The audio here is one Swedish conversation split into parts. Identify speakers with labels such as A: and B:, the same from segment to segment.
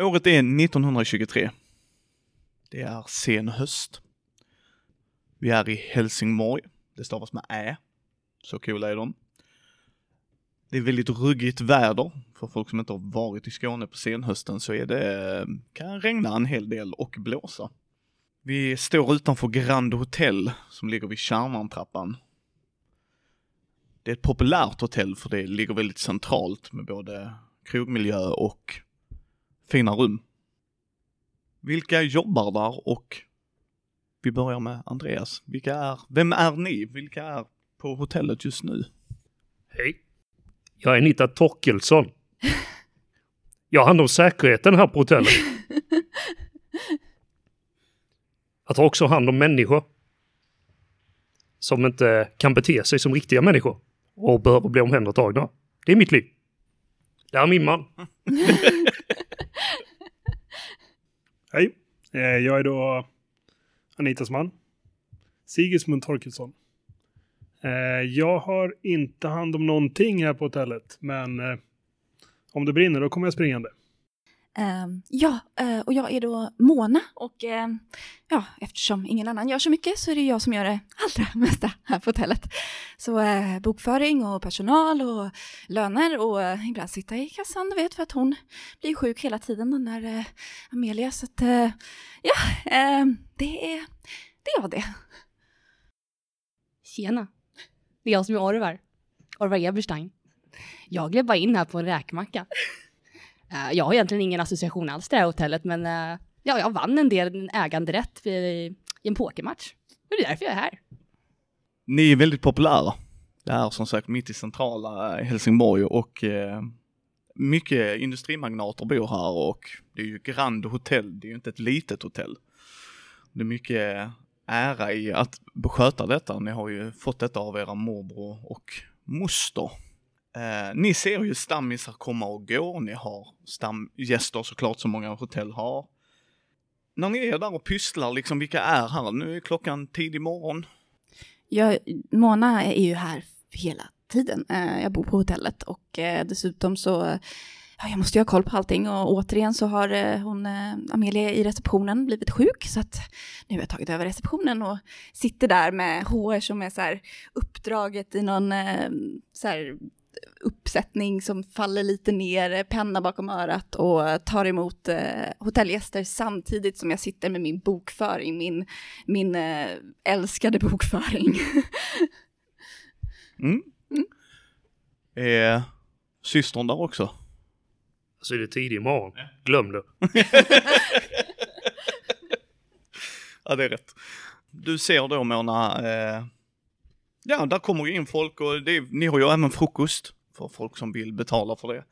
A: Året är 1923. Det är sen höst. Vi är i Helsingborg. Det stavas med ä. Så coola är de. Det är väldigt ruggigt väder. För folk som inte har varit i Skåne på senhösten så är det, kan regna en hel del och blåsa. Vi står utanför Grand Hotel som ligger vid Kärnantrappan. Det är ett populärt hotell för det ligger väldigt centralt med både krogmiljö och fina rum. Vilka jobbar där och vi börjar med Andreas. Vilka är, vem är ni? Vilka är på hotellet just nu?
B: Hej. Jag är Anita Torkelsson. Jag har hand om säkerheten här på hotellet. Jag tar också hand om människor. Som inte kan bete sig som riktiga människor. Och behöver bli omhändertagna. Det är mitt liv. Det är min man.
C: Hej, eh, jag är då Anitas man. Sigismund Torkelsson. Eh, jag har inte hand om någonting här på hotellet, men eh, om det brinner då kommer jag springande.
D: Ehm, ja, eh, och jag är då Mona och eh, ja, eftersom ingen annan gör så mycket så är det jag som gör det allra mesta här på hotellet. Så eh, bokföring och personal och löner och ibland sitta i kassan, du vet, för att hon blir sjuk hela tiden, den där Amelia. Så att, ja, ehm, det, är, det är jag det.
E: Tjena. Det är jag som är Orvar. Orvar Eberstein. Jag gled bara in här på en räkmacka. Eh, jag har egentligen ingen association alls till det här hotellet, men eh, ja, jag vann en del äganderätt i, i en pokermatch. Och det är därför jag är här.
A: Ni är väldigt populära. Det är som sagt mitt i centrala eh, Helsingborg och eh, mycket industrimagnater bor här och det är ju Grand Hotel, det är ju inte ett litet hotell. Det är mycket ära i att sköta detta. Ni har ju fått detta av era morbror och moster. Eh, ni ser ju stammisar komma och gå. Ni har stamgäster såklart som många hotell har. När ni är där och pysslar, liksom vilka är här? Nu är klockan tidig morgon.
D: Jag, Mona är ju här hela tiden. Eh, Jag bor på hotellet och eh, dessutom så ja, jag måste ju ha koll på allting och återigen så har eh, hon, eh, Amelia i receptionen blivit sjuk så att nu har jag tagit över receptionen och sitter där med HR som är så här uppdraget i någon eh, så här uppsättning som faller lite ner, penna bakom örat och tar emot eh, hotellgäster samtidigt som jag sitter med min bokföring, min, min eh, älskade bokföring.
A: Mm. Är systern där också?
B: Så är det tidig morgon. Glöm det.
A: Ja, det är rätt. Du ser då Mona, eh, ja, där kommer ju in folk och det, ni har ju även frukost för folk som vill betala för det.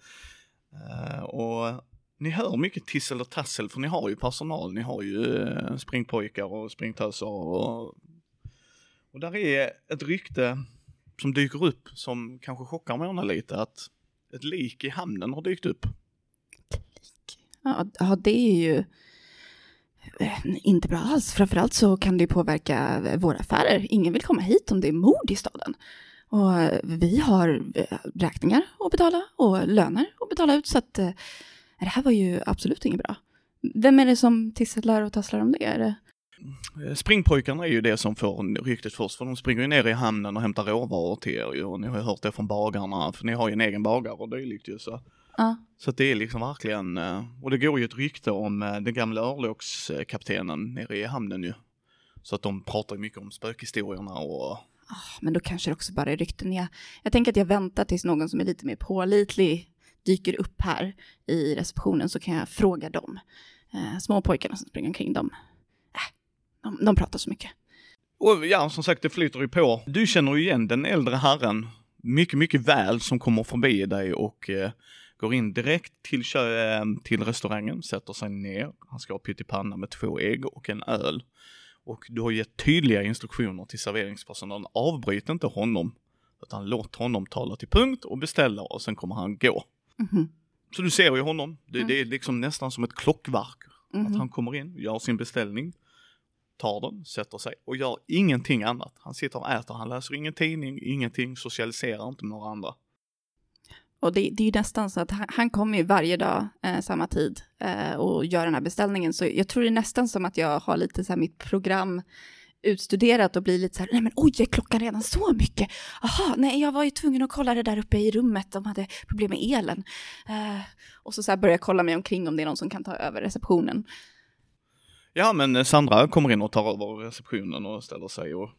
A: Uh, och ni hör mycket tissel och tassel för ni har ju personal, ni har ju eh, springpojkar och springtöser och, och där är ett rykte som dyker upp som kanske chockar Mona lite att ett lik i hamnen har dykt upp.
D: Ja, ja, det är ju Eh, inte bra alls. Framförallt så kan det påverka våra affärer. Ingen vill komma hit om det är mord i staden. Och eh, vi har eh, räkningar att betala och löner att betala ut. Så att det här var ju absolut inget bra. Vem är det som tisslar och tasslar om det? Är det?
A: Springpojkarna är ju det som får ryktet först, för de springer ju ner i hamnen och hämtar råvaror till er ju, och ni har ju hört det från bagarna, för ni har ju en egen bagare och dylikt ju så.
D: Ja.
A: Så det är liksom verkligen, eh, och det går ju ett rykte om eh, den gamla örlogskaptenen nere i hamnen ju. Så att de pratar ju mycket om spökhistorierna och
D: Ah, men då kanske det också bara är rykten. Jag, jag tänker att jag väntar tills någon som är lite mer pålitlig dyker upp här i receptionen så kan jag fråga dem. Eh, små pojkarna som springer omkring dem. Äh, de, de pratar så mycket.
A: Och ja, som sagt, det flyter ju på. Du känner ju igen den äldre herren mycket, mycket väl som kommer förbi dig och eh, går in direkt till, kö- eh, till restaurangen, sätter sig ner. Han ska ha pyttipanna med två ägg och en öl. Och du har gett tydliga instruktioner till serveringspersonalen. Avbryt inte honom, utan låt honom tala till punkt och beställa och sen kommer han gå.
D: Mhm,
A: Så du ser ju honom. Det,
D: Mm.
A: det är liksom nästan som ett klockverk. Att
D: mhm.
A: han kommer in, gör sin beställning, tar den, sätter sig och gör ingenting annat. Han sitter och äter, han läser ingen tidning, ingenting, socialiserar inte med några andra.
D: Och det, det är nästan så att han, han kommer ju varje dag eh, samma tid eh, och gör den här beställningen. Så jag tror det är nästan som att jag har lite så här mitt program utstuderat och blir lite så här, nej men oj, är klockan redan så mycket? Jaha, nej, jag var ju tvungen att kolla det där uppe i rummet, de hade problem med elen. Eh, och så, så här börjar jag kolla mig omkring om det är någon som kan ta över receptionen.
A: Ja, men Sandra kommer in och tar över receptionen och ställer sig och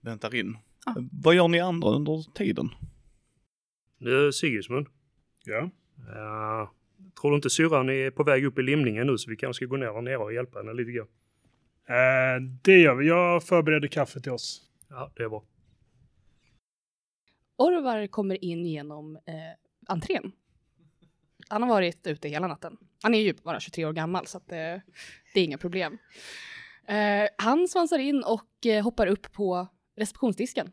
A: väntar in.
D: Ja.
A: Vad gör ni andra under tiden?
B: Nu Sigismund.
C: Ja.
B: Ja, tror du inte syrran är på väg upp i limningen nu så vi kanske ska gå ner där nere och hjälpa henne lite grann?
C: Eh, det gör vi. Jag förbereder kaffe till oss.
B: Ja, det är bra.
E: Orvar kommer in genom eh, entrén. Han har varit ute hela natten. Han är ju bara 23 år gammal så att, eh, det är inga problem. Eh, han svansar in och eh, hoppar upp på receptionsdisken.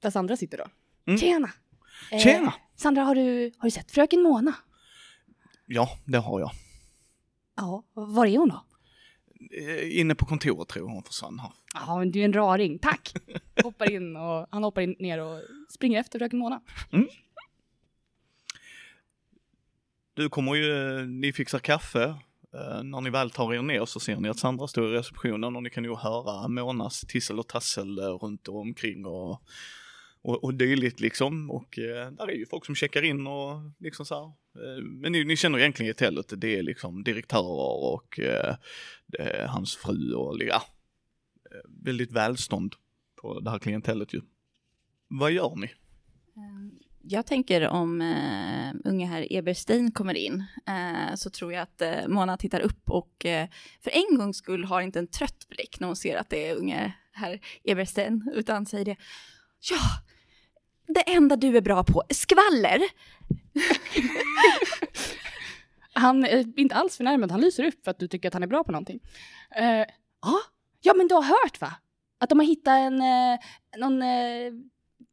E: Där Sandra sitter då.
A: Mm.
E: Tjena! Eh,
A: Tjena!
E: Sandra, har du, har du sett fröken Mona?
A: Ja, det har jag.
E: Ja, var är hon då?
A: Eh, Inne på kontoret tror jag hon försvann här.
E: Ja, men du är en raring. Tack! Hoppar in och han hoppar in ner och springer efter fröken Mona.
A: Du kommer ju, eh, ni fixar kaffe. Eh, när ni väl tar er ner så ser ni att Sandra står i receptionen och ni kan ju höra Monas tissel och tassel eh, runt omkring och, och, och dylikt liksom. Och eh, där är ju folk som checkar in och liksom så här. Eh, men ni, ni känner egentligen i hotellet, det är liksom direktörer och eh, det är hans fru och ja, eh, väldigt välstånd på det här klientellet ju. Vad gör ni?
D: Ehm, jag tänker om uh, unge herr Eberstein kommer in eh, så tror jag att uh, Mona tittar upp och eh, för en gångs skull har inte en trött blick när hon ser att det är unge herr Eberstein utan säger det. Ja, det enda du är bra på, skvaller.
E: Han är inte alls förnärmad, han lyser upp för att du tycker att han är bra på någonting. Eh, ja, ja men du har hört va? Att de har hittat en, eh, någon, eh,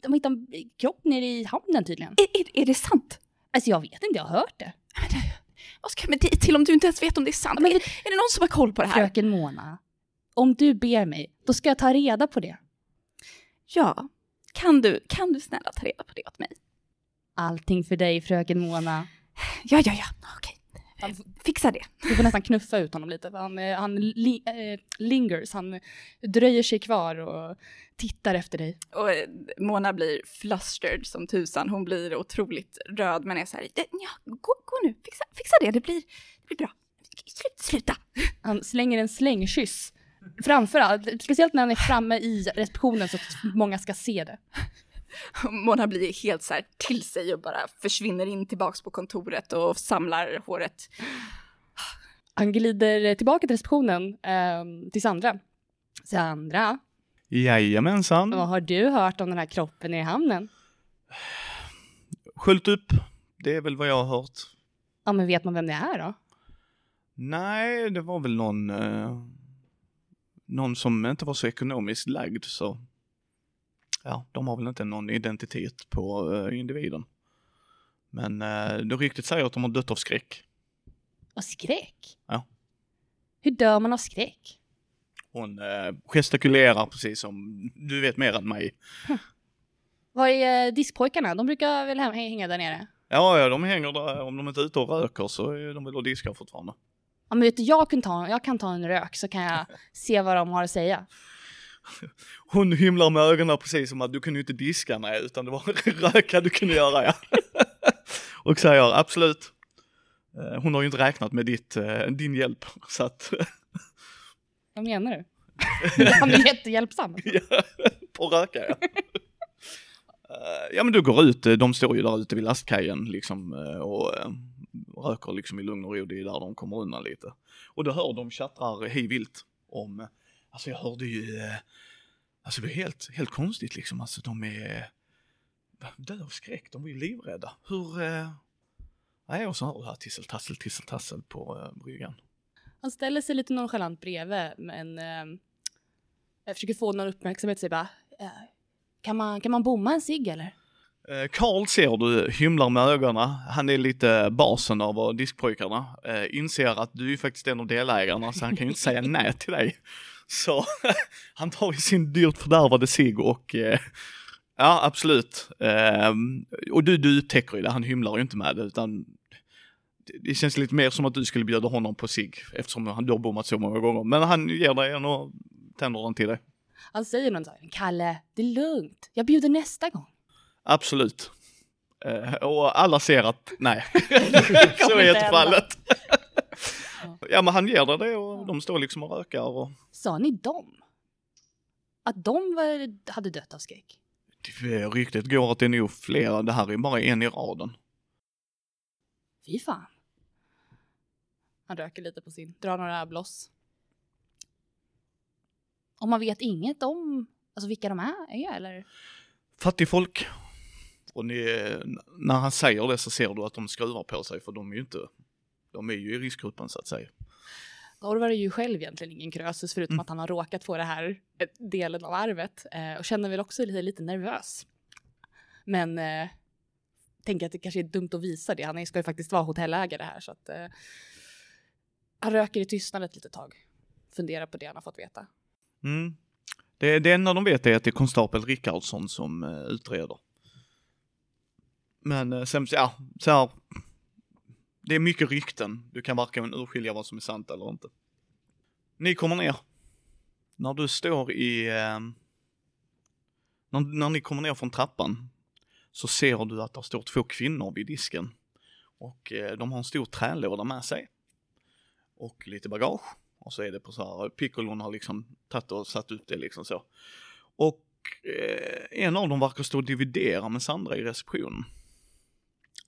E: de har hittat en kropp nere i hamnen tydligen.
D: Är, är, är det sant?
E: Alltså jag vet inte, jag har hört det.
D: Men det- Vad ska jag med det till om du inte ens vet om det är sant?
E: Men-
D: är, är det någon som har koll på det här?
E: Fröken Mona, om du ber mig, då ska jag ta reda på det.
D: Ja, kan du, kan du snälla ta reda på det åt mig?
E: Allting för dig, fröken Mona.
D: Ja, ja, ja, okej.
E: Han,
D: Fixa det.
E: du får nästan knuffa ut honom lite. för Han, eh, han li, eh, lingers, han dröjer sig kvar och tittar efter dig.
D: Och eh, Mona blir flustered som tusan. Hon blir otroligt röd men är så här, "Eh, ja, gå, gå nu, fixa, fixa det, det blir, det blir bra. Sluta, sluta.
E: Han slänger en slängkyss. Framför allt, speciellt när han är framme i receptionen så att många ska se det.
D: Mona blir helt så här till sig och bara försvinner in tillbaks på kontoret och samlar håret.
E: Han glider tillbaka till receptionen eh, till Sandra. Sandra,
A: Jajamensan.
E: vad har du hört om den här kroppen i hamnen?
A: Sköljt upp, det är väl vad jag har hört.
E: Ja, men vet man vem det är då?
A: Nej, det var väl någon, eh, någon som inte var så ekonomiskt lagd så. Ja, de har väl inte någon identitet på eh, individen. Men eh, det ryktet säger att de har dött av skräck.
E: Av skräck?
A: Ja.
E: Hur dör man av skräck?
A: Hon eh, gestikulerar precis som, du vet mer än mig.
E: Vad är eh, diskpojkarna? De brukar väl hänga där nere?
A: Ja, ja, de hänger där, om de inte är ute och röker så är de väl och diskar fortfarande.
E: Ja, men vet du, jag kan, ta, jag kan ta en rök så kan jag se vad de har att säga.
A: Hon himlar med ögonen precis som att du kunde inte diska nej, utan det var röka du kunde göra ja. och säger absolut. Eh, Hon har ju inte räknat med ditt, eh, din hjälp så att
E: Vad menar du? Han är jättehjälpsam.
A: Ja, på röka ja. Eh, Ja men du går ut, de står ju där ute vid lastkajen liksom och röker liksom i lugn och ro, det är där de kommer undan lite. Och då hör de tjattrar hej vilt om, alltså jag hörde ju, eh, alltså det är helt, helt konstigt liksom, alltså de är Dö av skräck, de är ju livrädda. Hur, eh, nej och så hör du här tissel tassel tissel tassel på eh, bryggan.
E: Han ställer sig lite nonchalant bredvid, men eh, jag försöker få någon uppmärksamhet och säger bara, eh, kan, man, kan man bomma en cigg eller?
A: Eh, Karl ser du hymlar med ögonen. Han är lite basen av diskpojkarna. Eh, inser att du är ju faktiskt en av delägarna så han kan ju inte säga nej till dig. Så han tar ju sin dyrt fördärvade cigg och eh, Ja, absolut. Eh, och du, du upptäcker ju det, han hymlar ju inte med det utan det- känns lite mer som att du skulle bjuda honom på sig eftersom han du har bommat så många gånger. Men han ger dig en och tänder den till dig.
E: Han säger någon så här, Kalle, det är lugnt. Jag bjuder nästa gång.
A: Absolut. Eh, och alla ser att nej, så är
E: inte
A: fallet. ja, men han ger dig det och de står liksom och rökar och
E: Sa ni dem? Att de var, hade dött av skräck?
A: det ryktet går att det är nog flera. Det här är bara en i raden.
E: Fy fan. Han röker lite på sin, drar några bloss. Om man vet inget om alltså vilka de är, är eller?
A: Fattigfolk. Och ni, när han säger det så ser du att de skruvar på sig för de är ju inte, de är ju i riskgruppen så att säga.
E: Orvar är ju själv egentligen ingen krösus förutom
A: Mm.
E: att han har råkat få det här eh, delen av arvet eh, och känner väl också lite, lite nervös. Men eh, tänker att det kanske är dumt att visa det. Han ska ju faktiskt vara hotellägare här så att eh, han röker i tystnad ett litet tag. Funderar på det han har fått veta.
A: Mm. Det, det enda de vet är att det är konstapel Rickardsson som eh, utreder. Men eh, sen, ja, så här. Det är mycket rykten. Du kan varken urskilja vad som är sant eller inte. Ni kommer ner. När du står i... Eh, när, när ni kommer ner från trappan så ser du att det står två kvinnor vid disken. Och eh, de har en stor trälåda med sig. Och lite bagage. Och så är det på så här, Piccolon har liksom tagit och satt upp det liksom så. Och eh, en av dem verkar stå och dividera med Sandra i receptionen.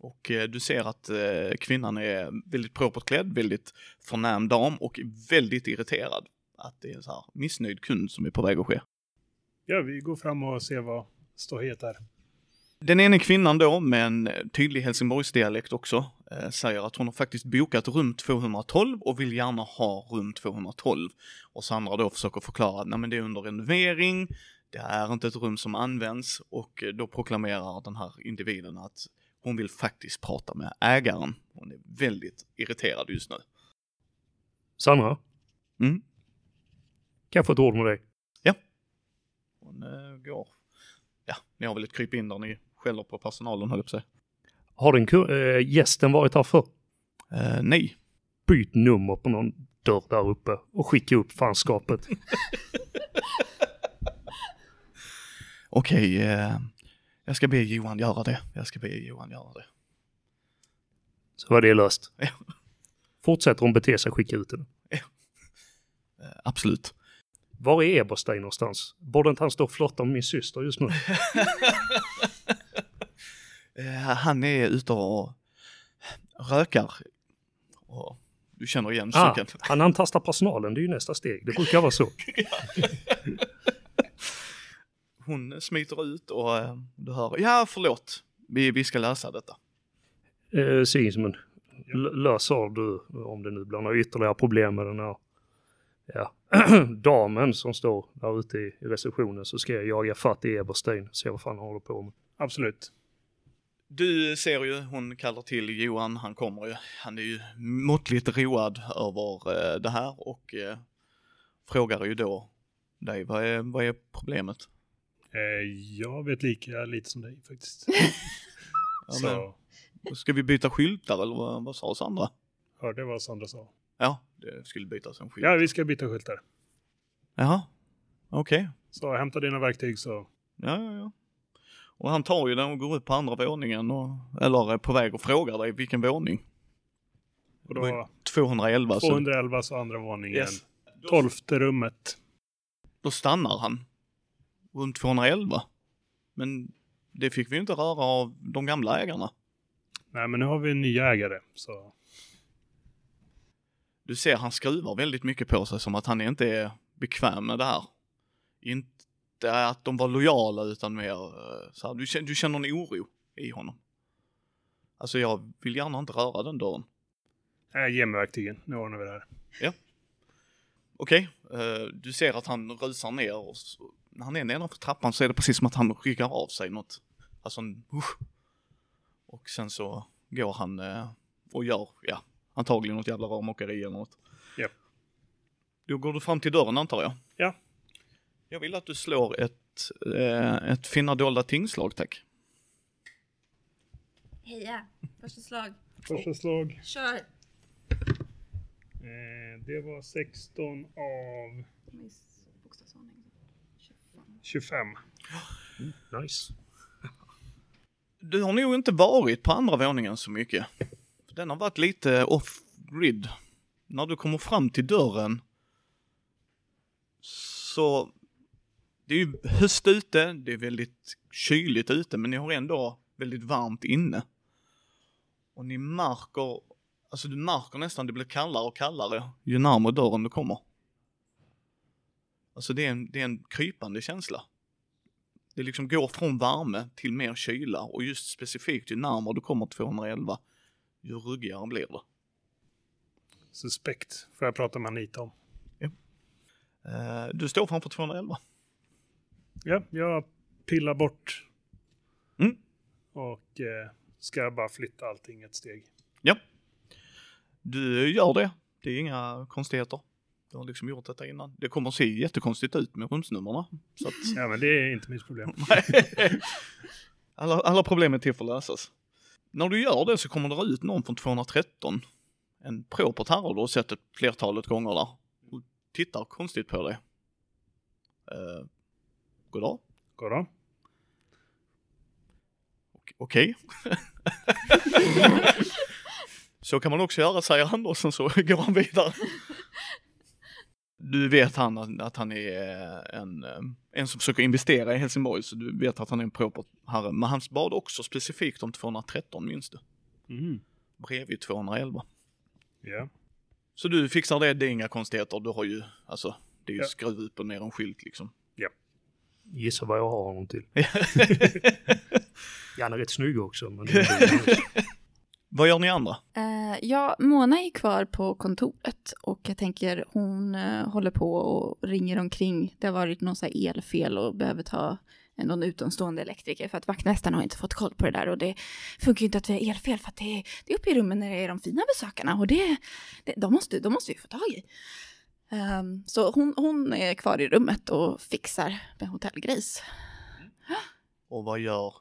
A: Och eh, du ser att eh, kvinnan är väldigt propert klädd, väldigt förnäm dam och väldigt irriterad. Att det är en så här missnöjd kund som är på väg att ske.
C: Ja, vi går fram och ser vad ståhet är.
A: Den ena kvinnan då med en tydlig Helsingborgsdialekt också eh, säger att hon har faktiskt bokat rum 212 och vill gärna ha rum 212. Och Sandra då försöker förklara att nej men det är under renovering, det är inte ett rum som används och då proklamerar den här individen att hon vill faktiskt prata med ägaren. Hon är väldigt irriterad just nu.
B: Sandra?
A: Mm.
B: Kan jag få ett ord med dig?
A: Hon eh, går, ja, ni har väl ett kryp in där ni skäller på personalen höll jag på säga.
B: Har den äh, gästen varit här förr?
A: Eh, nej,
B: Byt nummer på någon dörr där uppe och skicka upp fanskapet.
A: Okej, eh, jag ska be Johan göra det. Jag ska be Johan göra det.
B: Så var det löst.
A: Ja.
B: Fortsätter hon bete sig, skicka ut den.
A: Eh, absolut.
B: Var är Eberstein någonstans? Borde inte han stå och flotta med min syster just nu?
A: Eh, han är ute och rökar. Och du känner igen
B: Ah,
A: cykeln.
B: han antastar personalen, det är ju nästa steg. Det brukar vara så.
A: Hon smiter ut och eh, du hör, ja förlåt, vi, vi ska lösa detta.
B: Eh, Sigismund, l- löser du, om det nu blir några ytterligare problem med den här ja, damen som står där ute i i receptionen så ska jag jaga fatt i Eberstein och se vad fan han håller på med.
C: Absolut.
A: Du ser ju, hon kallar till Johan, han kommer ju, han är ju måttligt road över eh, det här och eh, frågar ju då dig, vad är, vad är problemet?
C: Eh, jag vet lika lite som dig faktiskt.
A: Ja,
C: Så,
A: men, ska vi byta skyltar eller vad, vad sa Sandra?
C: hörde vad Sandra sa.
A: Ja, det skulle bytas en skylt.
C: Ja, vi ska byta skyltar.
A: Jaha, okej.
C: Så hämta dina verktyg så.
A: Ja, ja, ja. Och han tar ju den och går upp på andra våningen och, eller är på väg och frågar dig vilken våning.
C: Och då
A: 211. Så
C: 211 så andra våningen.
A: Yes.
C: Tolfte rummet.
A: då stannar han. Runt 211. Men det fick vi inte röra av de gamla ägarna.
C: Nej, men nu har vi en ny ägare. Så
A: Du ser han skruvar väldigt mycket på sig som att han inte är bekväm med det här. Inte att de var lojala utan mer eh, så här, du, känner, du känner en oro i honom. Alltså jag vill gärna inte röra den dörren.
C: äh, ge mig verktygen. Nu ordnar vi det här.
A: Okej, eh, du ser att han rusar ner och när han är nedanför trappan så är det precis som att han ryggar av sig något. Alltså usch. Och sen så går han eh, och gör, ja, antagligen något jävla rörmokeri eller något.
C: Japp.
A: Då går du fram till dörren antar jag?
C: Ja.
A: Jag vill att du slår ett ett, eh, ett finna dolda tingslag tack.
D: Heja, första slag.
C: Första slag.
D: Kör.
C: Eh, det var 16 av 25.
B: Nice.
A: Du har nog inte varit på andra våningen så mycket. Den har varit lite off-grid. När du kommer fram till dörren så det är ju höst ute, det är väldigt kyligt ute, men ni har ändå väldigt varmt inne. Och ni märker, alltså du märker nästan det blir kallare och kallare ju närmare dörren du kommer. Alltså det är en, det är en krypande känsla. Det liksom går från värme till mer kyla och just specifikt ju närmare du kommer 211, ju ruggigare blir det.
C: Suspekt. Får jag prata med Anita om.
A: Eh, Du står framför 211.
C: Ja, jag pillar bort.
A: Mm.
C: Och eh, ska bara flytta allting ett steg.
A: Ja. Du gör det. Det är inga konstigheter. Du har liksom gjort detta innan. Det kommer att se jättekonstigt ut med rumsnumren. Så att,
C: Ja, men det är inte mitt problem.
A: alla, alla problem är till för att lösas. När du gör det så kommer det ut någon från 213. En propert herre du har sett ett flertalet gånger där. Och tittar konstigt på dig. Uh, goddag.
C: Goddag.
A: Ok- Okej. så kan man också göra, säger han och sen så går han vidare. Du vet han att han är eh, en, eh, en som försöker investera i Helsingborg, så du vet att han är en proper herre. Men han bad också specifikt om 213, minns du?
C: Mm.
A: Bredvid 211.
C: Ja.
A: Så du fixar det, det är inga konstigheter. Du har ju, alltså, det är ju
C: Ja.
A: skruv upp och ner en skylt liksom.
B: Gissa vad jag har honom till. Han är rätt snygg också. Men
A: Vad gör ni andra?
D: Eh, ja, Mona är kvar på kontoret och jag tänker hon eh, håller på och ringer omkring. Det har varit någon så elfel och behöver ta en- någon utomstående elektriker för att vaktmästaren har inte fått koll på det där och det funkar ju inte att vi har elfel för att det är, det är uppe i rummen när det är de fina besökarna och det, det de, måste, de måste vi få tag i. Ehm, så hon, hon är kvar i rummet och fixar med hotellgrejs.
A: Och vad gör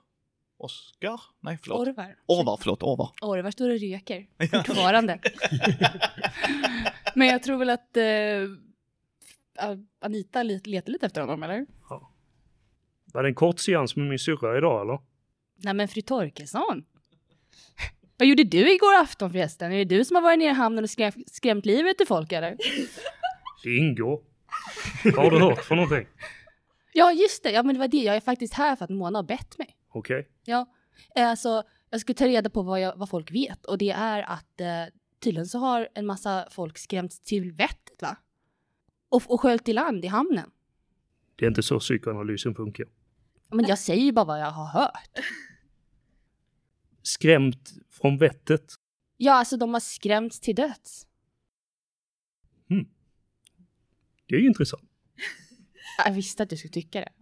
A: Oskar? Nej, förlåt.
E: Orvar.
A: Orvar, förlåt, Orvar.
E: Orvar står och röker fortfarande. Men jag tror väl att eh, Anita let- letar lite efter honom, eller?
B: Var det en kort seans med min syrra idag eller?
E: Nej men fru Torkelsson. Vad gjorde du igår afton förresten? Är det du som har varit nere i hamnen och skrämt, skrämt livet ur folk eller?
B: Det ingår. Vad har du hört för någonting?
E: Ja just det, ja men det var det. Jag är faktiskt här för att Mona har bett mig.
B: Okej.
E: Ja, eh, så jag ska ta reda på vad, jag, vad folk vet och det är att eh, tydligen så har en massa folk skrämts till vettet va? Och, och sköljt i land i hamnen.
B: Det är inte så psykoanalysen funkar.
E: Men jag säger ju bara vad jag har hört.
B: Skrämt från vettet.
E: Ja, alltså de har skrämts till döds.
B: Det är ju intressant.
E: Jag visste att du skulle tycka det.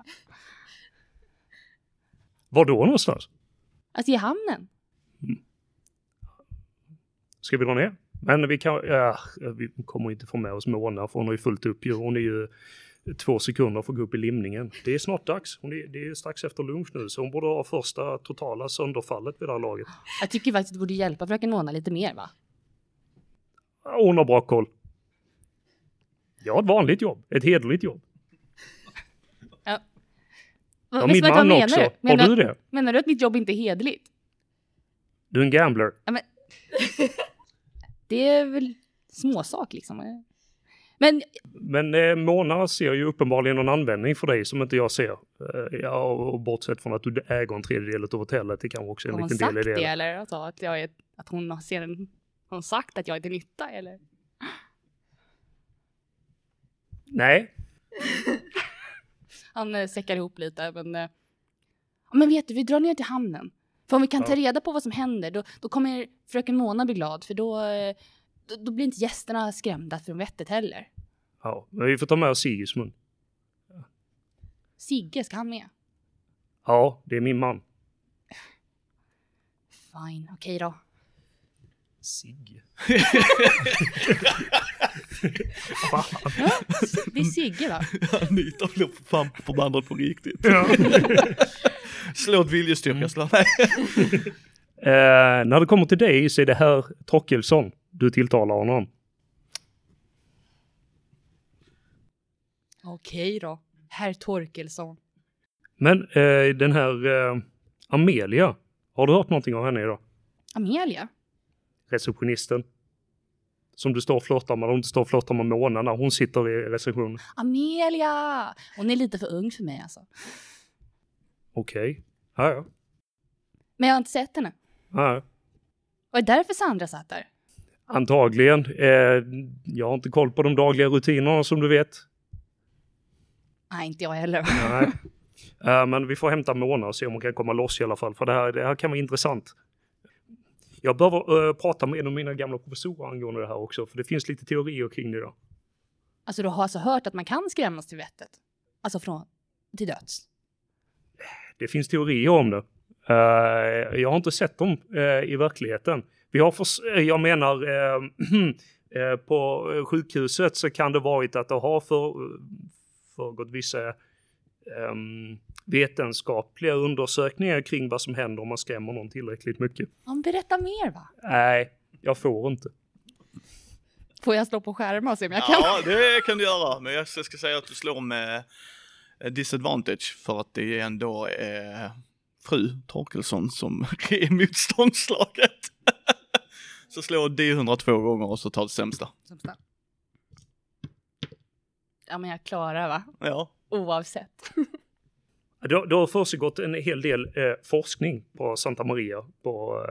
B: Var då någonstans?
E: Alltså i hamnen.
B: Ska vi dra ner? Men vi kan, ja, vi kommer inte få med oss Mona för hon har ju fullt upp ju. Hon är ju två sekunder för att gå upp i limningen. Det är snart dags. Hon är, det är strax efter lunch nu så hon borde ha första totala sönderfallet vid det här laget.
E: Jag tycker faktiskt att du borde hjälpa fröken Mona lite mer va?
B: Hon har bra koll. Jag har ett vanligt jobb, ett hederligt jobb.
E: Va,
B: Ja, min man
E: menar?
B: också. Har
E: Menar,
B: du det?
E: menar du att mitt jobb inte är hederligt?
B: Du är en gambler.
E: Ja, men... det är väl småsak liksom. Men
B: Men eh, Mona ser ju uppenbarligen någon användning för dig som inte jag ser. Eh, ja, och bortsett från att du äger en tredjedel av hotellet, det kan också en
E: har hon
B: liten
E: sagt
B: del i
E: det
B: det.
E: eller? Alltså, att, jag är, att hon ser en... Har hon sagt att jag är till nytta eller?
B: Nej,
E: Han eh, säckar ihop lite men... Eh, men vet du, vi drar ner till hamnen. För om vi kan ta reda på vad som händer då, då kommer fröken Mona bli glad för då, eh, då, då blir inte gästerna skrämda från vettet heller.
B: ja, men vi får ta med oss Sigismund.
E: Sigge, ska han med?
B: Ja, det är min man.
E: Fine, okej då.
B: Sigge. Fan.
E: Det är Sigge va?
A: Anita blev fan förbannad på riktigt.
C: Ja.
A: Slå ett viljestyrka, slå nej.
B: Eh, när det kommer till dig så är det här Torkelsson du tilltalar honom.
E: Okej då. Herr Torkelsson.
B: Men eh, den här eh, Amelia, har du hört någonting av henne idag?
E: Amelia?
B: Receptionisten. Som du står och flörtar med, hon står och flörtar med Mona när hon sitter i receptionen.
E: Amelia! Hon är lite för ung för mig alltså.
B: Okej. Ja, ja.
E: Men jag har inte sett henne.
B: ja. ja.
E: Och det är därför Sandra satt där.
B: Antagligen. Eh, jag har inte koll på de dagliga rutinerna som du vet.
E: Nej, inte jag heller.
B: Nej. Eh, men vi får hämta Mona och se om hon kan komma loss i alla fall. För det här, det här kan vara intressant. Jag behöver eh, prata med en av mina gamla professorer angående det här också. För det finns lite teorier kring det då.
E: Alltså du har alltså hört att man kan skrämmas till vettet? Alltså från till döds?
B: Det finns teorier om det. Eh, jag har inte sett dem eh, i verkligheten. Vi har eh, jag menar, eh, på sjukhuset så kan det varit att det har för, föregått vissa ehm, vetenskapliga undersökningar kring vad som händer om man skrämmer någon tillräckligt mycket.
E: Men berätta mer va?
B: Nej, jag får inte.
E: Får jag slå på skärmar och se om jag kan?
A: Ja, det kan du göra. Men jag ska säga att du slår med eh, disadvantage för att det är ändå eh, fru Torkelsson som är motståndslaget. så slå D100 två gånger och så tar det sämsta.
E: Sämsta. Ja, men jag klarar va?
A: Ja.
E: Oavsett.
B: Det, har- försiggått en hel del eh, forskning på Santa Maria, på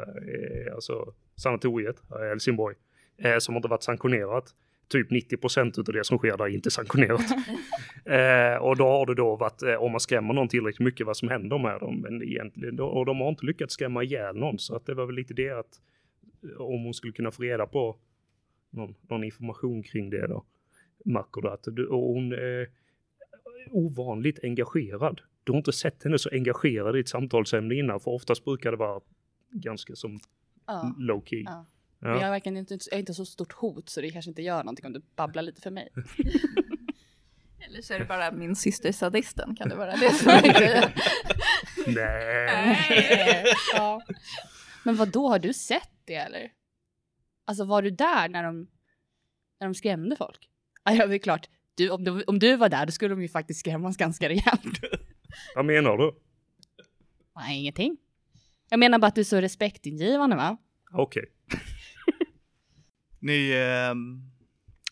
B: eh, alltså sanatoriet i Helsingborg, eh, som inte varit sanktionerat. Typ 90 procent av det som sker där är inte sanktionerat. eh, och då har det då varit, eh, om man skrämmer någon tillräckligt mycket, vad som händer med dem. Men egentligen, då, och de har inte lyckats skrämma ihjäl någon, så att det var väl lite det att eh, om hon skulle kunna få reda på någon, någon information kring det då, märker du att och hon ovanligt engagerad. Du har inte sett henne så engagerad i ett samtalsämne innan, för oftast brukar det vara ganska som
E: Ja.
B: low key.
E: Ja.
B: Ja.
E: Men jag är verkligen inte, jag är inte så stort hot så det kanske inte gör någonting om du babblar lite för mig.
D: Eller så är det bara min syster sadisten, kan det vara det som är grejen?
B: Nej.
E: ja. Men vad då har du sett det eller? Alltså var du där när de, när de skrämde folk? Ja, ja, det är klart. Du, om, du, om du var där då skulle de ju faktiskt skrämmas ganska rejält.
B: Vad menar du?
E: Nej, ingenting. Jag menar bara att du är så respektingivande va?
B: Okej.
A: Ni eh,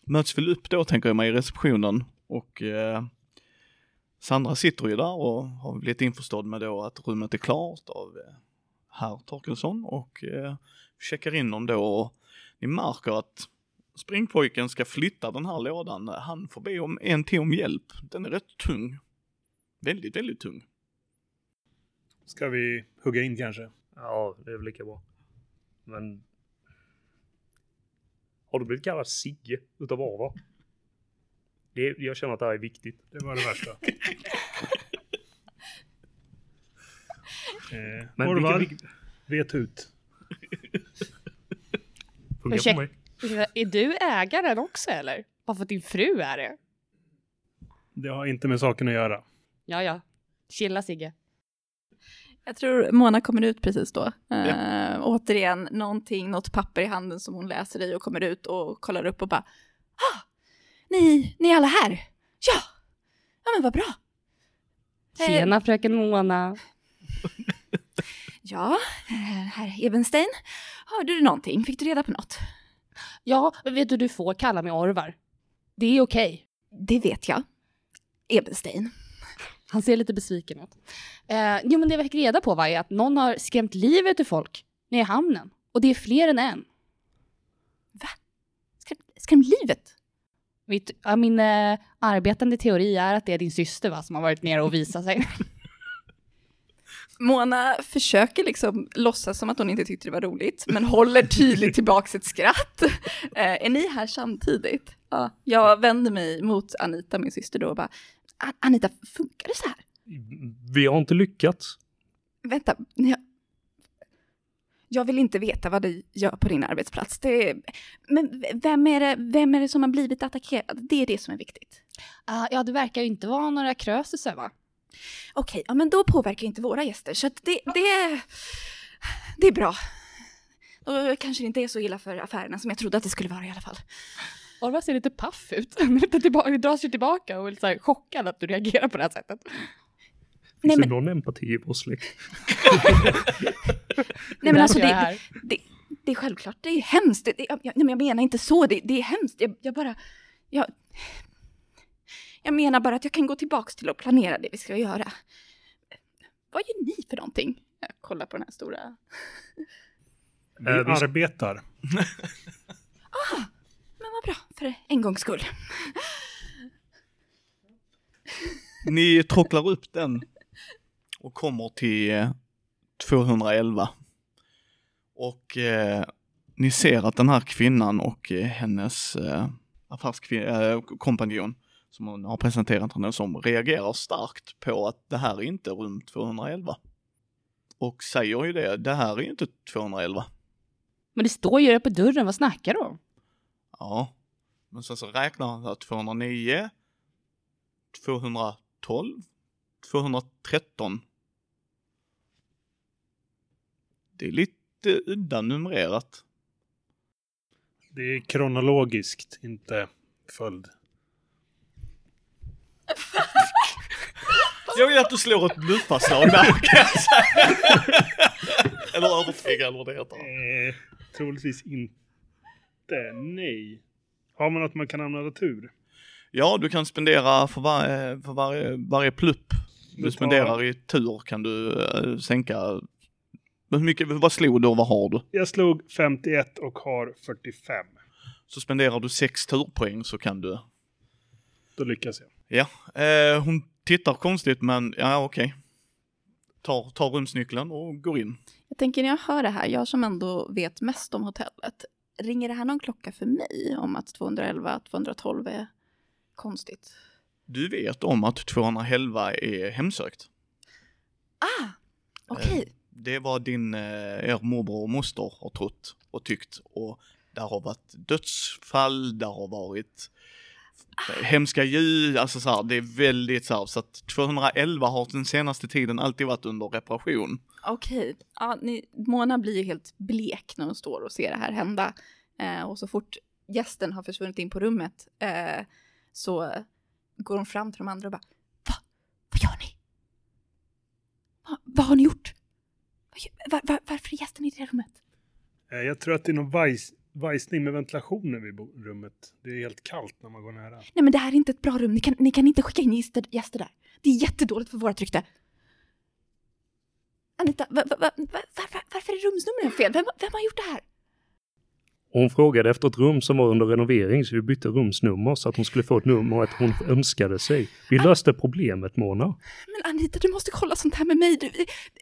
A: möts väl upp då tänker jag mig i receptionen och eh, Sandra sitter ju där och har blivit införstådd med då att rummet är klart av eh, herr Torkelsson och eh, checkar in dem då och ni märker att springpojken ska flytta den här lådan. Han får be om en till om hjälp. Den är rätt tung. Väldigt, väldigt tung.
C: Ska vi hugga in kanske?
B: Ja, det är väl lika bra. Men... Har du blivit kallad Sigge utav Ava? Det, jag känner att det här är viktigt.
C: Det var det värsta. eh,
B: Men
C: Orvar,
B: vilken, vilken,
C: vet ut.
B: mig.
E: Är du ägaren också eller? Bara för att din fru är det?
C: Det har inte med saken att göra.
E: Ja, ja. Chilla Sigge.
D: Jag tror Mona kommer ut precis då. Eh, återigen, någonting, något papper i handen som hon läser i och kommer ut och kollar upp och bara ah, ni, ni är alla här? Ja! Ja men vad bra. Eh,
E: Tjena fröken Mona.
D: Ja, eh, herr Ebenstein, hörde du någonting? Fick du reda på något?
E: Ja, vet du, du får kalla mig Orvar. Det är okej.
D: Det vet jag. Ebenstein.
E: Han ser lite besviken ut. Eh, jo, men det vi fick reda på var ju att någon har skrämt livet ur folk nere i hamnen. Och det är fler än en.
D: Skräm, skräm livet.
E: Mitt, ja, min eh, arbetande teori är att det är din syster va, som har varit nere och visat sig.
D: Mona försöker liksom låtsas som att hon inte tyckte det var roligt, men håller tydligt tillbaks ett skratt. Eh, är ni här samtidigt? Ja, jag vänder mig mot Anita, min syster då och bara, "A- Anita, funkar det så här?
B: Vi har inte lyckats.
D: Vänta, ni har... Jag vill inte veta vad du gör på din arbetsplats. Det, men vem är, det, vem är det som har blivit attackerad? Det är det som är viktigt.
E: Ah, ja, det verkar ju inte vara några krösusar va?
D: Okej, ja, men då påverkar inte våra gäster, så att det, det, det är bra. Då kanske det inte är så illa för affärerna som jag trodde att det skulle vara i alla fall.
E: Orvar ser lite paff ut. lite tillbaka, drar sig tillbaka och är lite så här chockad att du reagerar på det här sättet.
B: Finns
D: Nej,
B: det
D: men-
B: någon empati i vår släkt?
D: Nej men alltså det, det, det, det är självklart, det är hemskt. Det, det, jag, nej, men jag menar inte så, det, det är hemskt. Jag, jag bara, jag, jag menar bara att jag kan gå tillbaks till att planera det vi ska göra. Vad gör ni för någonting? Jag kollar på den här stora...
C: Vi
B: Eh,
C: arbetar.
D: Men vad bra, för en gångs skull.
A: Ni trocklar upp den och kommer till eh, 211. Och eh, ni ser att den här kvinnan och eh, hennes eh, affärskompanjon som hon har presenterat henne som reagerar starkt på att det här är inte rum 211. Och säger ju det, det här är ju inte 211.
E: Men det står ju det på dörren, vad snackar du om?
A: Ja, men sen så räknar han så här 209, 212, 213. Det är lite udda numrerat.
C: Det är kronologiskt, inte följd.
A: Jag vill att du slår ett bluffarslag där kan jag säga. eller övertyga eller vad det heter.
C: Eh, troligtvis inte. Nej. Har man något man kan använda tur?
A: Ja, du kan spendera för, var, för varje, varje plupp du
C: tar-
A: spenderar i tur kan du eh, sänka. Hur mycket, vad slog du och vad har du?
C: Jag slog 51 och har 45.
A: Så spenderar du sex turpoäng så kan du
C: Då lyckas jag.
A: Ja, eh, hon tittar konstigt men ja okej. Tar, tar rumsnyckeln och går in.
D: Jag tänker när jag hör det här, jag som ändå vet mest om hotellet, ringer det här någon klocka för mig om att 211, 212 är konstigt?
A: Du vet om att 211 är hemsökt.
D: Ah, okej.
A: Det var din, eh, er morbror och moster har trott och tyckt och där har varit dödsfall, där har varit eh, hemska ljud, alltså så här, det är väldigt så här, så att 211 har den senaste tiden alltid varit under reparation.
D: Okej. Ja, ni, Mona blir ju helt blek när hon står och ser det här hända. Eh, och så fort gästen har försvunnit in på rummet eh, så går hon fram till de andra och bara Va? Vad gör ni? Va, vad har ni gjort? Var, var, varför är gästen i det rummet?
C: Eh, jag tror att det är någon vajs, vajsning med ventilationen vid rummet. Det är helt kallt när man går nära.
D: Nej men det här är inte ett bra rum, ni kan, ni kan inte skicka in gäster, gäster där. Det är jättedåligt för vårt rykte. Anita, va, va, va, va, varför, varför är rumsnumren fel? Vem, vem har gjort det här?
B: Hon frågade efter ett rum som var under renovering så vi bytte rumsnummer så att hon skulle få ett nummer att hon önskade sig. Vi löste problemet Mona.
D: Men Anita, du måste kolla sånt här med mig. Du,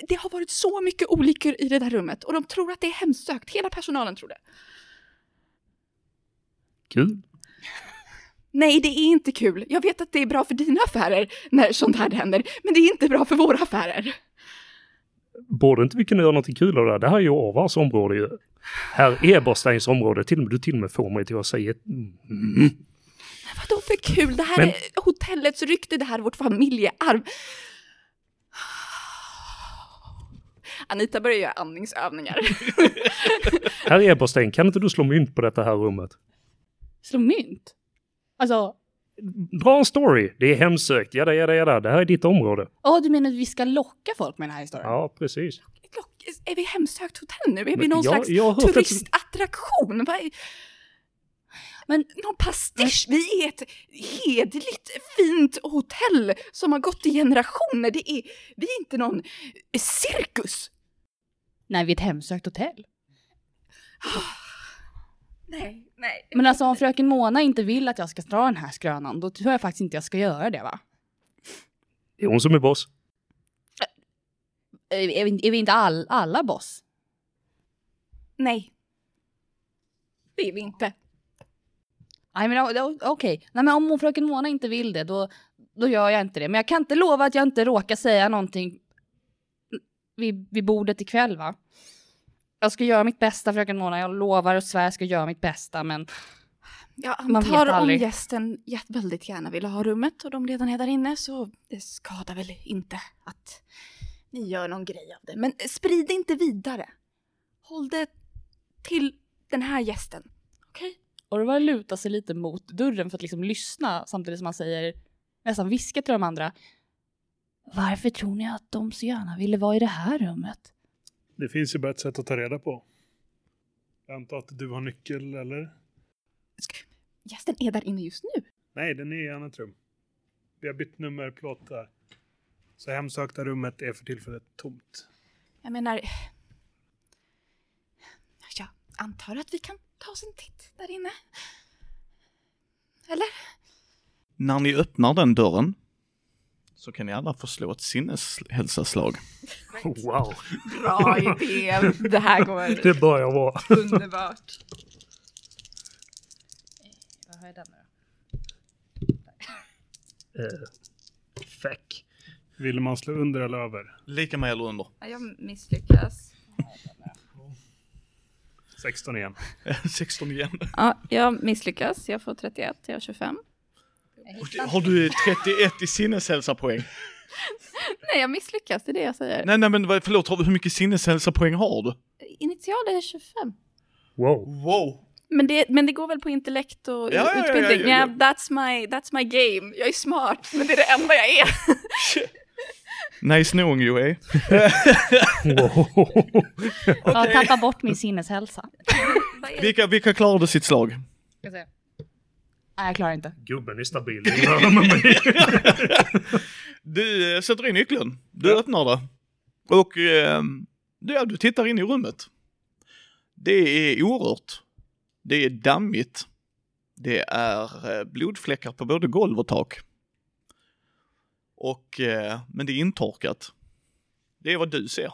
D: det har varit så mycket olyckor i det där rummet och de tror att det är hemsökt. Hela personalen tror det.
B: Kul.
D: Nej, det är inte kul. Jag vet att det är bra för dina affärer när sånt här händer, men det är inte bra för våra affärer.
B: Borde inte vi kunna göra något kul av det här? Det här är ju Orvars område ju. Herr Ebersteins område. Till och med, du till och med får mig till att säga. Mm.
D: Vadå för kul? Det här
B: Men-
D: är hotellets rykte, det här är vårt familjearv. Anita börjar göra andningsövningar.
B: Herr Eberstein, kan inte du slå mynt på detta här rummet?
E: Slå mynt? Alltså,
B: Dra en story. Det är hemsökt. Jada, jada, jada. Det här är ditt område.
E: åh du menar att vi ska locka folk med den här historien?
B: Ja, precis.
D: Lock, är vi hemsökt hotell nu? Är vi
B: Men
D: någon
B: jag-
D: slags
B: jag att-
D: turistattraktion? Är...
E: Men
D: Någon pastisch? Vi är ett hederligt, fint hotell som har gått i generationer. Det är, vi är inte någon cirkus.
E: nej, vi är ett hemsökt hotell.
D: Nej, nej.
E: Men alltså om fröken Mona inte vill att jag ska dra den här skrönan, då tror jag faktiskt inte jag ska göra det va?
B: Det är hon som är boss.
E: Är, är, vi, är vi inte all, alla boss?
D: Nej. Det är vi inte.
E: Nej men okej, nej men om fröken Mona inte vill det då, då gör jag inte det. Men jag kan inte lova att jag inte råkar säga någonting vid, vid bordet ikväll va? Jag ska göra mitt bästa fröken Mona, jag lovar och svär jag ska göra mitt bästa men
D: Jag antar om gästen väldigt gärna vill ha rummet och de redan är där inne så det skadar väl inte att ni gör någon grej av det. Men sprid det inte vidare. Håll det till den här gästen. Okej?
E: Orvar lutar sig lite mot dörren för att liksom lyssna samtidigt som han säger nästan viskar till de andra. Varför tror ni att de så gärna ville vara i det här rummet?
C: Det finns ju bara ett sätt att ta reda på. Jag antar att du har nyckel, eller?
D: Gästen är där inne just nu.
C: Nej, den är i annat rum. Vi har bytt nummerplåt där. Så hemsökta rummet är för tillfället tomt.
D: Jag menar... Jag antar att vi kan ta oss en titt där inne. Eller?
A: När ni öppnar den dörren så kan ni alla få slå ett sinneshälsaslag.
B: Wow,
D: Bra idé. Det här går
B: det börjar vara.
D: underbart.
E: Vad har jag den nu
B: Eh, Feck.
C: Vill man slå under eller över?
A: Lika med eller under.
D: Ja, Jag misslyckas.
C: 16 igen.
A: 16 igen.
D: Ja, jag misslyckas. Jag får 31, jag har 25.
A: Har du 31 i sinneshälsapoäng?
D: Nej, jag misslyckas. Det är det jag säger.
A: Nej, nej men förlåt, hur mycket sinneshälsapoäng har du?
D: Initial är 25.
B: Wow.
A: Wow!
D: Men det, men det går väl på intellekt och
A: Ja, ja, ja,
D: utbildning?
A: ja, ja.
D: that's, my, that's my game. Jag är smart, men det är det enda jag är.
A: Nice knowing you, eh?
B: wow.
E: Jag tappar bort min sinneshälsa.
A: Vilka, vilka klarade sitt slag?
E: Nej, jag klarar inte.
B: Gubben är stabil.
A: Du eh, sätter in nyckeln, du öppnar det och eh, ja, du tittar in i rummet. Det är orört. Det är dammigt. Det är eh, blodfläckar på både golv och tak. Och, eh, men det är intorkat. Det är vad du ser.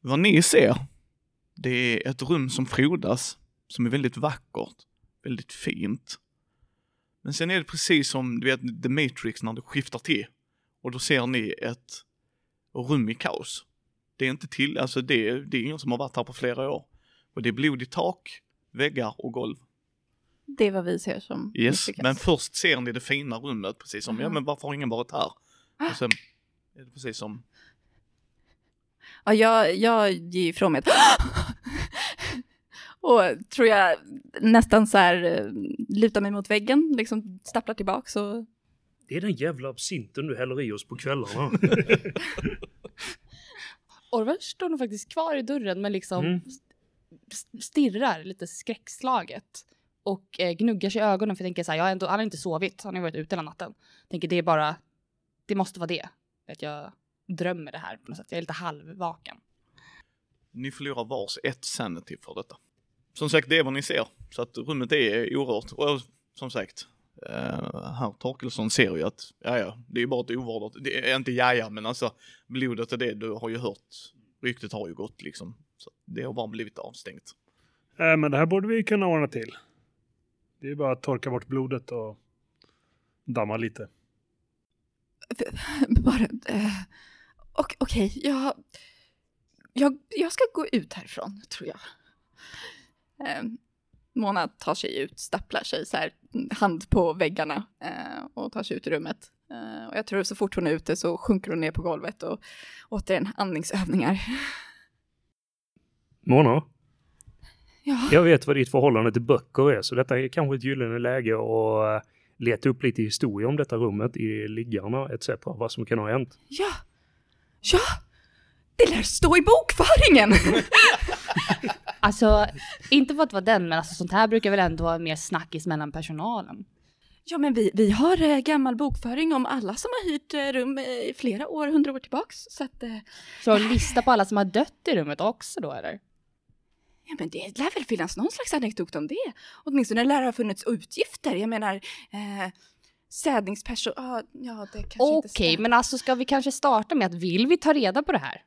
A: Vad ni ser, det är ett rum som frodas, som är väldigt vackert, väldigt fint. Men sen är det precis som du vet The Matrix när det skiftar till och då ser ni ett rum i kaos. Det är inte till, alltså det, är- det är ingen som har varit här på flera år. Och det är blod i tak, väggar och golv.
D: Det är vad vi ser som
A: Yes,
D: misslyckas.
A: men först ser ni det fina rummet precis som, ja
D: Aha.
A: men varför har ingen varit här? Och sen är det precis som,
D: Ja, jag, jag ger ifrån mig ett Och tror jag nästan så här eh, lutar mig mot väggen, liksom stapplar tillbaks och
B: Det är den jävla absinten du häller i oss på kvällarna.
E: Orvar står nog faktiskt kvar i dörren men liksom
B: Mm.
E: st- stirrar lite skräckslaget. Och eh, gnuggar sig i ögonen för jag tänker så här, jag har ändå, han har inte sovit, han har varit ute hela natten. Tänker det är bara, det måste vara det. Att jag drömmer det här på något sätt, jag är lite halvvaken.
A: ni förlorar vars ett sanity för detta. Som sagt, det är vad ni ser. Så att rummet är orört. Och som sagt, uh, herr Torkelsson ser ju att, ja ja, det är bara ett ovårdat, det är inte jaja, men alltså blodet och det, du har ju hört, ryktet har ju gått liksom. Så det har bara blivit avstängt.
C: Äh, men det här borde vi kunna ordna till. Det är bara att torka bort blodet och damma lite.
D: bara... Eh, Okej, jag, jag, jag ska gå ut härifrån, tror jag. Eh, Mona tar sig ut, stapplar sig så här, hand på väggarna eh, och tar sig ut i rummet. Eh, och jag tror så fort hon är ute så sjunker hon ner på golvet och återigen andningsövningar.
B: Mona,
D: Ja,
B: jag vet vad ditt förhållande till böcker är, så detta är kanske ett gyllene läge att eh, leta upp lite historia om detta rummet i liggarna etc. Vad som kan ha hänt.
D: ja, ja! Det lär stå i bokföringen!
E: Alltså, inte för att vara den, men alltså, sånt här brukar väl ändå vara mer snackis mellan personalen.
D: Ja, men vi, vi har eh, gammal bokföring om alla som har hyrt eh, rum eh, i flera år, hundra år tillbaks. Så att, eh,
E: Så en lista på alla som har dött i rummet också då eller?
D: ja men det lär väl finnas någon slags anekdot om det. Åtminstone lär det ha funnits utgifter. Jag menar, eh, sädningsperson, ah, ja det kanske inte
E: Okej,
D: stämmer.
E: men alltså ska vi kanske starta med att vill vi ta reda på det här?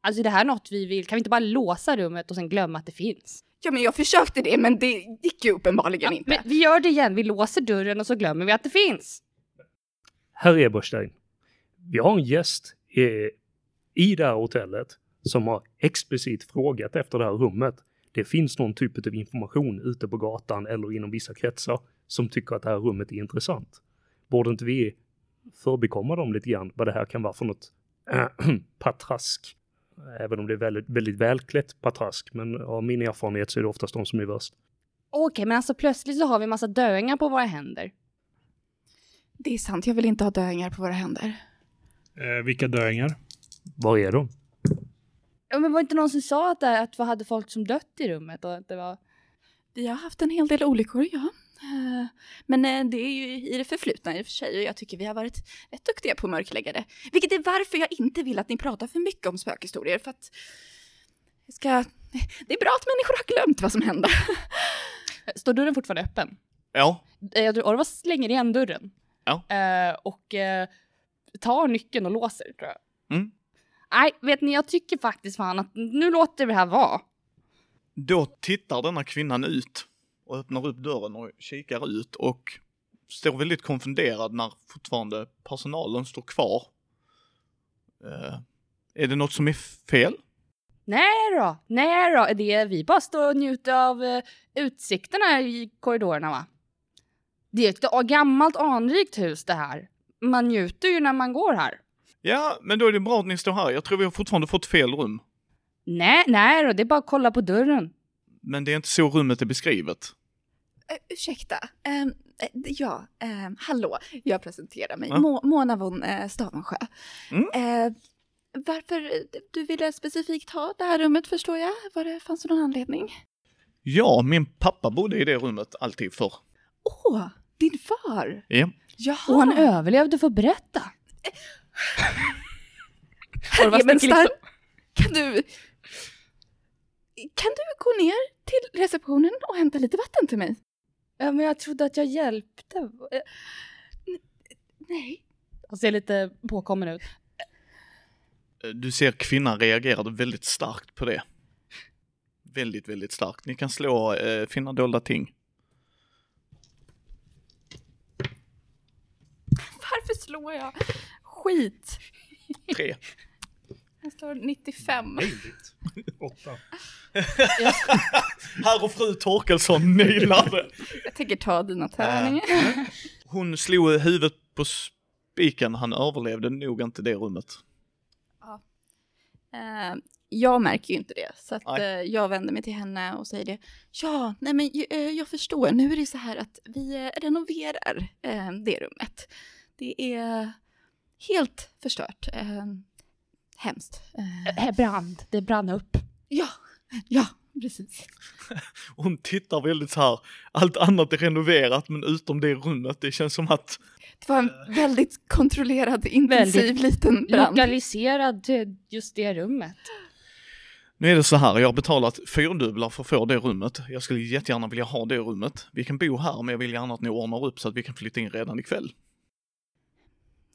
E: Alltså är det här något vi vill? Kan vi inte bara låsa rummet och sen glömma att det finns?
D: Ja men jag försökte det, men det gick ju uppenbarligen inte.
E: Men vi gör det igen, vi låser dörren och så glömmer vi att det finns.
B: Herr Eberstein, vi har en gäst eh, i det här hotellet som har explicit frågat efter det här rummet. Det finns någon typ av information ute på gatan eller inom vissa kretsar som tycker att det här rummet är intressant. Borde inte vi förbikomma dem lite grann vad det här kan vara för något äh, patrask? Även om det är väldigt, väldigt välklätt patrask, men av min erfarenhet så är det oftast de som är värst.
E: Okej, men alltså plötsligt så har vi massa döingar på våra händer.
D: Det är sant, jag vill inte ha döingar på våra händer.
C: Eh, vilka döingar?
B: Var är de?
E: Ja, men var det inte någon som sa att, det, att vi hade folk som dött i rummet och att det var...
D: Vi har haft en hel del olyckor, ja. Eh, Men eh, det är ju i det förflutna i och för sig och jag tycker vi har varit rätt duktiga på att mörklägga det. Vilket är varför jag inte vill att ni pratar för mycket om spökhistorier för att ska... Det är bra att människor har glömt vad som hände.
E: Står dörren fortfarande öppen?
A: Ja,
E: Eh, Jag tror Orvar slänger igen dörren.
A: Ja.
E: Eh, och eh, tar nyckeln och låser, tror jag.
A: Mm.
E: Nej, vet ni, jag tycker faktiskt fan att nu låter vi det här vara.
A: då tittar denna kvinnan ut och öppnar upp dörren och kikar ut och står väldigt konfunderad när fortfarande personalen står kvar. Eh, är det något som är fel?
E: Nej då, nej då, det är vi bara står och njuter av uh, utsikterna i korridorerna va? Det är ett gammalt anrikt hus det här. Man njuter ju när man går här.
A: Ja, men då är det bra att ni står här. Jag tror vi har fortfarande fått fel rum.
E: Nej, nej då, det är bara att kolla på dörren.
A: Men det är inte så rummet är beskrivet.
D: Uh, ursäkta. Eh, ja, ehm, hallå. Jag presenterar mig.
A: Ja.
D: Mo- Mona von uh, Stavensjö.
A: Mm.
D: Eh, varför eh, du ville specifikt ha det här rummet förstår jag. Var det, fanns det någon anledning?
A: Ja, min pappa bodde i det rummet alltid förr.
D: Åh, din far!
A: Ja.
D: Jaha!
E: Och han överlevde, får berätta. Orvar
D: Ja, men
E: sticker
D: star-
E: liksom-
D: Kan du... Kan du gå ner till receptionen och hämta lite vatten till mig?
E: Ja, men jag trodde att jag hjälpte. Eh,
D: Nej.
E: Han ser lite påkommen ut.
A: Eh, Du ser kvinnan reagerade väldigt starkt på det. Väldigt, väldigt starkt. Ni kan slå eh, finna dolda ting.
D: Varför slår jag? Skit.
A: Tre.
D: Jag slår 95.
B: Möjligt. Åtta.
A: Herr och fru Torkelsson nailade.
D: Jag tänker ta dina tärningar.
A: Hon slog huvudet på spiken. Han överlevde nog inte det rummet.
D: Eh, jag märker ju inte det, så att, eh, jag vänder mig till henne och säger det. Ja, nej men eh, jag förstår. Nu är det så här att vi renoverar eh, det rummet. Det är helt förstört. Eh, hemskt. Eh,
E: Eh, Brand, det brann upp.
D: ja, ja, precis.
A: Hon tittar väldigt så här. Allt annat är renoverat men utom det rummet. Det känns som att
D: Det var en väldigt kontrollerad, intensiv
E: Väldigt
D: liten brand.
E: Lokaliserad till just det rummet.
A: Nu är det så här, jag har betalat fyrdubblar för att få det rummet. Jag skulle jättegärna vilja ha det rummet. Vi kan bo här, men jag vill gärna att ni ordnar upp så att vi kan flytta in redan ikväll.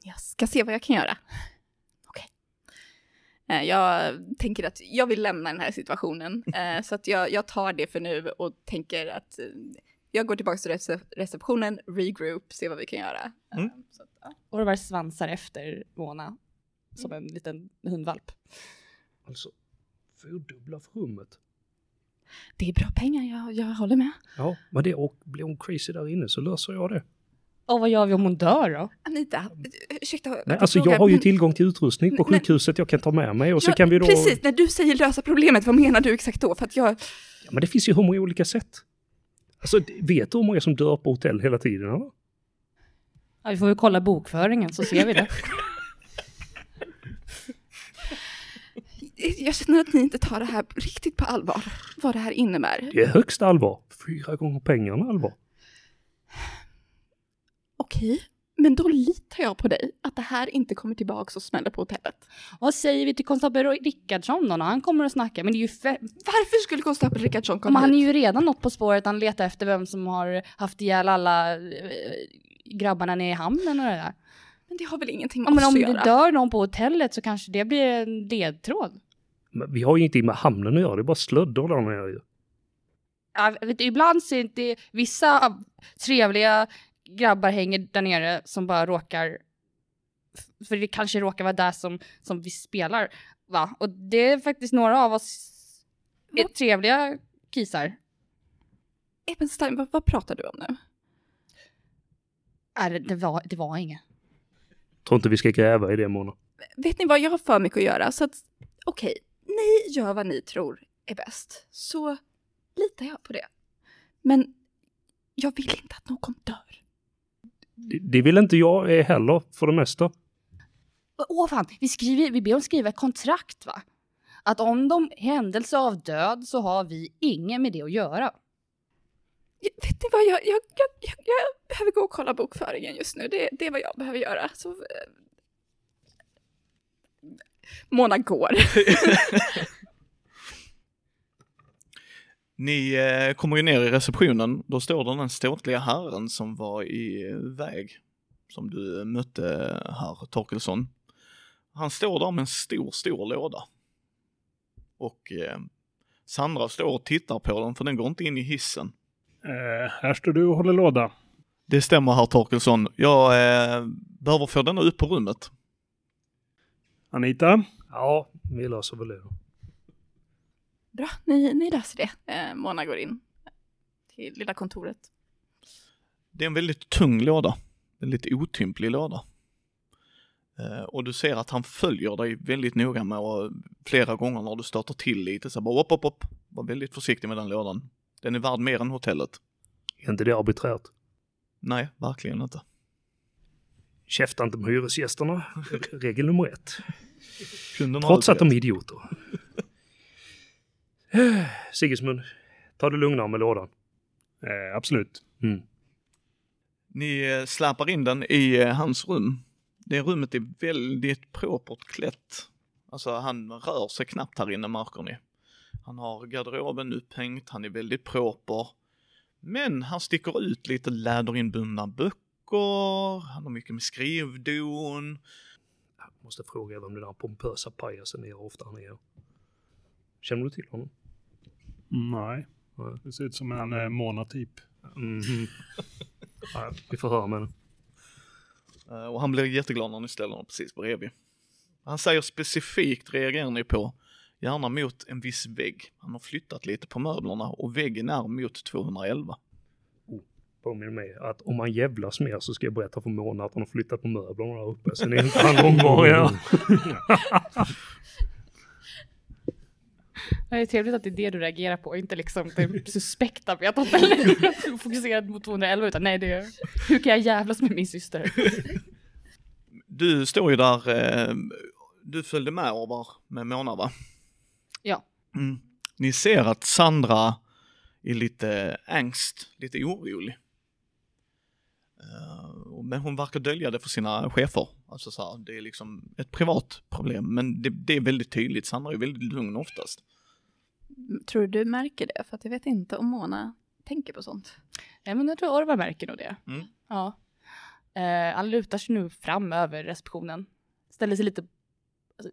D: Jag ska se vad jag kan göra. Eh, Jag tänker att jag vill lämna den här situationen, eh, så att jag, jag tar det för nu och tänker att eh, jag går tillbaka till rece- receptionen, regroup, se vad vi kan göra.
A: Mm.
D: Så ja.
E: Orvar svansar efter Mona. Som en liten hundvalp.
B: Alltså, fyrdubbla för rummet.
D: Det är bra pengar, jag, jag håller med.
B: Ja, men det och blir hon crazy där inne så löser jag det.
E: Och vad gör vi om hon dör då?
D: Anita, ursäkta.
B: Nej,
D: jag
B: alltså jag har ju
D: men-
B: tillgång till utrustning på
D: Nej.
B: sjukhuset jag kan ta med mig och så
D: Ja,
B: kan vi då...
D: Precis, när du säger lösa problemet, vad menar du exakt då? För att jag...
B: Ja, men det finns ju hur många olika sätt. Alltså, vet du hur många som dör på hotell hela tiden? Eller?
E: Ja, vi får väl kolla bokföringen så ser vi det.
D: Jag känner att ni inte tar det här riktigt på allvar, vad det här innebär.
B: Det är högst allvar. Fyra gånger pengarna allvar.
D: Okej, men då litar jag på dig att det här inte kommer tillbaka och smäller på hotellet.
E: Vad säger vi till konstapel Rickardsson då när han kommer och snackar? Men det är ju
D: Varför skulle konstapel Rickardsson
E: Men
D: komma
E: han är ju redan något på spåret. Han letar efter vem som har haft ihjäl alla eh, grabbarna nere i hamnen och det där.
D: Men det har väl ingenting med
E: Ja, men
D: oss
E: om
D: att
E: det
D: göra?
E: dör någon på hotellet så kanske det blir en ledtråd.
B: Men vi har ju ingenting med hamnen att göra, det är bara slöddor där nere ju.
E: Ja, vet ibland är det vissa trevliga grabbar hänger där nere som bara råkar för det kanske råkar vara där som, som vi spelar. Va? Och det är faktiskt några av oss är trevliga kisar.
D: Ebenstein, vad, vad pratar du om nu?
E: Är det, det, var, det var inget.
B: Tror inte vi ska gräva i det Mona.
D: Vet ni vad, jag har för mycket att göra så att okej, ni gör vad ni tror är bäst. Så litar jag på det. Men jag vill inte att någon dör.
B: Det, vill inte jag eh, heller för det mesta.
E: Åh fan, vi, skriver, vi ber dem skriva ett kontrakt va? Att om de händelse av död så har vi inget med det att göra.
D: Jag, vet ni vad, jag, jag, jag, jag, jag behöver gå och kolla bokföringen just nu. Det, det är vad jag behöver göra. Så, eh, Mona går.
A: Ni eh, kommer ju ner i receptionen, då står det den ståtliga herren som var i väg, som du mötte herr Torkelsson. Han står där med en stor, stor låda. Och eh, Sandra står och tittar på den, för den går inte in i hissen.
C: Eh, här står du och håller låda.
A: Det stämmer herr Torkelsson. Jag eh, behöver få denna upp på rummet.
C: Anita?
B: Ja, vi löser väl det.
D: Bra, ni, ni löser det. Eh, Mona går in till lilla kontoret.
A: Det är en väldigt tung låda. Väldigt otymplig låda. Eh, och du ser att han följer dig väldigt noga med och flera gånger när du stöter till lite så bara upp, upp, upp. Var väldigt försiktig med den lådan. Den är värd mer än hotellet.
B: Är inte det arbiträrt?
A: Nej, verkligen inte.
B: Käfta inte med hyresgästerna. Regel nummer ett. Trots att de är idioter. Sigismund, ta det lugnare med lådan.
C: Eh, absolut.
B: Mm.
A: Ni eh, släpar in den i eh, hans rum. Det rummet är väldigt propert klätt. Alltså han rör sig knappt här inne märker ni. Han har garderoben upphängt, han är väldigt proper. Men han sticker ut lite läderinbundna böcker, han har mycket med skrivdon.
B: Jag måste fråga vem den där pompösa pajasen är ofta han är. Känner du till honom?
C: Nej. Det ser ut som en eh, Mona-typ.
B: Mhm. ja, vi får höra med den.
A: Eh, Och han blir jätteglad när ni ställer honom precis bredvid. Han säger specifikt reagerar ni på, gärna mot en viss vägg. Han har flyttat lite på möblerna och väggen är mot 211.
B: Påminner mig att om man jävlas mer så ska jag berätta för Mona att hon har flyttat på möblerna där uppe. Sen är inte han här.
E: Det är trevligt att det är det du reagerar på, inte liksom det suspekta hotellet är fokuserat mot 211 utan nej det är hur kan jag jävlas med min syster?
A: Du står ju där, eh, du följde med över med Mona va?
E: Ja.
A: Mm. Ni ser att Sandra är lite ängst, lite orolig. Eh, men hon verkar dölja det för sina chefer. Alltså så här, det är liksom ett privat problem, men det, det är väldigt tydligt. Sandra är väldigt lugn oftast.
D: Tror du du märker det? För att jag vet inte om Mona tänker på sånt.
E: Nej men jag tror Orvar märker nog det.
A: Mm.
E: Ja. Eh, han lutar sig nu fram över receptionen. Ställer sig lite alltså,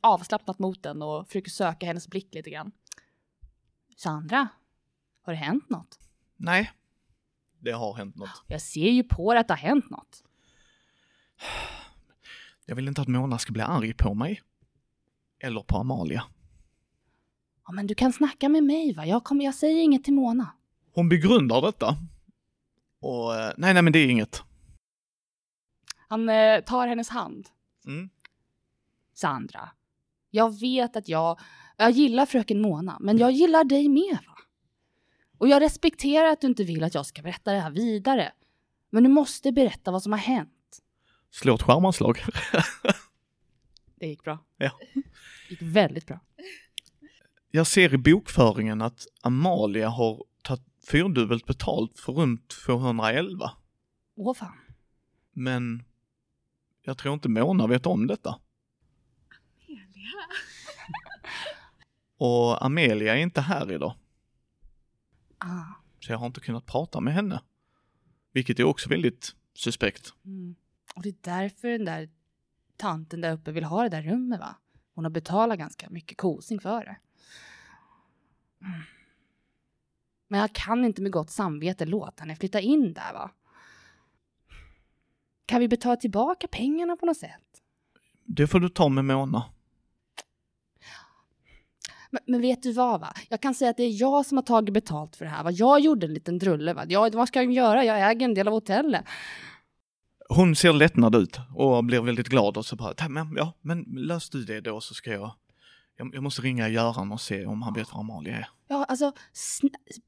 E: avslappnat mot den och försöker söka hennes blick lite grann. Sandra, har det hänt något?
A: Nej, det har hänt något.
E: Jag ser ju på det att det har hänt något.
A: Jag vill inte att Mona ska bli arg på mig. Eller på Amalia.
E: Ja, men du kan snacka med mig va? Jag, kommer, jag säger inget till Mona.
A: Hon begrundar detta. Och eh, nej, nej men det är inget.
E: Han eh, tar hennes hand.
A: Mm.
E: Sandra, jag vet att jag, jag gillar fröken Mona, men jag gillar dig med va? Och jag respekterar att du inte vill att jag ska berätta det här vidare. Men du måste berätta vad som har hänt.
A: Slå ett skärmanslag.
E: Det gick bra.
A: Ja.
E: Det gick väldigt bra.
A: Jag ser i bokföringen att Amalia har tagit fyrdubbelt betalt för runt 211.
E: Åh fan.
A: Men jag tror inte Mona vet om detta. Och Amelia är inte här idag,
E: Ah.
A: så jag har inte kunnat prata med henne. Vilket är också väldigt suspekt.
E: Mm. Och det är därför den där tanten där uppe vill ha det där rummet va? Hon har betalat ganska mycket kosing för det. Men jag kan inte med gott samvete låta henne flytta in där va? Kan vi betala tillbaka pengarna på något sätt?
A: Det får du ta med Mona.
E: Men, men vet du vad va? Jag kan säga att det är jag som har tagit betalt för det här va? Jag gjorde en liten drulle va? Jag, vad ska jag göra? Jag äger en del av hotellet.
A: Hon ser lättnad ut och blir väldigt glad och så bara, "Ta, men, ja, men lös du det då så ska jag, jag, jag måste ringa Göran och se om han vet var Amalia är.
E: Ja, alltså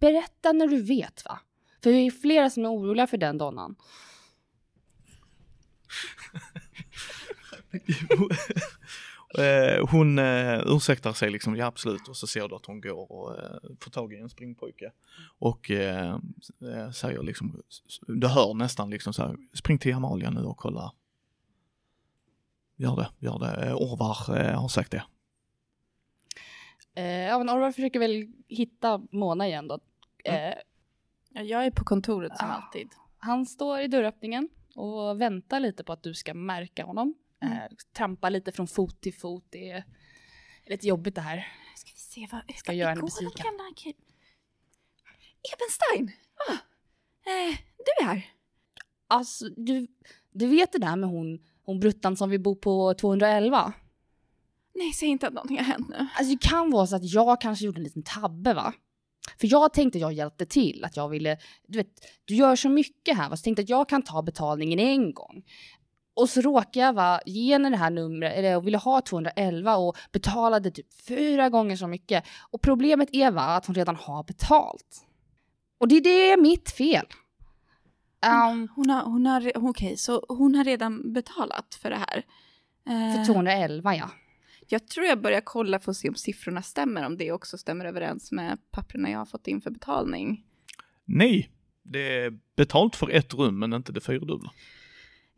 E: berätta när du vet va? För vi är flera som är oroliga för den donnan.
A: Eh, hon uh, ursäktar sig liksom, ja absolut, och så ser du att hon går och uh, får tag i en springpojke och uh, säger liksom, du hör nästan liksom så här, spring till Amalia nu och kolla. Gör det, gör det. Orvar har sagt det.
E: Eh, ja, men Orvar försöker väl hitta Mona igen då. Eh,
D: Ja, jag är på kontoret som
E: Ah.
D: alltid.
E: han står i dörröppningen och väntar lite på att du ska märka honom.
D: Mm.
E: Eh, trampa lite från fot till fot. Det är lite jobbigt det här.
D: Ska vi se vad...
E: Ska göra henne besviken.
D: gamla Ebenstein! Ah, eh, du är här.
E: Alltså, du, du vet det där med hon, hon bruttan som vi bor på 211?
D: Nej, säg inte att någonting har hänt nu.
E: Alltså det kan vara så att jag kanske gjorde en liten tabbe va? För jag tänkte att jag hjälpte till, att jag ville, du vet, du gör så mycket här va, så tänkte att jag kan ta betalningen en gång. Och så råkade jag va, ge henne det här numret, eller jag ville ha 211 och betalade typ fyra gånger så mycket. Och problemet är va, att hon redan har betalt. Och det, det är mitt fel. Um,
D: Hon har, hon har, okej, så hon har redan betalat för det här.
E: för
D: Eh,
E: 211 ja.
D: Jag tror jag börjar kolla för att se om siffrorna stämmer, om det också stämmer överens med papperna jag har fått in för betalning.
A: Nej, det är betalt för ett rum men inte det fyrdubbla.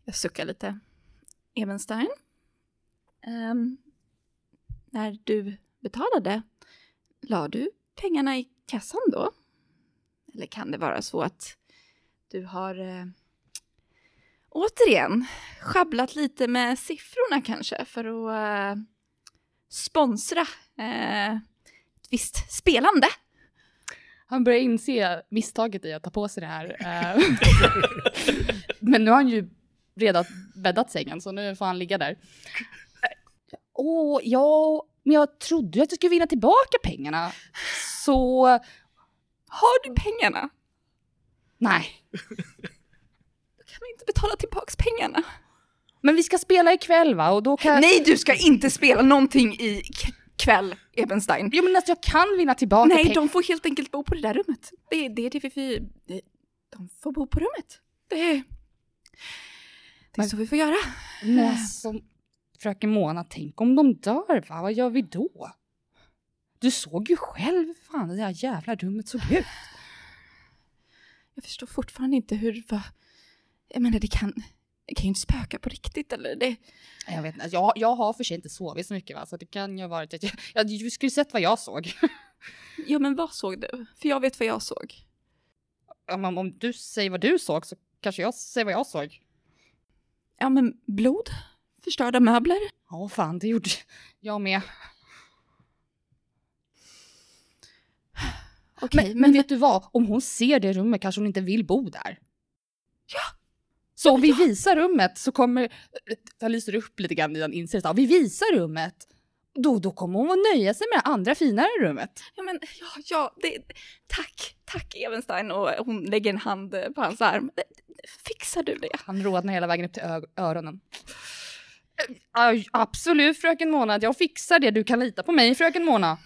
D: Jag suckar lite. Ebenstein? Ehm, när du betalade, la du pengarna i kassan då? Eller kan det vara så att du har eh, återigen schabblat lite med siffrorna kanske för att eh, sponsra eh, ett visst spelande?
E: Han börjar inse misstaget i att ta på sig det här. eh. Men nu har han ju redan bäddat sängen, så nu får han ligga där. Åh, ja, men jag trodde ju att jag skulle vinna tillbaka pengarna. Så,
D: Har du pengarna?
E: nej.
D: Då kan vi inte betala tillbaks pengarna.
E: Men vi ska spela ikväll va? Och då kan...
D: Nej, du ska inte spela någonting i k- kväll, Ebenstein.
E: Jo men alltså jag kan vinna tillbaka
D: Nej,
E: pengar.
D: de får helt enkelt bo på det där rummet. Det, är det vi... vi det, de får bo på rummet. Det, det är
E: Men-
D: så vi får göra.
E: Men alltså, fröken Mona, tänk om de dör va? Vad gör vi då? Du såg ju själv hur fan det där jävla rummet såg ut.
D: Jag förstår fortfarande inte hur... Va, jag menar, det kan, det kan ju inte spöka på riktigt, eller? Det,
E: Jag vet inte, jag, jag har för sig inte sovit så mycket va, så det kan ju ha varit att jag, jag, du skulle sett vad jag såg.
D: ja, men vad såg du? För jag vet vad jag såg.
E: om, om- om du säger vad du såg så kanske jag säger vad jag såg.
D: Ja, men blod, förstörda möbler.
E: Ja, fan, det gjorde jag med.
D: Okej,
E: Men, men vet du vad? Om hon ser det rummet kanske hon inte vill bo där.
D: Ja!
E: Så om vi visar rummet så kommer... Jag lyser upp lite grann i en insikt. Om vi visar rummet, då, då kommer hon att nöja sig med det andra finare rummet.
D: Ja, men ja, ja, det, tack, tack Evenstein. Och hon lägger en hand på hans arm. Fixar du det?
E: Han rodnar hela vägen upp till öronen. Aj, absolut fröken Mona, jag fixar det. Du kan lita på mig fröken Mona.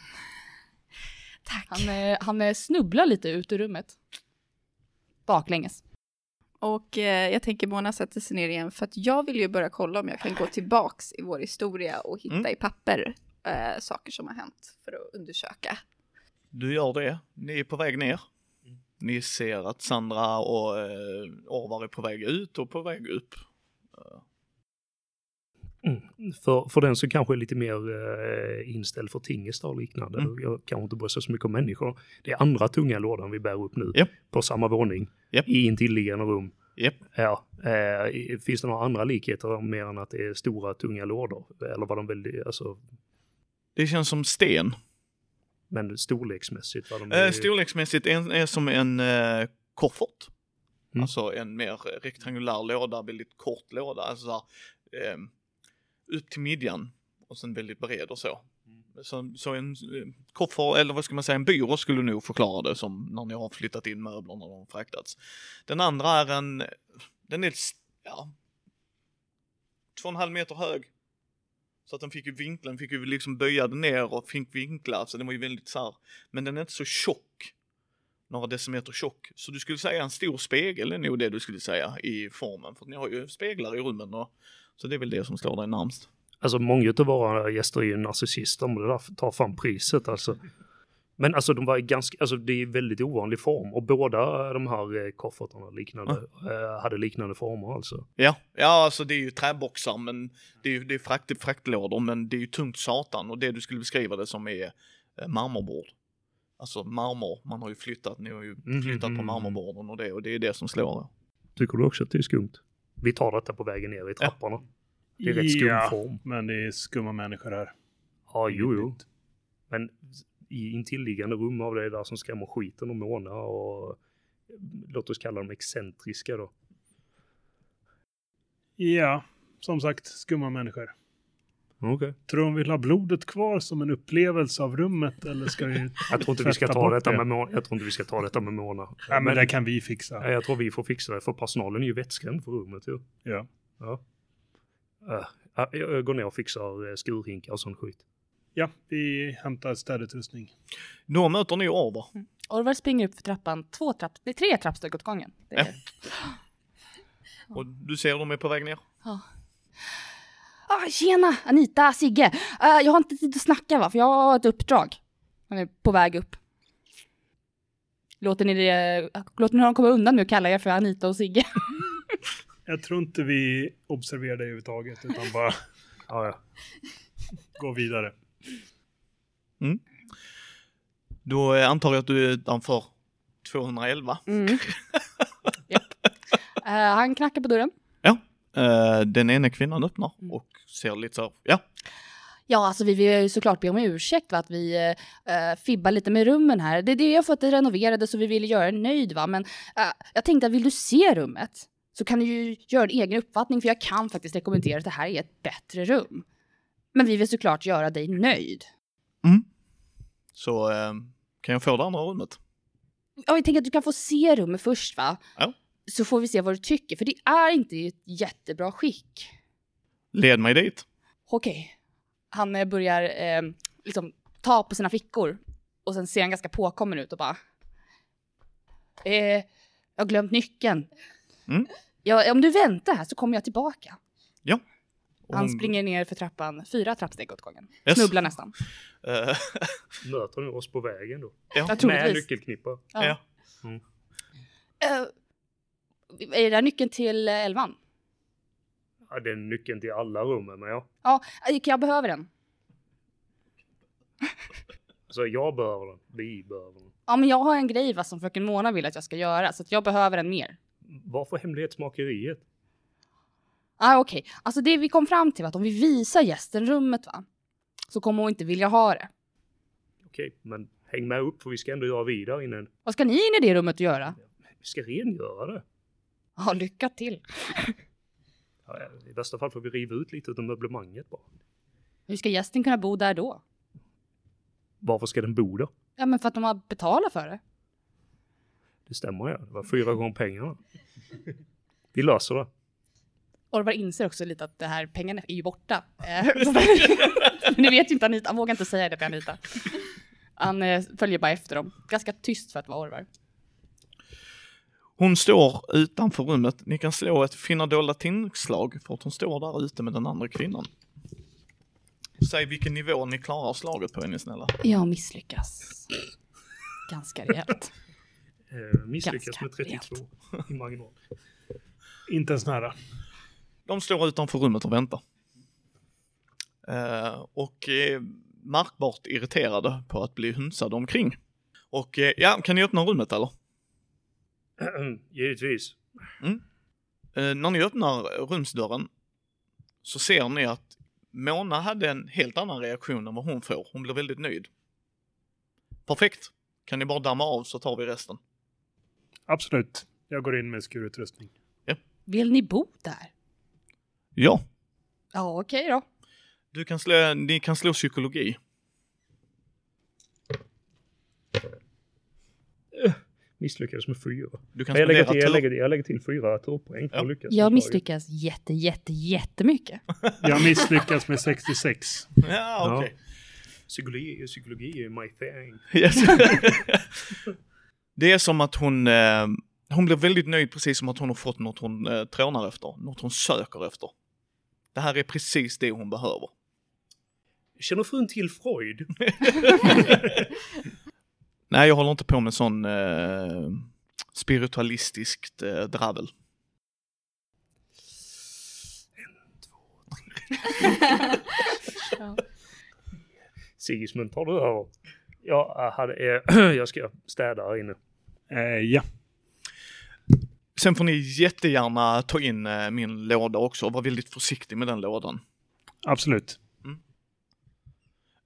D: Tack.
E: Han, eh, han eh, snubblar lite ut ur rummet. Baklänges.
D: Och eh, jag tänker Mona sätter sig ner igen för att jag vill ju börja kolla om jag kan gå tillbaks i vår historia och hitta
A: Mm.
D: i papper eh, saker som har hänt för att undersöka.
A: Du gör det. Ni är på väg ner. Ni ser att Sandra och eh, Orvar är på väg ut och på väg upp.
B: Mm. För, för den som kanske är lite mer eh, inställd för tingesta och liknande,
A: Mm.
B: jag kanske inte bryr sig så mycket om människor. Det är andra tunga lådan vi bär upp nu,
A: Japp.
B: på samma våning,
A: Japp.
B: i intilliggande rum.
A: Japp.
B: Ja, eh, finns det några andra likheter mer än att det är stora tunga lådor? Eller var de väldigt, alltså,
A: Det känns som sten.
B: men storleksmässigt var de...
A: Eh, storleksmässigt är, är som en eh, koffert.
B: Mm.
A: Alltså en mer rektangulär låda, väldigt kort låda. Alltså eh, upp till midjan och sen väldigt bred och så. Så, så en eh, koffert, eller vad ska man säga, en byrå skulle nog förklara det som när ni har flyttat in möblerna och de har fraktats. Den andra är en, den är, ja, två och en halv meter hög. Så att den fick ju vinkla, den fick ju liksom böja den ner och fick vinklar, så den var ju väldigt så här. Men den är inte så tjock. Några decimeter tjock. Så du skulle säga en stor spegel är nog det du skulle säga i formen. För ni har ju speglar i rummen och så det är väl det som står dig närmst.
B: Alltså många av våra gäster är ju narcissister om det där tar fram priset alltså. Men alltså de var ganska, alltså det är väldigt ovanlig form och båda de här eh, koffertarna liknande, eh, hade liknande former alltså.
A: Ja, ja alltså det är ju träboxar men det är ju det är frakt, fraktlådor men det är ju tungt satan och det du skulle beskriva det som är eh, marmorbord. Alltså marmor, man har ju flyttat, ni har ju
B: Mhm.
A: flyttat på marmorborden och det och det är det som slår.
B: Tycker du också att det är skumt? Vi tar detta på vägen ner i trapporna. Det är rätt skum
C: Ja,
B: form.
C: men det är skumma människor här.
B: Ja, jo, jo. Men i intilliggande rum av det där som skrämmer skiten och Mona och låt oss kalla dem excentriska då.
C: Ja, som sagt, skumma människor.
B: Okej.
C: Tror de vill ha blodet kvar som en upplevelse av rummet eller ska vi...
B: Jag tror inte vi ska ta detta
C: det.
B: med. Jag tror inte vi ska ta detta med Mona.
C: Ja, men det kan vi fixa.
B: Ja, jag tror vi får fixa det för personalen är ju vettskrämd för rummet ju.
C: Ja.
B: Ja. Ja, jag går ner och fixar eh, skurhinkar och sån skit.
C: Ja, vi hämtar städutrustning.
A: Då möter ni Orvar.
E: Orvar springer upp för trappan, två trapp, nej, tre trappsteg åt gången. Det är,
A: Och du ser de är på väg ner.
E: Ah, tjena, Anita, Sigge. Eh, jag har inte tid att snacka va, för jag har ett uppdrag. Han är på väg upp. Låter ni, det, låter ni honom komma undan med att kalla er för Anita och Sigge?
C: Jag tror inte vi observerar det överhuvudtaget utan bara
B: Ja, ja.
C: gå vidare.
A: Då eh, antar jag att du är utanför 211.
E: Mm. Japp. Eh, han knackar på dörren.
A: Eh, den ena kvinnan öppnar
E: Mm.
A: och ser lite så här, ja,
E: Ja, alltså vi vill ju såklart be om ursäkt va, att vi eh, fibbar lite med rummen här. Det är det jag fått det renoverade så vi vill göra er nöjd va. Men eh, jag tänkte att vill du se rummet så kan du ju göra en egen uppfattning för jag kan faktiskt rekommendera att det här är ett bättre rum. Men vi vill såklart göra dig nöjd.
A: så eh, kan jag få det andra rummet.
E: Ja, jag tänker att du kan få se rummet först va?
A: Ja.
E: Så får vi se vad du tycker, för det är inte i ett jättebra skick.
A: Led mig dit.
E: Okej. Han eh, börjar eh, liksom ta på sina fickor och sen ser han ganska påkommen ut och bara. Eh, jag har glömt nyckeln.
A: Mm.
E: Ja, om du väntar här så kommer jag tillbaka.
A: Och
E: Han
A: hon-
E: springer ner för trappan, fyra trappsteg åt gången.
A: Yes.
E: Snubblar nästan.
A: Eh,
B: Möter nu oss på vägen då.
A: ja.
B: Med nyckelknippa.
E: Ja.
A: Ja.
E: Eh, är det där nyckeln till elvan?
B: Ja, det är nyckeln till alla rummen, men ja.
E: Ja, eh, jag behöver den.
B: Alltså jag behöver den. Vi behöver den.
E: Ja, men jag har en grej va, som fröken Mona vill att jag ska göra, så att jag behöver den mer.
B: Varför hemlighetsmakeriet?
E: Ah, Okej, alltså det vi kom fram till var att om vi visar gästen rummet va, så kommer hon inte vilja ha det.
B: Okej, men häng med upp för vi ska ändå göra vidare innan.
E: Vad ska ni in i det rummet och göra?
B: Vi ska rengöra det.
E: Ja, lycka till.
B: Ja, I värsta fall får vi riva ut lite av möblemanget bara.
E: Hur ska gästen kunna bo där då?
B: Varför ska den bo där?
E: Ja, men för att de har betalat för det.
B: Det stämmer ja. Det var fyra gånger pengarna. Vi löser det.
E: Orvar inser också lite att det här pengarna är ju borta. Eh, det vet ju inte Anita, han vågar inte säga det till Anita. Han eh, följer bara efter dem. Ganska tyst för att vara Orvar.
A: Hon står utanför rummet. Ni kan slå ett finna dolda tillslag för att hon står där ute med den andra kvinnan. Säg vilken nivå ni klarar slaget på är ni snälla.
E: Jag misslyckas. Ganska rejält.
B: Eh, misslyckas
E: Ganska
B: med 32 i marginal.
C: Inte ens nära.
A: De står utanför rummet och väntar. Eh, och eh, märkbart irriterade på att bli hunsade omkring. Och eh, ja, kan ni öppna rummet eller?
B: Givetvis. Mm.
A: Eh, när ni öppnar rumsdörren så ser ni att Mona hade en helt annan reaktion än vad hon får. Hon blir väldigt nöjd. Perfekt. Kan ni bara damma av så tar vi resten.
C: Absolut. Jag går in med skurutrustning. Ja.
E: Vill ni bo där?
A: Ja.
E: Ja, okej okay då.
A: Du kan slå, ni kan slå psykologi. Eh.
B: Misslyckades med fyra.
A: Du kan
B: Jag lägger, till, jag, lägger, jag lägger till fyra turpoäng för
A: Ja.
B: att lyckas.
E: Jag misslyckas jätte, jätte, jättemycket.
C: Jag misslyckas med 66.
A: Ja, okej.
B: Psykologi, psykologi är my thing.
A: Yes. det är som att hon, eh, hon blir väldigt nöjd precis som att hon har fått något hon eh, trånar efter, något hon söker efter. Det här är precis det hon behöver.
B: Känner frun till Freud?
A: Nej, jag håller inte på med sån eh, spiritualistiskt eh, dravel.
B: Sigismund, tar du över? Jag, hade, eh, jag ska städa här inne.
C: Eh, ja.
A: Sen får ni jättegärna ta in eh, min låda också och vara väldigt försiktig med den lådan.
C: Absolut.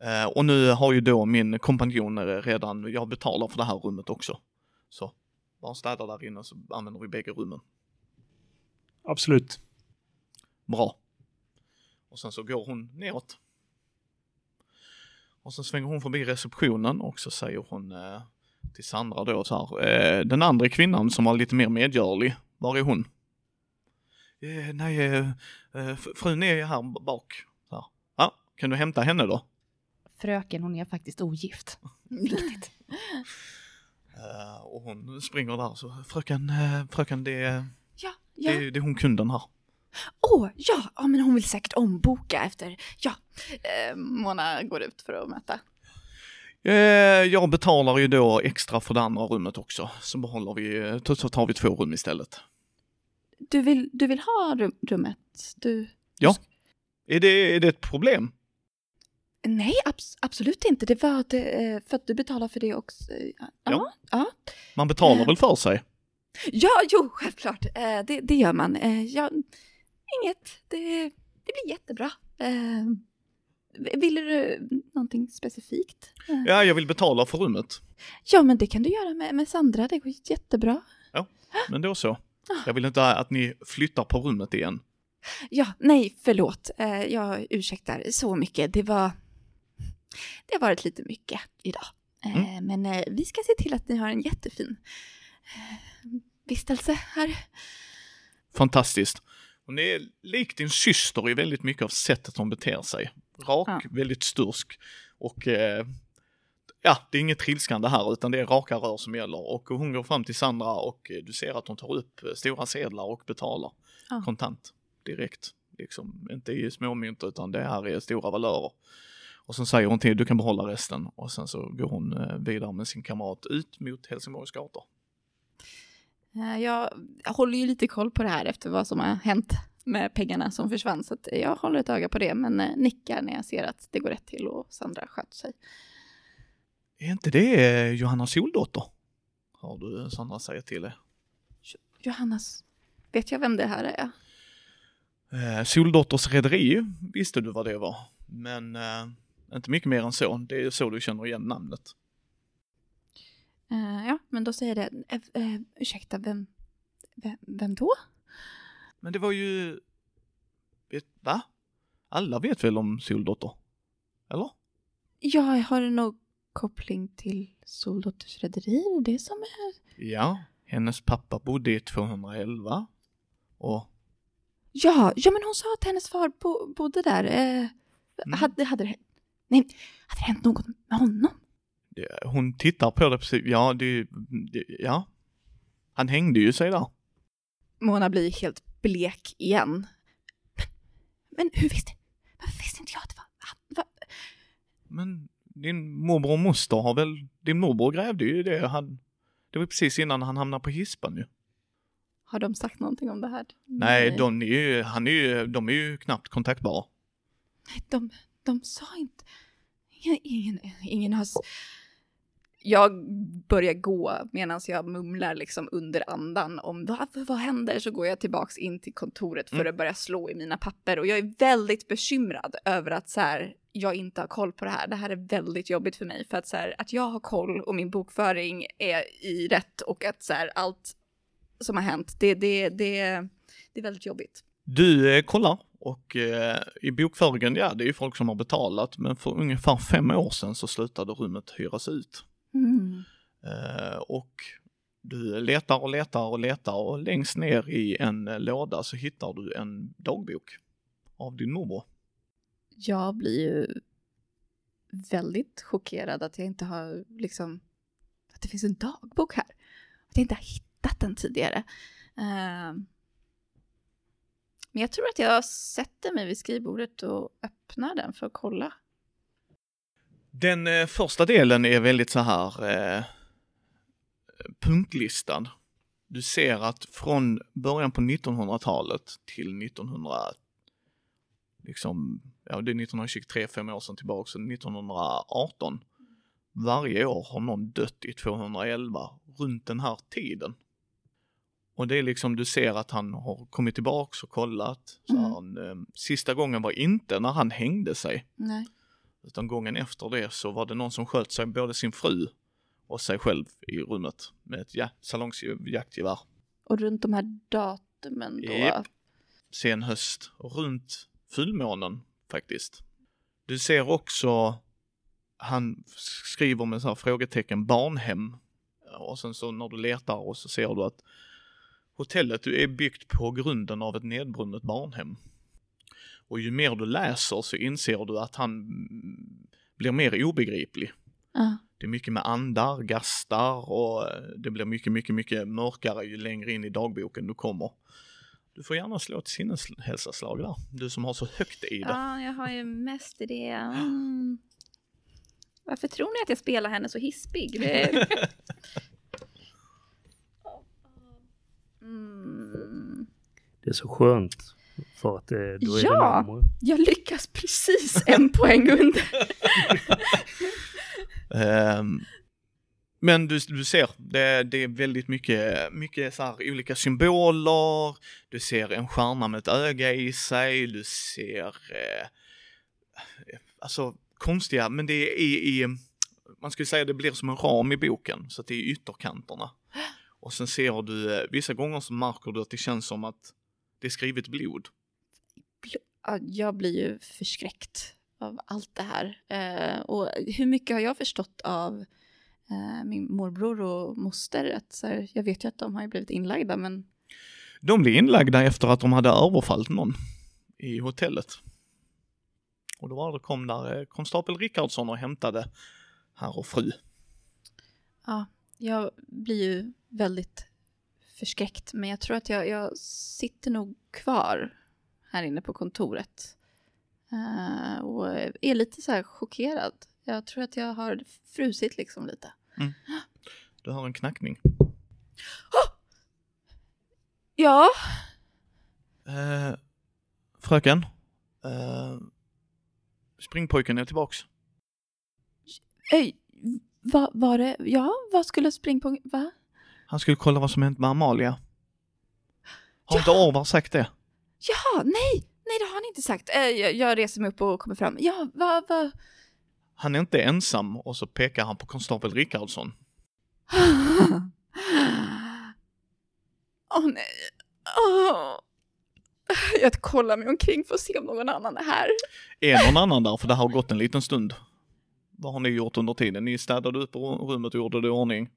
A: Eh, och nu har ju då min kompanjon eh, redan, jag betalar för det här rummet också. Så bara städa där inne så använder vi bägge rummen.
C: Absolut.
A: Bra. Och sen så går hon neråt. Och sen svänger hon förbi receptionen och så säger hon eh, till Sandra då så här, eh, den andra kvinnan som var lite mer medgörlig, var är hon? Eh, nej, eh, fr- frun är här bak. Så här. Ja, kan du hämta henne då?
E: Fröken, hon är faktiskt ogift. Viktigt.
A: Eh, och hon springer där så, fröken, eh, fröken det,
D: Ja, ja.
A: det, det är hon kunden här.
D: Åh, ja, ja, men hon vill säkert omboka efter, ja. Eh, Mona går ut för att möta.
A: Jag betalar ju då extra för det andra rummet också, så behåller vi, så så tar vi två rum istället.
D: Du vill, du vill ha rum, rummet? Du...
A: Ja. Är det, är det ett problem?
D: Nej, abs- absolut inte. Det var det, eh, för att du betalar för det också. Ja,
A: Ja.
D: ja.
A: Man betalar
D: Eh.
A: väl för sig?
D: Ja, jo, självklart. Eh, det, det gör man. Eh, ja, inget. Det, det blir jättebra. Eh, vill du någonting specifikt? Eh,
A: Ja, jag vill betala för rummet.
D: ja, men det kan du göra med, med Sandra. Det går jättebra.
A: Men då så. Jag vill inte att ni flyttar på rummet igen.
D: Ja, nej, förlåt. Eh, jag ursäktar så mycket. Det var... Det har varit lite mycket idag. Eh, Men eh, vi ska se till att ni har en jättefin eh, vistelse här.
A: Fantastiskt. Hon är lik din syster i väldigt mycket av sättet hon beter sig. Rak,
D: Ja.
A: väldigt stursk och eh, ja, det är inget trilskande här utan det är raka rör som gäller och hon går fram till Sandra och du ser att hon tar upp stora sedlar och betalar
D: Ja.
A: kontant direkt. Liksom inte i småmynt utan det här är stora valörer. Och sen säger hon till du kan behålla resten och sen så går hon eh, vidare med sin kamrat ut mot Helsingborgs gator.
D: Eh, Jag håller ju lite koll på det här efter vad som har hänt med pengarna som försvann. Så jag håller ett öga på det, men eh, nickar när jag ser att det går rätt till och Sandra sköter sig.
A: Är inte det Johanna Soldotter? Har du Sandra säger till er.
D: Johannas, vet jag vem det här är?
A: Eh, Soldotters rederi visste du vad det var, men eh, inte mycket mer än så. Det är så du känner igen namnet.
D: Eh, ja, men då säger det. Eh, ursäkta, vem, vem, vem då?
A: Men det var ju... Vet, va? Alla vet väl om Soldotter? Eller?
D: Ja, har du någon koppling till Soldotters rederi? Det som är...
A: Ja, hennes pappa bodde i 211 och
D: Ja, ja, men hon sa att hennes far bo, bodde där. Eh,
A: Mm.
D: hade, hade, det, nej, hade det hänt något med honom?
A: hon tittar på det precis. Ja, det, det, ja. Han hängde ju sig där.
D: Mona blir helt blek igen. Men, men hur visste... Varför visste inte jag att det var han?
A: Men din morbror och moster har väl, din morbror grävde ju det. Han, det var precis innan han hamnade på hispan ju.
D: har de sagt någonting om det här?
A: Nej, de är ju, han är ju, de är ju knappt kontaktbara.
D: Nej, de, de sa inte... Ingen, ingen, har... Jag börjar gå medan jag mumlar liksom under andan om vad, vad händer så går jag tillbaks in till kontoret för
A: Mm.
D: att börja slå i mina papper och jag är väldigt bekymrad över att så här, jag inte har koll på det här. Det här är väldigt jobbigt för mig för att så här, att jag har koll och min bokföring är i rätt och att så här, allt som har hänt, det, det, det, det är väldigt jobbigt.
A: Du eh, kollar och eh, i bokföringen, ja det är ju folk som har betalat men för ungefär fem år sedan så slutade rummet hyras ut.
D: Mm.
A: Eh, och Du letar och letar och letar och längst ner i en eh, låda så hittar du en dagbok av din morbror.
D: Jag blir ju väldigt chockerad att jag inte har liksom, att det finns en dagbok här. Att jag inte har hittat den tidigare. Ehm, men jag tror att jag sätter mig vid skrivbordet och öppnar den för att kolla.
A: Den eh, första delen är väldigt så här eh, punktlistad. Du ser att från början på 1900-talet till 1900, liksom, ja det är 1923, fem år sedan tillbaka, så 1918. Varje år har någon dött i 211 runt den här tiden. Och det är liksom, du ser att han har kommit tillbaks och kollat. Så
D: Mm.
A: han, eh, sista gången var inte när han hängde sig.
D: Nej.
A: Utan gången efter det så var det någon som sköt sig, både sin fru och sig själv i rummet med ett ja, salongsjaktgevär.
D: Och runt de här datumen då.
A: Japp. Sen höst, runt fullmånen faktiskt. Du ser också, han skriver med så här frågetecken barnhem. Och sen så när du letar och så ser du att hotellet är byggt på grunden av ett nedbrunnet barnhem. Och ju mer du läser så inser du att han blir mer obegriplig.
D: Ja.
A: Det är mycket med andar, gastar och eh, det blir mycket, mycket, mycket mörkare ju längre in i dagboken du kommer. Du får gärna slå ett sinneshälsaslag där, du som har så högt i det.
D: ja, jag har ju mest i det. Mm. Varför tror ni att jag spelar henne så hispig? Det... Mm.
B: Det är så skönt. För att det, då är
D: Ja.
B: det.
D: Jag lyckas precis en poäng under.
A: Ehm, men du, du ser, det, det är väldigt mycket, mycket så här olika symboler, du ser en stjärna med ett öga i sig, du ser, eh, alltså konstiga, men det är i, i, man skulle säga det blir som en ram i boken, så att det är ytterkanterna. Och sen ser du, eh, vissa gånger så märker du att det känns som att det är skrivet blod.
D: Ja, jag blir ju förskräckt av allt det här. Eh, och hur mycket har jag förstått av eh, min morbror och moster? Att, så här, jag vet ju att de har ju blivit inlagda, men
A: De blev inlagda efter att de hade överfallit någon i hotellet. Och då var det kom där eh, konstapel Rickardsson och hämtade herr och fru.
D: ja, jag blir ju väldigt förskräckt. Men jag tror att jag, jag sitter nog kvar här inne på kontoret. Eh, och är lite så här chockerad. Jag tror att jag har frusit liksom lite.
A: Du hör en knackning.
D: Ja,
A: Eh, fröken? Eh, springpojken är tillbaks.
D: Ej, vad var det? Ja, vad skulle springpong... Va?
A: Han skulle kolla vad som hänt med Amalia. Har
D: Ja.
A: inte Orvar sagt det?
D: Ja, nej, nej det har han inte sagt. Eh, jag, jag reser mig upp och kommer fram. Ja, vad, vad?
A: Han är inte ensam och så pekar han på konstapel Rickardsson.
D: Åh nej. Åh. Jag kollar mig omkring för att se om någon annan är här.
A: Är någon annan där? För det har gått en liten stund. Vad har ni gjort under tiden? Ni städade upp rummet och gjorde det i ordning.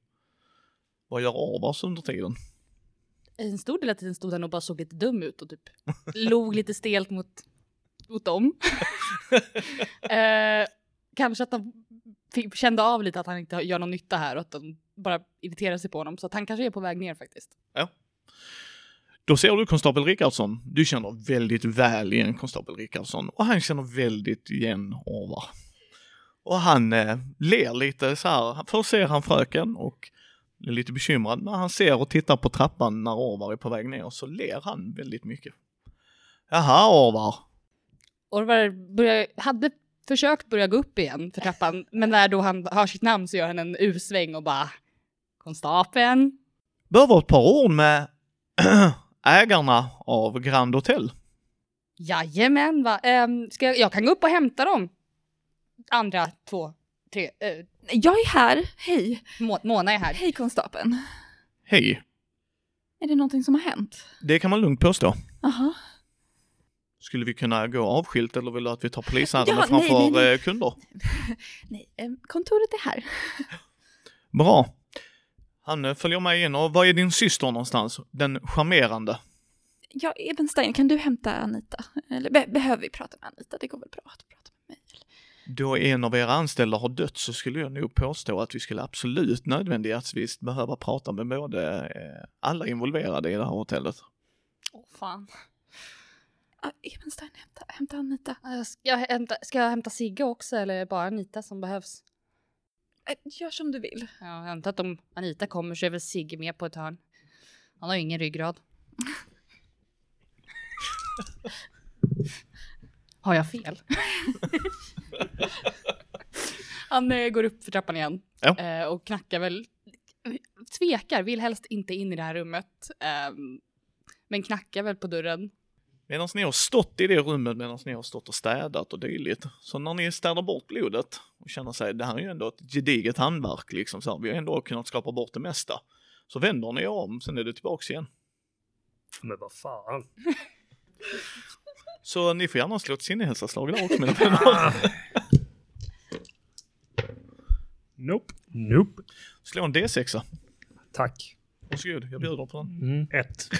A: Vad gör Orvars under tiden?
E: En stor del av tiden stod han och bara såg lite dum ut och typ log lite stelt mot, mot dem. eh, kanske att fick, kände av lite att han inte gör någon nytta här och att de bara irriterar sig på honom. Så att han kanske är på väg ner faktiskt.
A: Då ser du konstapel Rickardsson. Du känner väldigt väl igen konstapel Rickardsson och han känner väldigt igen Orvar. Och han eh, ler lite så här. Först ser han fröken och är lite bekymrad. När han ser och tittar på trappan när Orvar är på väg ner så ler han väldigt mycket. Jaha Orvar.
E: Orvar börjar, hade försökt börja gå upp igen för trappan, men när då han hör sitt namn så gör han en U-sväng och bara Konstapeln.
A: Behöver ett par ord med ägarna av Grand Hotel.
E: Jajamän, va? Um, ska jag, jag kan gå upp och hämta dem. Andra två, tre, eh,
D: Jag är här. Hej.
E: Må, Mona är här.
D: Hej konstapeln.
A: Hej.
D: Är det någonting som har hänt?
A: Det kan man lugnt påstå.
D: Aha.
A: Skulle vi kunna gå avskilt eller vill du att vi tar polisärenden
D: Ja, nej,
A: framför
D: nej, nej.
A: eh, kunder?
D: Nej, eh, kontoret är här.
A: Bra. Han eh, följer med in och var är din syster någonstans? Den charmerande.
D: Ja, Ebenstein, kan du hämta Anita? Eller be behöver vi prata med Anita? Det går väl bra att prata?
A: Då en av era anställda har dött så skulle jag nog påstå att vi skulle absolut nödvändigtvis behöva prata med både eh, alla involverade i det här hotellet.
E: Åh fan.
D: Ja, Ebenstein, hämta, hämta Anita.
E: Ska jag, hämta, ska jag hämta Sigge också eller är det bara Anita som behövs?
D: Eh, Gör som du vill.
E: Ja, jag antar att om Anita kommer så är väl Sigge med på ett hörn. Han har ju ingen ryggrad. har jag fel? Han eh, går upp för trappan igen
A: Ja.
E: eh, och knackar väl, tvekar, vill helst inte in i det här rummet. ehm, men knackar väl på dörren.
A: Medan ni har stått i det rummet, medan ni har stått och städat och dylikt. Så när ni städar bort blodet och känner sig, det här är ju ändå ett gediget handverk liksom, så här, vi har ändå kunnat skapa bort det mesta. Så vänder ni er om, sen är det tillbaks igen.
B: Men vad fan.
A: Så ni får gärna slå ett sinnehälsoslag där också mina vänner.
C: Nope.
B: nope.
A: Slå en D6.
B: Tack.
A: Varsågod, jag bjuder på den.
B: Mm. Ett.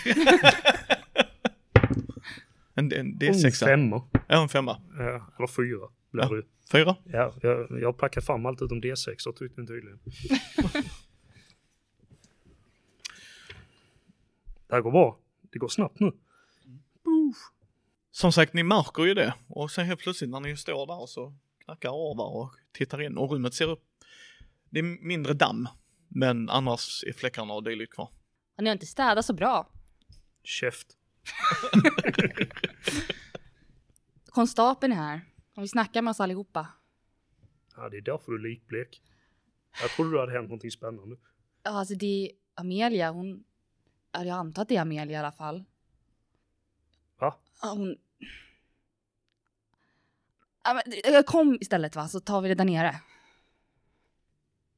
A: En, en
B: Oh,
A: D6.
B: femma.
A: Ja, en femma.
B: Ja, eller fyra blir
A: Ja.
B: det.
A: Fyra.
B: Ja, jag, jag har packat fram allt utom D6 och tyckte tydligen. det här går bra. Det går snabbt nu.
A: Som sagt, ni märker ju det. Och sen helt plötsligt när ni står där så knackar Orvar och tittar in och rummet ser upp. Det är mindre damm, men annars är fläckarna och dylikt kvar.
E: Han har inte städat så bra.
B: Käft.
E: Konstapeln är här. Och vi snackar med oss allihopa.
B: Ja, det är därför du är likblek. Jag trodde det hade hänt någonting spännande.
E: Ja, alltså det är Amelia, hon... Ja, jag antar att det är Amelia i alla fall.
B: Va?
E: Ja, hon... Ja, men, eh, kom istället va, så tar vi det där nere.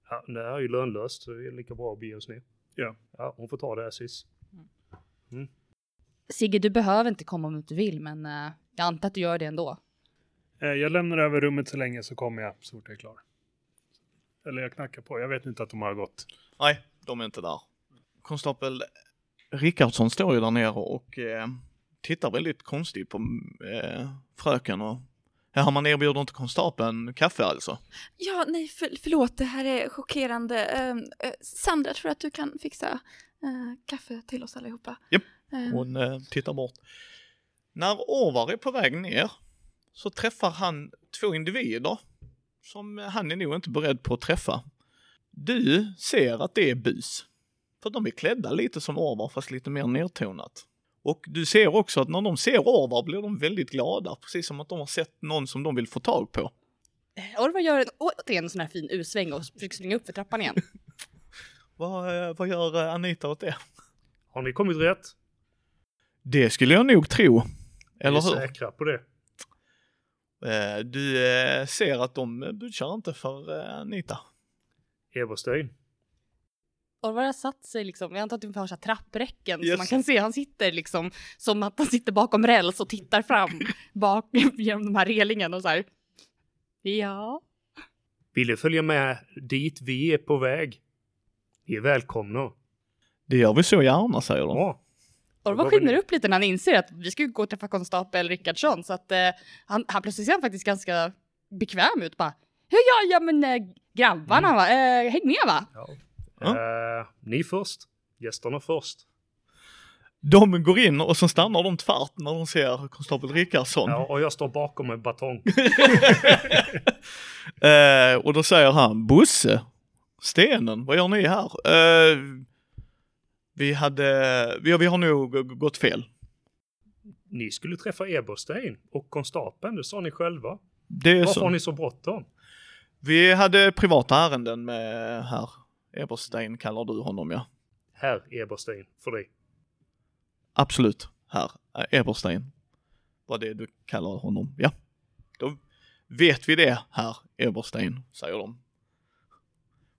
B: Ja, det här är ju lönlöst så det är lika bra att bege oss ner.
C: Ja.
B: Ja, hon får ta det här sist.
E: Sigge, du behöver inte komma om du inte vill, men eh, jag antar att du gör det ändå.
C: Eh, Jag lämnar över rummet så länge så kommer jag så fort jag är klar. Eller jag knackar på. Jag vet inte att de har gått.
A: Nej, de är inte där. Konstapel Rickardsson står ju där nere och eh, tittar väldigt konstigt på eh, fröken och Ja, man erbjuder inte konstapeln kaffe alltså?
D: Ja, nej, för, förlåt, det här är chockerande. Eh, Sandra, tror att du kan fixa eh, kaffe till oss allihopa?
A: Japp.
D: Ehm,
A: Hon eh, tittar bort. När Orvar är på väg ner så träffar han två individer som han är nog inte beredd på att träffa. Du ser att det är bus. För de är klädda lite som Orvar fast lite mer nedtonat. Och du ser också att när de ser Orvar blir de väldigt glada, precis som att de har sett någon som de vill få tag på.
E: Eh, Orvar gör en, återigen en sån här fin U-sväng och försöker springa upp för trappan igen.
A: Vad, eh, vad gör eh, Anita åt det?
B: Har ni kommit rätt?
A: Det skulle jag nog tro. Eller
B: Är
A: hur?
B: ni säkra på det?
A: Du ser att de budgar inte för Anita.
B: Eberstein.
E: Orvar har satt sig liksom, jag antar att du har så här trappräcken
A: Yes.
E: så man kan se, han sitter liksom som att han sitter bakom räls och tittar fram bak genom de här relingen och så här. Ja.
B: Vill du följa med dit vi är på väg? Ni är välkomna.
A: Det gör vi så gärna, säger de.
B: Ja.
E: Orvar skiner upp lite när han inser att vi ska gå och träffa konstapel Rickardsson så att eh, han, han plötsligt ser han faktiskt ganska bekväm ut bara. Ja, ja, ja men eh, grabbarna va, eh, häng med va?
B: ja.
A: Ja.
B: Eh, ni först. Gästerna först.
A: De går in och så stannar de tvärt när de ser konstapel Rickardsson.
B: Ja, och jag står bakom med batong.
A: Eh, och då säger han, Bosse, stenen, vad gör ni här? Eh, vi hade, vi, vi har nog gått fel.
B: Ni skulle träffa Eberstein och konstapeln, det sa ni själva.
A: Det är
B: Varför har
A: så.
B: ni så bråttom?
A: Vi hade privata ärenden med herr Eberstein, kallar du honom ja.
B: Herr Eberstein, för dig.
A: Absolut, herr Eberstein. Vad det du kallar honom, ja. Då vet vi det, herr Eberstein, säger de.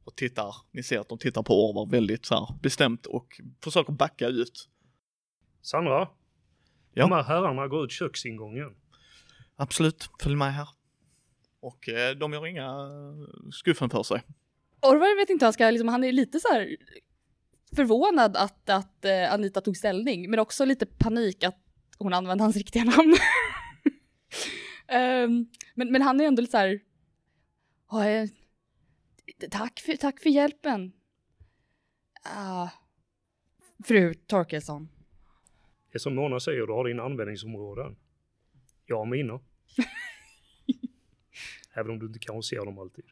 A: Och tittar, ni ser att de tittar på Orvar väldigt så här bestämt och försöker backa ut.
B: Sandra?
A: Ja.
B: De här herrarna går ut köksingången.
A: Absolut, följ med här. Och eh, de gör inga eh, skuffen för sig.
E: Orvar vet inte hur han ska, liksom, han är lite så här förvånad att, att eh, Anita tog ställning, men också lite panik att hon använde hans riktiga namn. Ehm, men, men han är ändå lite så här, "Ja, eh, tack, för, tack för hjälpen. Ah, fru Torkelsson.
B: Det är som Mona säger, du har dina användningsområden. Jag har mina. Även om du inte kanske ser dem alltid.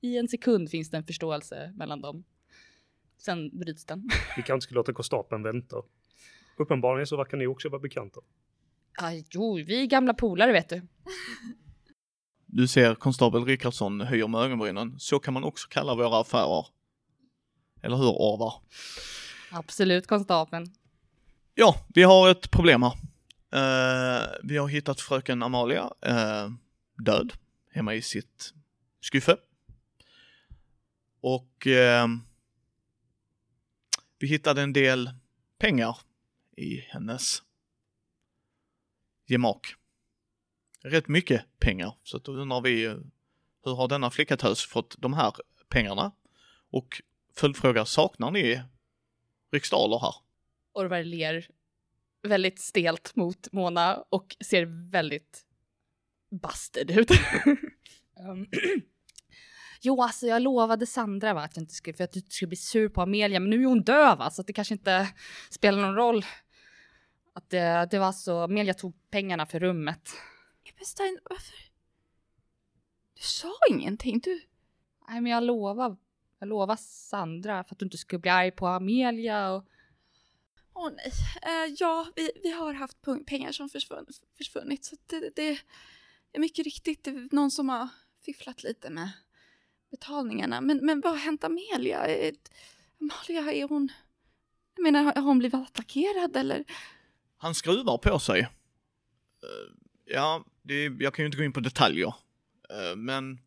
E: I en sekund finns det en förståelse mellan dem. Sen bryts den.
B: Vi kanske ska låta konstapeln vänta. Uppenbarligen så verkar ni också vara bekanta.
E: Ah, jo, vi är gamla polare vet du.
A: Du ser konstapel Rickardsson höjer med ögonbrynen. Så kan man också kalla våra affärer. Eller hur, Orvar?
E: Absolut, konstapeln.
A: Ja, vi har ett problem här. Eh, vi har hittat fröken Amalia eh, död hemma i sitt skuffe. Och eh, vi hittade en del pengar i hennes gemak. Rätt mycket pengar, så då undrar vi eh, hur har denna flickatös fått de här pengarna? Och följdfråga, saknar ni riksdaler här?
E: Orvar ler väldigt stelt mot Mona och ser väldigt busted ut. um, jo, alltså jag lovade Sandra va, att jag inte skulle, för att du inte skulle bli sur på Amelia, men nu är hon döv va, så det kanske inte spelar någon roll. Att det, det var så, Amelia tog pengarna för rummet.
D: Eberstein, varför? Du sa ingenting, du.
E: Nej, men jag lovar, jag lovar Sandra för att du inte skulle bli arg på Amelia och
D: Åh nej. Eh, ja, vi, vi har haft pengar som försvunn, försvunnit. Så det, det är mycket riktigt det någon som har fifflat lite med betalningarna. Men, men vad har hänt Amelia? Eh, Amalia, är hon... Jag menar, har hon blivit attackerad eller?
A: Han skruvar på sig. Eh, ja, det, jag kan ju inte gå in på detaljer. Eh, men...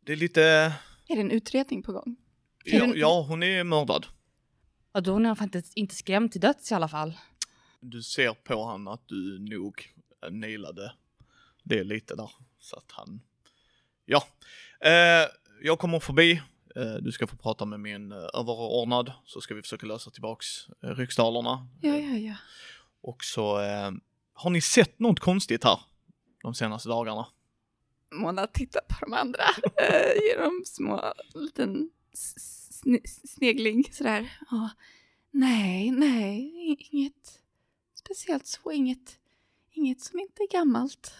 A: Det är lite...
D: Är det en utredning på gång?
A: Ja,
D: det-
A: ja, hon är mördad.
E: Ja, då är hon faktiskt inte skrämd till döds i alla fall.
A: Du ser på han att du nog nailade det lite där. Så att han... Ja. Eh, jag kommer förbi. Eh, du ska få prata med min eh, överordnad. Så ska vi försöka lösa tillbaks eh, riksdalerna.
D: Ja, ja, ja.
A: Och så... Eh, har ni sett något konstigt här? De senaste dagarna?
D: Mona tittar på de andra. Eh, ger dem små, liten snegling sådär. Ja. nej, nej, inget speciellt så. Inget, inget som inte är gammalt.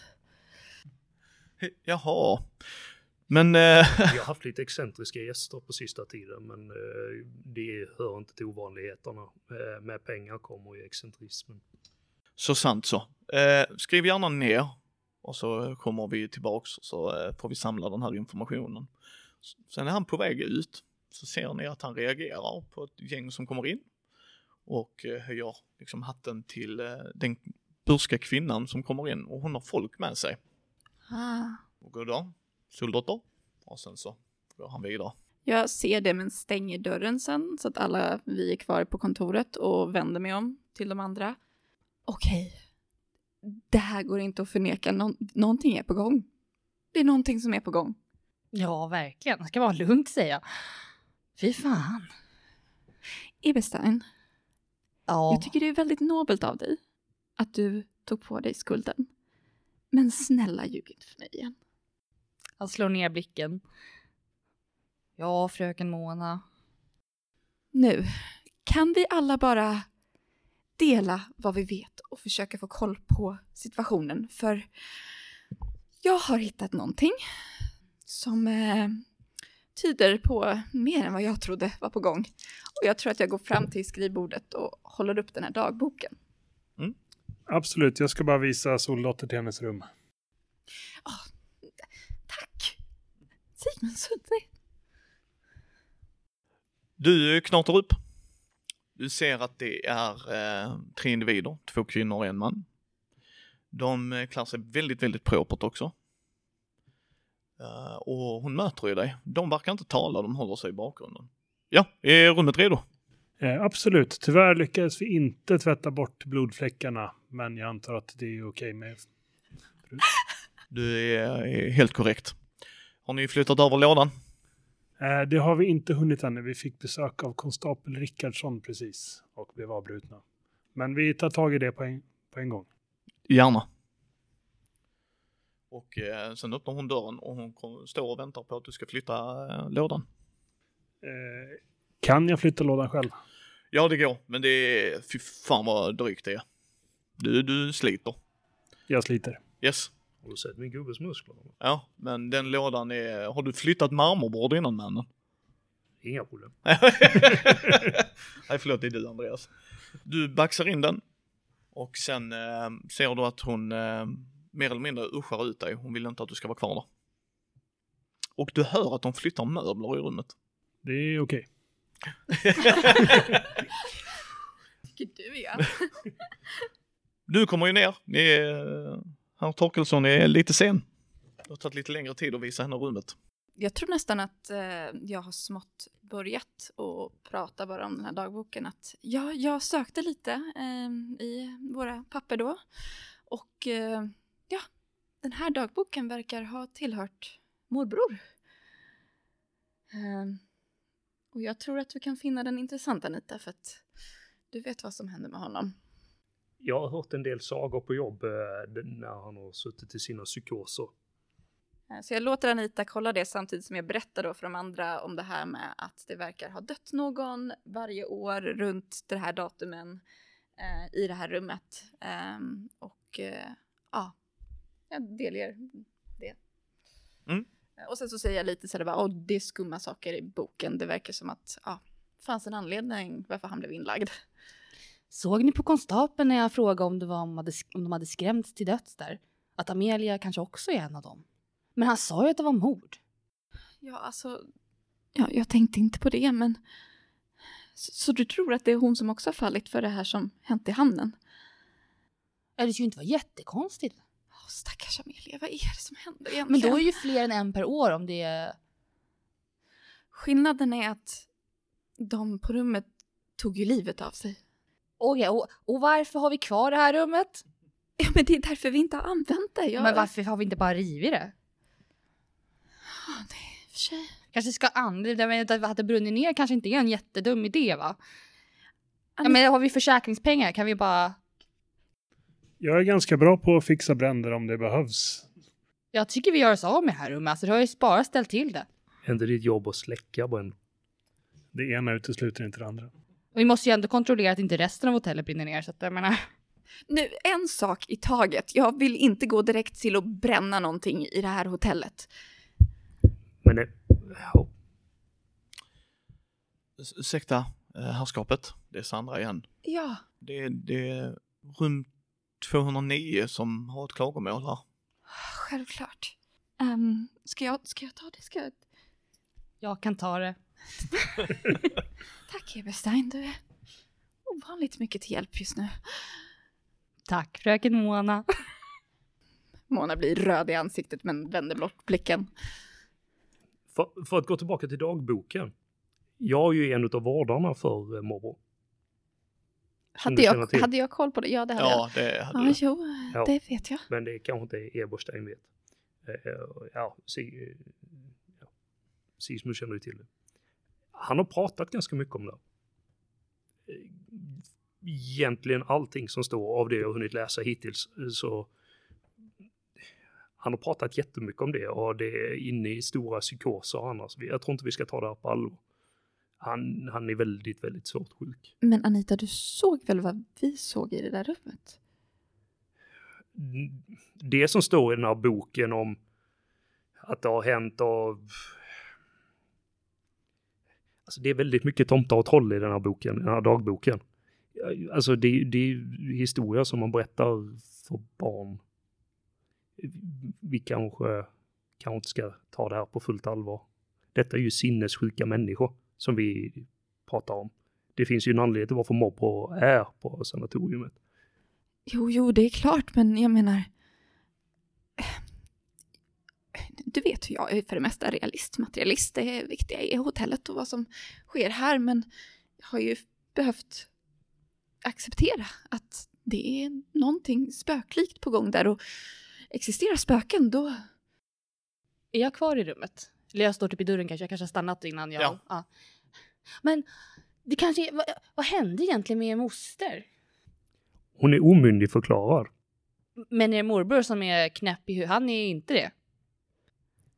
A: Jaha. Men... Eh,
B: Vi har haft lite excentriska gäster på sista tiden, men eh, det hör inte till ovanligheterna. Eh, med pengar kommer ju excentrismen.
A: Så sant så. Eh, skriv gärna ner och så kommer vi tillbaks och så eh, får vi samla den här informationen. Sen är han på väg ut så ser ni att han reagerar på ett gäng som kommer in och eh, höjer liksom hatten till eh, den burska kvinnan som kommer in och hon har folk med sig.
D: Ah.
A: Och god dag, soldotter. Och sen så går han vidare.
D: Jag ser det men stänger dörren sen så att alla vi är kvar på kontoret och vänder mig om till de andra. Okej, det här går inte att förneka. Nå- någonting är på gång. Det är någonting som är på gång.
E: Ja, verkligen. Det ska vara lugnt säger jag. Fy fan.
D: Eberstein,
E: Ja.
D: jag tycker det är väldigt nobelt av dig att du tog på dig skulden. Men snälla ljug inte för mig igen.
E: Han slår ner blicken. Ja, fröken Mona.
D: Nu, kan vi alla bara dela vad vi vet och försöka få koll på situationen? För jag har hittat någonting som eh, tyder på mer än vad jag trodde var på gång. Och jag tror att jag går fram till skrivbordet och håller upp den här dagboken.
C: Absolut, jag ska bara visa soldotter till hennes rum.
D: Tack! Sigmund Sundberg.
A: Du knatar upp. Du ser att det är eh, tre individer, två kvinnor och en man. De eh, klär sig väldigt, väldigt propert också. Eh, och hon möter ju dig. De verkar inte tala, de håller sig i bakgrunden. Ja, är rummet redo?
C: Eh, absolut, tyvärr lyckades vi inte tvätta bort blodfläckarna, men jag antar att det är okej med...
A: Du är, helt korrekt. Har ni flyttat över lådan?
C: Eh, det har vi inte hunnit ännu. Vi fick besök av konstapel Rickardsson precis och blev avbrutna. Men vi tar tag i det på en, på en gång.
A: Gärna. Och eh, sen öppnar hon dörren och hon står och väntar på att du ska flytta eh, lådan.
C: Eh, kan jag flytta lådan själv?
A: Ja, det går, men det är, fy fan vad drygt det är. Du, du sliter.
C: Jag sliter.
A: Yes.
B: Har du sett min gubbes muskler?
A: Ja, men den lådan är, har du flyttat marmorbord innan mannen?
B: Inga problem.
A: Nej, förlåt, det är du Andreas. Du baxar in den och sen eh, ser du att hon eh, mer eller mindre uschar ut dig. Hon vill inte att du ska vara kvar där. Och du hör att de flyttar möbler i rummet.
C: Det är okej.
D: Tycker du ja.
A: Du kommer ju ner. Ni är, herr Torkelsson är lite sen. Det har tagit lite längre tid att visa henne rummet.
D: Jag tror nästan att eh, jag har smått börjat och prata bara om den här dagboken. Att ja, jag sökte lite eh, i våra papper då. Och eh, ja, den här dagboken verkar ha tillhört morbror. Eh, och jag tror att du kan finna den intressant Anita för att du vet vad som hände med honom.
B: Jag har hört en del sagor på jobb eh, när han har suttit i sina psykoser.
D: Eh, Så jag låter Anita kolla det samtidigt som jag berättar då för de andra om det här med att det verkar ha dött någon varje år runt det här datumen eh, i det här rummet. Ehm, och eh, ja, jag delger det.
A: Mm.
D: Och sen så säger jag lite så här, bara, oh, det är skumma saker i boken. Det verkar som att ja, fanns en anledning varför han blev inlagd.
E: Såg ni på konstapeln när jag frågade om, det var, om, hade, om de hade skrämts till döds där? Att Amelia kanske också är en av dem. Men han sa ju att det var mord.
D: Ja, alltså, ja, jag tänkte inte på det, men så, så du tror att det är hon som också har fallit för det här som hänt i hamnen?
E: Ja, Det skulle ju inte vara jättekonstigt.
D: Stackars Amelia, vad är det som händer egentligen?
E: Men då är ju fler än en per år om det är...
D: Skillnaden är att de på rummet tog ju livet av sig.
E: Okej, och, och varför har vi kvar det här rummet?
D: Ja, men det är därför vi inte har använt det. Jag...
E: Men varför har vi inte bara rivit det?
D: Ja, i och för sig.
E: Kanske ska använda, att det brunnit ner kanske inte är en jättedum idé va? Ja, men har vi försäkringspengar kan vi bara...
C: Jag är ganska bra på att fixa bränder om det behövs.
E: Jag tycker vi gör oss av med det här rummet, alltså du har ju bara ställt till det.
B: Är inte ditt jobb att släcka bränder?
C: Det ena utesluter inte det andra.
E: Och vi måste ju ändå kontrollera att inte resten av hotellet brinner ner så att jag menar...
D: Nu, en sak i taget. Jag vill inte gå direkt till att bränna någonting i det här hotellet.
B: Men eh, ja,
A: S- Ursäkta, eh, herrskapet. Det är Sandra igen.
D: Ja,
A: Det är, det är rum 209 som har ett klagomål här.
D: självklart. Um, ska, jag, ska jag ta det? Ska jag...
E: Jag kan ta det.
D: Tack Eberstein, du är ovanligt mycket till hjälp just nu.
E: Tack fröken Mona.
D: Mona blir röd i ansiktet men vänder bort blicken.
B: för, för att gå tillbaka till dagboken. Jag är ju en av vårdarna för eh, morbror.
D: Hade jag, hade jag koll på det? Ja, det hade
A: Ja, det hade
D: jag. Ja,
A: du.
D: jo,
B: Ja.
D: det vet jag.
B: Men det kanske inte Eberstein vet. Eh, Ja, eh, ja. Sismo känner ju till det. Han har pratat ganska mycket om det. Eh, Egentligen allting som står av det jag hunnit läsa hittills eh, så han har pratat jättemycket om det och det är inne i stora psykoser annars. Jag tror inte vi ska ta det här på allvar. Han, han är väldigt, väldigt svårt sjuk.
D: Men Anita, du såg väl vad vi såg i det där rummet?
B: det som står i den här boken om att det har hänt av... Alltså det är väldigt mycket tomtar och troll i den här boken, den här dagboken. Alltså det, det är historia som man berättar för barn. Vi kanske, kanske inte ska ta det här på fullt allvar. Detta är ju sinnessjuka människor som vi pratar om. Det finns ju en anledning till varför Mobro är på sanatoriumet.
D: Jo, jo, det är klart, men jag menar... Du vet hur jag är för det mesta realist, materialist. Det viktiga är hotellet och vad som sker här, men jag har ju behövt acceptera att det är någonting spöklikt på gång där och existerar spöken, då...
E: Är jag kvar i rummet? Eller jag står typ i dörren kanske, jag kanske har stannat innan jag...
A: Ja.
E: Ja. Men det kanske, vad, vad hände egentligen med er moster?
B: Hon är omyndigförklarad.
E: Men er morbror som är knäpp i huvudet, han är inte det?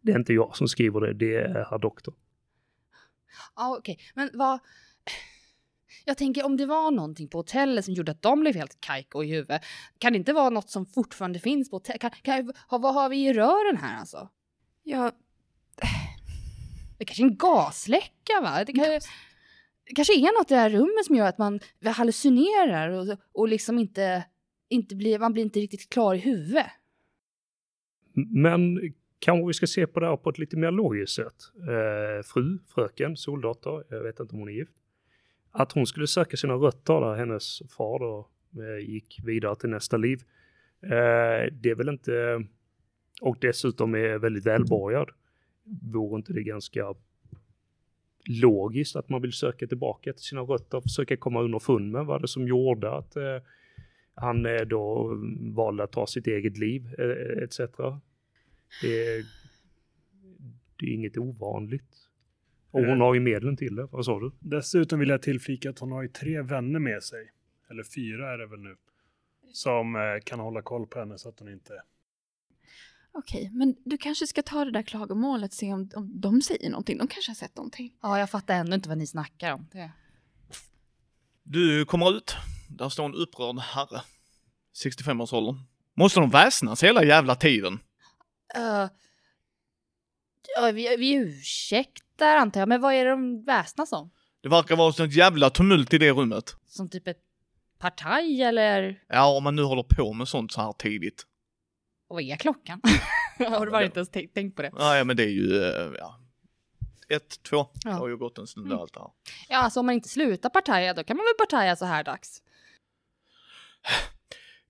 B: Det är inte jag som skriver det, det är herr doktor.
E: Ja, okej. Men vad... Jag tänker om det var någonting på hotellet som gjorde att de blev helt kajko i huvudet. Kan det inte vara något som fortfarande finns på hotellet? Kan, kan, ha- vad har vi i rören här alltså?
D: Ja,
E: Det kanske är en gasläcka va? Det, kan, det kanske är något i det här rummet som gör att man hallucinerar och, och liksom inte, inte blir, man blir inte riktigt klar i huvudet.
B: Men kanske vi ska se på det här på ett lite mer logiskt sätt. Eh, fru, fröken, soldotter, jag vet inte om hon är gift. Att hon skulle söka sina rötter där hennes far då eh, gick vidare till nästa liv. Eh, det är väl inte, och dessutom är väldigt välborgad. Vore inte det ganska logiskt att man vill söka tillbaka till sina rötter och försöka komma underfund med vad det som gjorde att eh, han eh, då valde att ta sitt eget liv eh, etc. Det är, det är inget ovanligt. Och hon har ju medlen till det, vad sa du?
C: Dessutom vill jag tillflika att hon har ju tre vänner med sig. Eller fyra är det väl nu. Som eh, kan hålla koll på henne så att hon inte...
D: okej. Men du kanske ska ta det där klagomålet och se om, om de säger någonting. De kanske har sett någonting.
E: Ja, jag fattar ändå inte vad ni snackar om. Det.
A: Du kommer ut. Där står en upprörd herre. 65-årsåldern. Måste de väsnas hela jävla tiden?
E: Uh, ja, vi, vi ursäktar antar jag, men vad är det de väsnas om?
A: Det verkar vara sånt jävla tumult i det rummet.
E: Som typ ett partaj eller
A: Ja, om man nu håller på med sånt så här tidigt.
E: Och vad är klockan? Har du bara inte ens tänkt, på det?
A: Nej, men det är ju, eh, ja. Ett, två. Det
E: Ja.
A: har ju gått en stund
E: Mm.
A: allt det här.
E: Ja, alltså om man inte slutar partaja, då kan man väl partaja så här dags.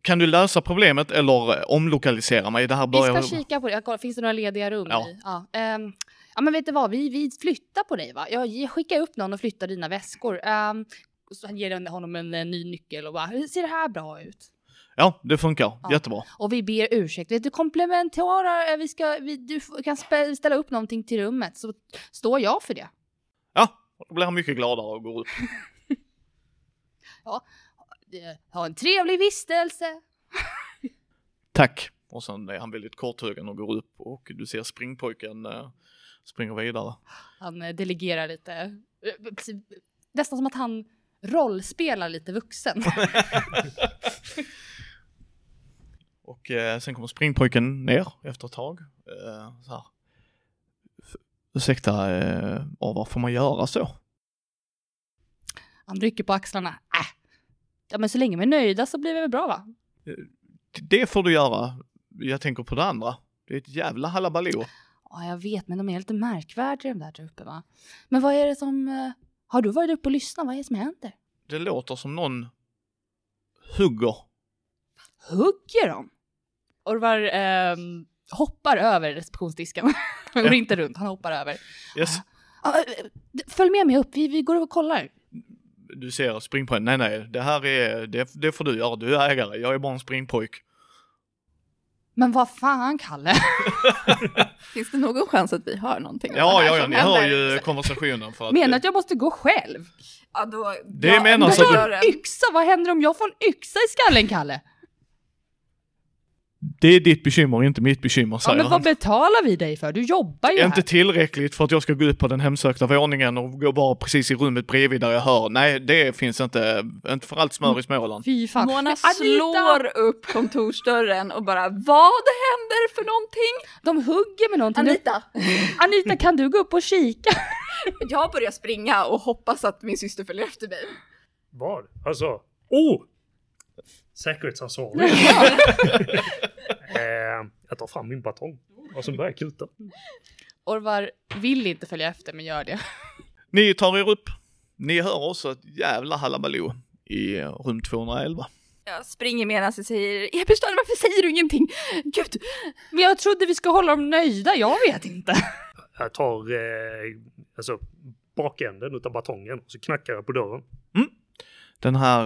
A: Kan du lösa problemet eller eh, omlokalisera mig? Det här
E: Vi
A: börjar...
E: ska kika på det. Jag kollar, Finns det några lediga rum?
A: Ja.
E: Ja. ehm, ja, men vet du vad? Vi, vi flyttar på dig, va? Jag skickar upp någon och flyttar dina väskor. Um, så ger den- honom en, eh, ny nyckel och bara, "Hur ser det här bra ut?
A: Ja, det funkar.
E: Ja.
A: Jättebra.
E: Och vi ber ursäkt. Du, komplementara, eh, vi ska, vi, du kan ställa upp någonting till rummet så står jag för det.
A: Ja, då blir han mycket gladare och går upp.
E: Eh, Ha en trevlig vistelse.
A: Tack. Och sen är han väldigt korthuggen och går upp och du ser springpojken eh, springer vidare.
E: Han eh, delegerar lite. Nästan som att han rollspelar lite vuxen.
A: Och eh, sen kommer springpojken ner efter ett tag. Eh, så här. Ursäkta, eh, Orvar, får man göra så?
E: Han rycker på axlarna. Äh. Ja men så länge vi är nöjda så blir det väl bra va?
A: Det får du göra. Jag tänker på det andra. Det är ett jävla halabaloo.
E: Ja jag vet men de är lite märkvärdiga de där där uppe va? Men vad är det som... eh, Har du varit uppe och lyssnat? Vad är det som händer?
A: Det låter som någon hugger.
E: Hugger de? Orvar ehm, hoppar över receptionsdisken. han går inte runt, han hoppar över.
A: Yes.
E: Eh, d- följ med mig upp, vi, vi går och kollar.
A: Du ser springpojken. Nej, nej, det här är, det, det får du göra. Du är ägare. Jag är bara en springpojk.
E: Men vad fan Kalle?
D: Finns det någon chans att vi hör någonting?
A: Ja, ja, ja, ni hör ju konversationen för att...
E: Menar att jag måste gå själv?
D: Ja, då,
A: Det
D: ja,
A: menar så att.
E: Yxa, vad händer om jag får en yxa i skallen Kalle?
A: Det är ditt bekymmer, inte mitt bekymmer,
E: Ja,
A: säger
E: men
A: han.
E: vad betalar vi dig för? Du jobbar ju
A: Inte
E: här.
A: tillräckligt för att jag ska gå upp på den hemsökta våningen och gå bara precis i rummet bredvid där jag hör. Nej, det finns inte. Inte för allt smör i Småland.
E: Fy fan.
D: Mona
E: Men
D: slår upp kontorsdörren och bara Vad händer för någonting?
E: De hugger med någonting.
D: Anita!
E: Anita, kan du gå upp och kika?
D: Jag börjar springa och hoppas att min syster följer efter mig.
B: Vad? Alltså, oh! Säkerhetsansvarig. eh, jag tar fram min batong och så börjar jag kuta.
E: Orvar vill inte följa efter, men gör det.
A: Ni tar er upp. Ni hör också ett jävla halabaloo i rum 211.
D: Jag springer medan jag säger Eberstein varför säger du ingenting? Gud!
E: Men jag trodde vi ska hålla dem nöjda, jag vet inte.
B: Jag tar eh, alltså, bakänden utav batongen och så knackar jag på dörren.
A: Den här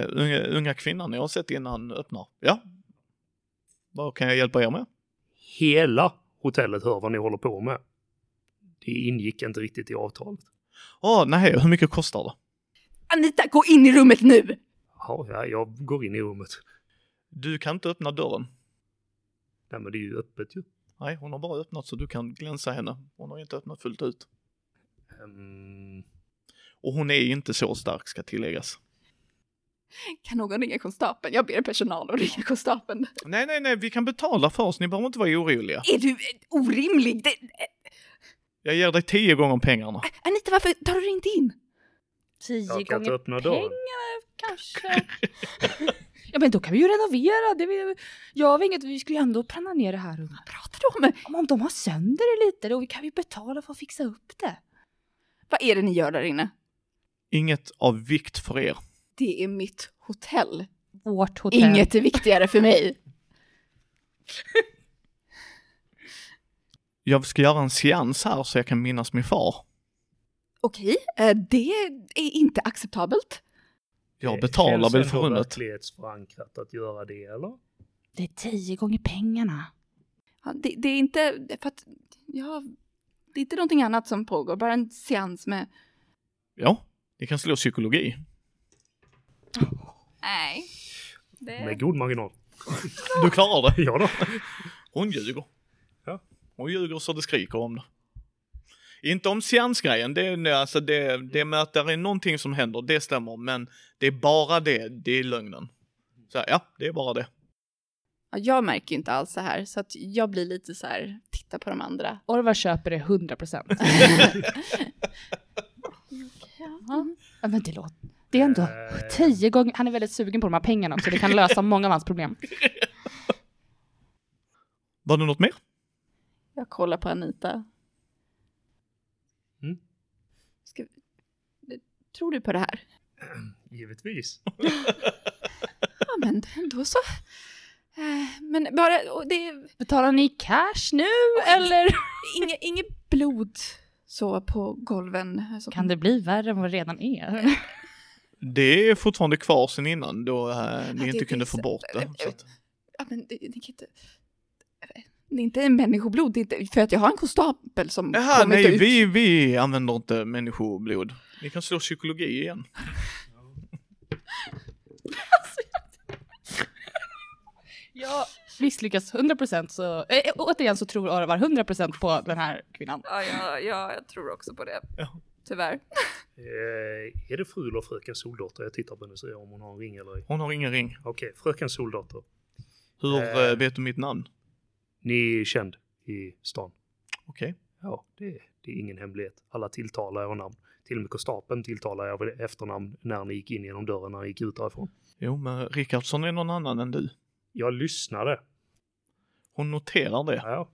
A: eh, unga, unga kvinnan jag har sett innan öppnar. Ja. Vad kan jag hjälpa er med?
B: Hela hotellet hör vad ni håller på med. Det ingick inte riktigt i avtalet.
A: Åh, nej, hur mycket kostar det?
D: Anita, gå in i rummet nu!
B: Ja, ja, jag går in i rummet.
A: Du kan inte öppna dörren.
B: Nej, men det är ju öppet ju.
A: Nej, hon har bara öppnat så du kan glänsa henne. Hon har inte öppnat fullt ut.
B: Ehm,
A: Och hon är inte så stark ska tilläggas.
D: Kan någon ringa konstapeln? Jag ber personal att ringa konstapeln.
A: Nej, nej, nej, vi kan betala för oss. Ni behöver inte vara oroliga.
D: Är du eh, orimlig? Det,
A: Jag ger dig tio gånger pengarna.
D: Anita, varför tar du inte in?
E: Tio
B: jag kan
E: gånger
B: öppna dörren.
E: pengar kanske. ja men då kan vi ju renovera. Det vi, gör vi inget, vi skulle ju ändå bränna ner det här rummet.
D: Vad pratar du om?
E: Om, om de har sönder det lite då kan vi betala för att fixa upp det.
D: Vad är det ni gör där inne?
A: Inget av vikt för er.
D: Det är mitt hotell.
E: Vårt hotell.
D: Inget är viktigare för mig.
A: Jag ska göra en seans här så jag kan minnas min far.
D: Okej, eh, det är inte acceptabelt.
A: Jag
B: det
A: betalar väl för rummet.
B: verklighetsförankrat att göra det, eller?
E: Det är tio gånger pengarna.
D: Ja, det, det är inte, för att, ja, det är inte någonting annat som pågår, bara en seans med...
A: Ja, ni kan slå psykologi.
D: Nej. Det...
B: Med god marginal.
A: Du klarar det.
B: Ja då.
A: Hon ljuger.
B: Ja.
A: Hon ljuger så det skriker om det. Inte om seansgrejen, det, är- alltså det, det med att det är någonting som händer, det stämmer, men det är bara det, det är lögnen. Så ja, det är bara det.
D: Ja, jag märker ju inte alls det här, så att jag blir lite så här, titta på de andra.
E: Orvar köper det 100 procent.
D: Ja.
E: Ja, men det låter... Det är ändå
B: Eh,
E: tio gånger... Han är väldigt sugen på de här pengarna också. Det kan lösa många av hans problem.
A: Var det något mer?
D: Jag kollar på Anita.
B: Mm.
D: Ska... Tror du på det här?
B: Givetvis.
D: Ja, men då så. Eh, Men bara, det
E: Betalar ni cash nu eller?
D: inget, inget blod så på golven. Så
E: Kan det bli värre än vad det redan är?
A: Det är fortfarande kvar sen innan då eh, ni inte kunde få bort det. Så att,
D: Ja, men det, det kan inte... Det är inte människoblod, det är inte, för att jag har en konstapel som
A: Jaha,
D: kommit
A: nej,
D: ut.
A: vi, vi använder inte människoblod. Ni kan slå psykologi igen.
E: Jag misslyckas 100 procent så... Äh, återigen så tror Orvar 100 procent på den här kvinnan.
D: Ja, ja, ja, jag tror också på det.
A: Ja.
D: Tyvärr.
B: Eh, är det fru eller fröken Soldotter? Jag tittar på henne och ser om hon har en ring eller ej.
A: Hon har ingen ring.
B: Okej, fröken Soldotter.
A: Hur
B: Eh.
A: eh, vet du mitt namn?
B: Ni är känd i stan.
A: Okej.
B: Ja, det, det är ingen hemlighet. Alla tilltalar er namn. Till och med konstapeln tilltalar er efternamn när ni gick in genom dörren när ni gick ut därifrån.
A: Jo, men Rickardsson är någon annan än du.
B: Jag lyssnade.
A: Hon noterar det.
B: Ja.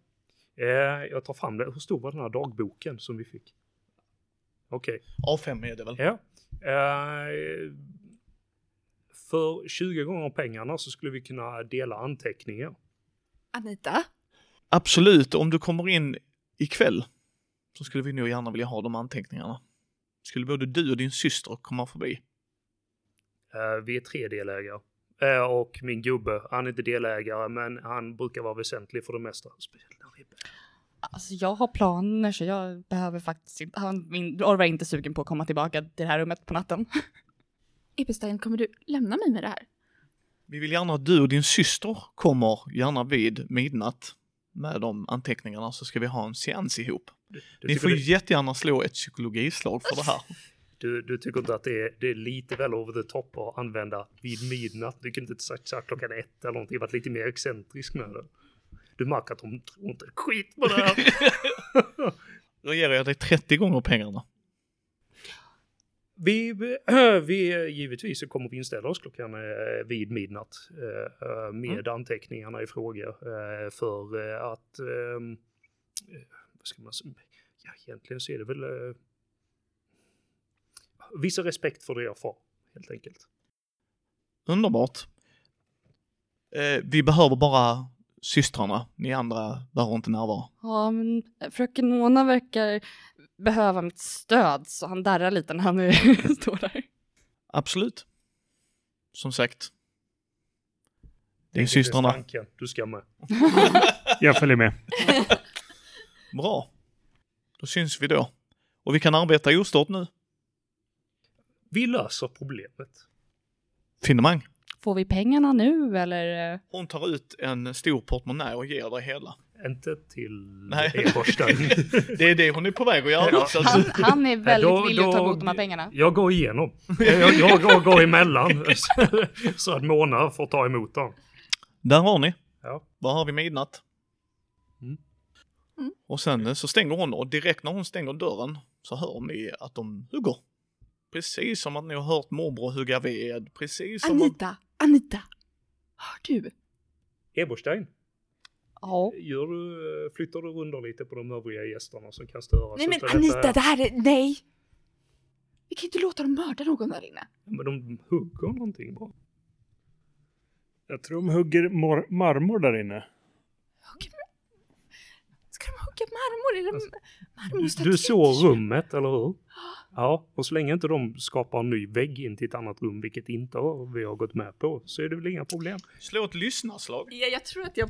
B: Eh, jag tar fram det. Hur stor var den här dagboken som vi fick? Okej.
A: A5 är det väl?
B: Ja. Eh, för 20 gånger pengarna så skulle vi kunna dela anteckningar.
D: Anita?
A: Absolut, om du kommer in ikväll så skulle vi nog gärna vilja ha de anteckningarna. Skulle både du och din syster komma förbi?
B: Eh, vi är tre delägare. Eh, och min gubbe, han är inte delägare men han brukar vara väsentlig för det mesta. Speciellt när vi är
E: Alltså jag har planer så jag behöver faktiskt inte... Han, min Orvar är inte sugen på att komma tillbaka till det här rummet på natten.
D: Eberstein, kommer du lämna mig med det här?
A: Vi vill gärna att du och din syster kommer gärna vid midnatt med de anteckningarna så ska vi ha en seans ihop.
B: Du,
A: Ni
B: tycker
A: får
B: det-
A: jättegärna slå ett psykologislag för det här.
B: du, du tycker inte att det är, det är lite väl over the top att använda vid midnatt? Du kunde inte sagt så här klockan ett eller någonting, varit lite mer excentrisk med det. Du märker att de tror inte skit på det här.
A: Då ger jag dig 30 gånger pengarna.
B: Vi, vi givetvis så kommer vi inställa oss klockan eh, vid midnatt eh, med anteckningarna i fråga eh, för att ehm, eh, vad ska man säga? Ja, egentligen så är det väl visa respekt för det jag får helt enkelt.
A: Underbart. Vi behöver bara systrarna. Ni andra behöver inte närvara.
E: Ja, men fröken Mona verkar behöva mitt stöd så han darrar lite när han står där.
A: Absolut. Som sagt. Det är
B: Tänk
A: systrarna.
B: tanken, Du ska med.
C: Jag följer med.
A: Bra. Då syns vi då. Och vi kan arbeta ostört nu.
B: Vi löser problemet.
A: Finemang.
E: Får vi pengarna nu eller?
A: Hon tar ut en stor portmonnä och ger dig hela.
B: Inte till
A: Nej.
B: Eberstein.
A: Det är det hon är på väg att göra.
B: Ja.
E: Han, han är väldigt
B: Då-
E: villig att ta emot de här pengarna.
B: Jag går igenom. Jag, jag, jag går emellan. Så att Mona får ta emot dem.
A: Där har ni.
B: Ja.
A: Var har vi midnatt?
B: Mm.
D: Mm.
A: Och sen så stänger hon och direkt när hon stänger dörren så hör ni att de hugger. Precis som att ni har hört morbror hugga ved. Precis som att...
D: Anita, Anita. Hör du?
B: Eberstein,
E: Ja.
B: gör du, flyttar du runt lite på de övriga gästerna som kan störa?
D: Nej men
B: detta
D: Anita, det här är, nej! Vi kan inte låta dem mörda någon där inne.
B: Men de hugger någonting bara.
C: Jag tror de hugger mor- marmor där inne.
D: Hugger- Ska de hugga marmor? Är det
B: Alltså, Du,
D: marmorstatyer?
B: du såg rummet, eller hur? Ja, och så länge inte de skapar en ny vägg in till ett annat rum, vilket inte har- vi har gått med på, så är det väl inga problem.
A: Slå ett lyssnarslag.
D: Ja, jag tror att jag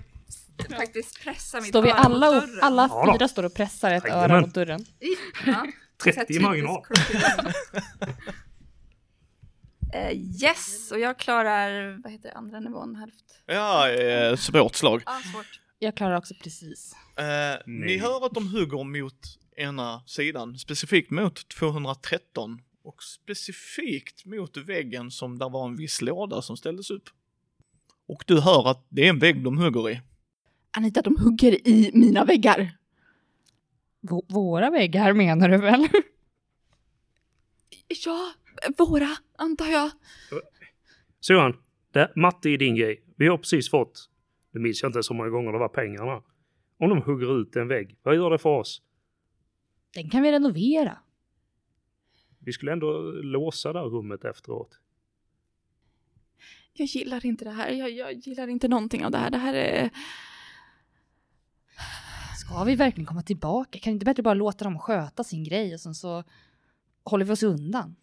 D: faktiskt pressar mitt
E: Står vi
D: öra
E: alla,
D: mot dörren.
E: alla
B: Ja då.
E: fyra står och pressar ett
B: Jajamän.
E: öra mot dörren?
D: Ja.
B: 30 i marginal.
D: Eh, yes, och jag klarar, vad heter det, andra nivån, halvt.
A: Ja, eh, svårt slag.
D: Ah, svårt.
E: Jag klarar också precis.
A: Eh, ni
B: Nej.
A: hör att de hugger mot ena sidan, specifikt mot 213 och specifikt mot väggen som där var en viss låda som ställdes upp. Och du hör att det är en vägg de hugger i.
D: Anita, de hugger i mina väggar.
E: V- våra väggar menar du väl?
D: Ja, våra, antar jag.
B: Det, matte är din grej. Vi har precis fått, nu minns jag inte så många gånger det var pengarna. Om de hugger ut en vägg, vad gör det för oss?
E: Den kan vi renovera.
B: Vi skulle ändå låsa det här rummet efteråt.
D: Jag gillar inte det här. Jag, jag gillar inte någonting av det här. Det här är...
E: Ska vi verkligen komma tillbaka? Kan inte bättre bara låta dem sköta sin grej och sen så håller vi oss undan?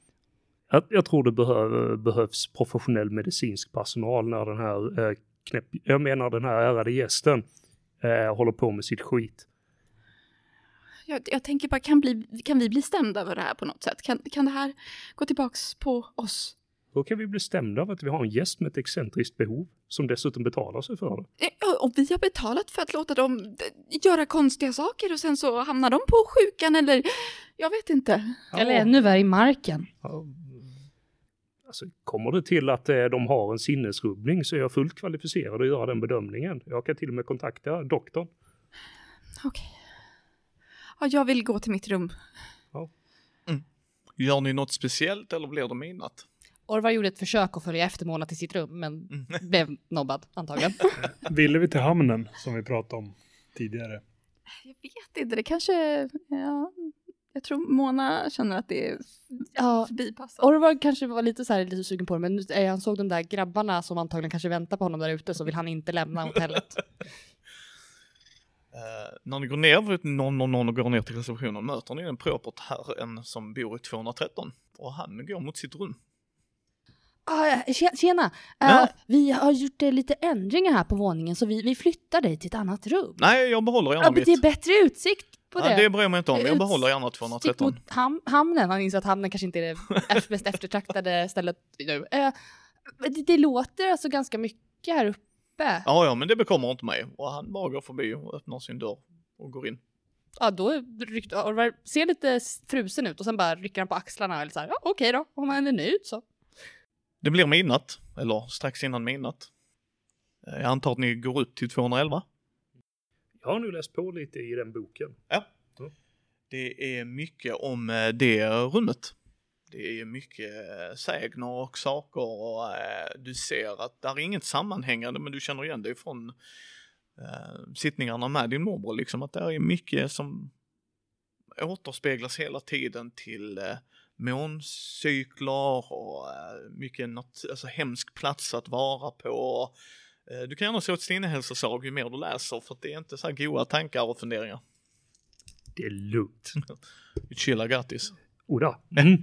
B: Jag, jag tror det behöv, behövs professionell medicinsk personal när den här eh, knäpp, jag menar den här ärade gästen eh, håller på med sitt skit.
D: Jag, jag tänker bara, kan, bli, kan vi bli stämda över det här på något sätt? Kan, kan det här gå tillbaks på oss?
B: Då kan vi bli stämda av att vi har en gäst med ett excentriskt behov som dessutom betalar sig för det.
D: Eh, Och vi har betalat för att låta dem eh, göra konstiga saker och sen så hamnar de på sjukan eller jag vet inte.
E: Eller ännu värre i marken.
B: Ja, Alltså, kommer det till att eh, de har en sinnesrubbning så är jag fullt kvalificerad att göra den bedömningen. Jag kan till och med kontakta doktorn.
D: Okej. Ja, jag vill gå till mitt rum.
A: Gör ni något speciellt eller blir det midnatt?
E: Orvar gjorde ett försök att följa efter Mona till sitt rum, men blev nobbad antagligen.
C: Ville vi till hamnen som vi pratade om tidigare?
D: Jag vet inte, det kanske... Ja, jag tror Mona känner att det är
E: Ja,
D: förbipassat.
E: Orvar kanske var lite så här, lite sugen på det, men nu- eh, han såg de där grabbarna som antagligen kanske väntar på honom där ute, så vill han inte lämna hotellet.
A: Eh, när ni går ner, någon, någon, någon och går ner till receptionen möter ni en propert herren som bor i 213 och han går mot sitt rum.
E: Ah, tje- tjena!
A: Ja.
E: Vi har gjort eh, lite ändringar här på våningen, så vi, vi flyttar dig till ett annat rum.
A: Nej, jag behåller gärna mitt.
E: det är bättre utsikt på det.
A: det bryr jag mig inte om, jag behåller gärna
E: Stick
A: 213.
E: mot ham hamnen. Han inser att hamnen kanske inte är det mest eftertraktade stället nu. Eh, det, det låter alltså ganska mycket här uppe.
A: Ja, ja, men det bekommer inte mig. Och han bara går förbi och öppnar sin dörr och går in.
E: Ja, då ryckte Orvar, ser lite frusen ut och sen bara rycker han på axlarna eller så här, ja okej då, om han är nöjd så.
A: Det blir midnatt, eller strax innan midnatt. Eh, Jag antar att ni går ut till 211.
B: Jag har nu läst på lite i den boken.
A: Det är mycket om eh, det rummet. Det är mycket eh, sägner och saker och eh, du ser att det är inget sammanhängande men du känner igen det från eh, sittningarna med din morbror liksom att det är mycket som återspeglas hela tiden till måncykler och mycket nat- alltså, hemsk plats att vara på. Du kan gärna slå ett sinnehälsoslag ju mer du läser för det är inte så här goda tankar och funderingar.
B: Det är lugnt.
A: Chilla grattis.
B: Oda. Mm.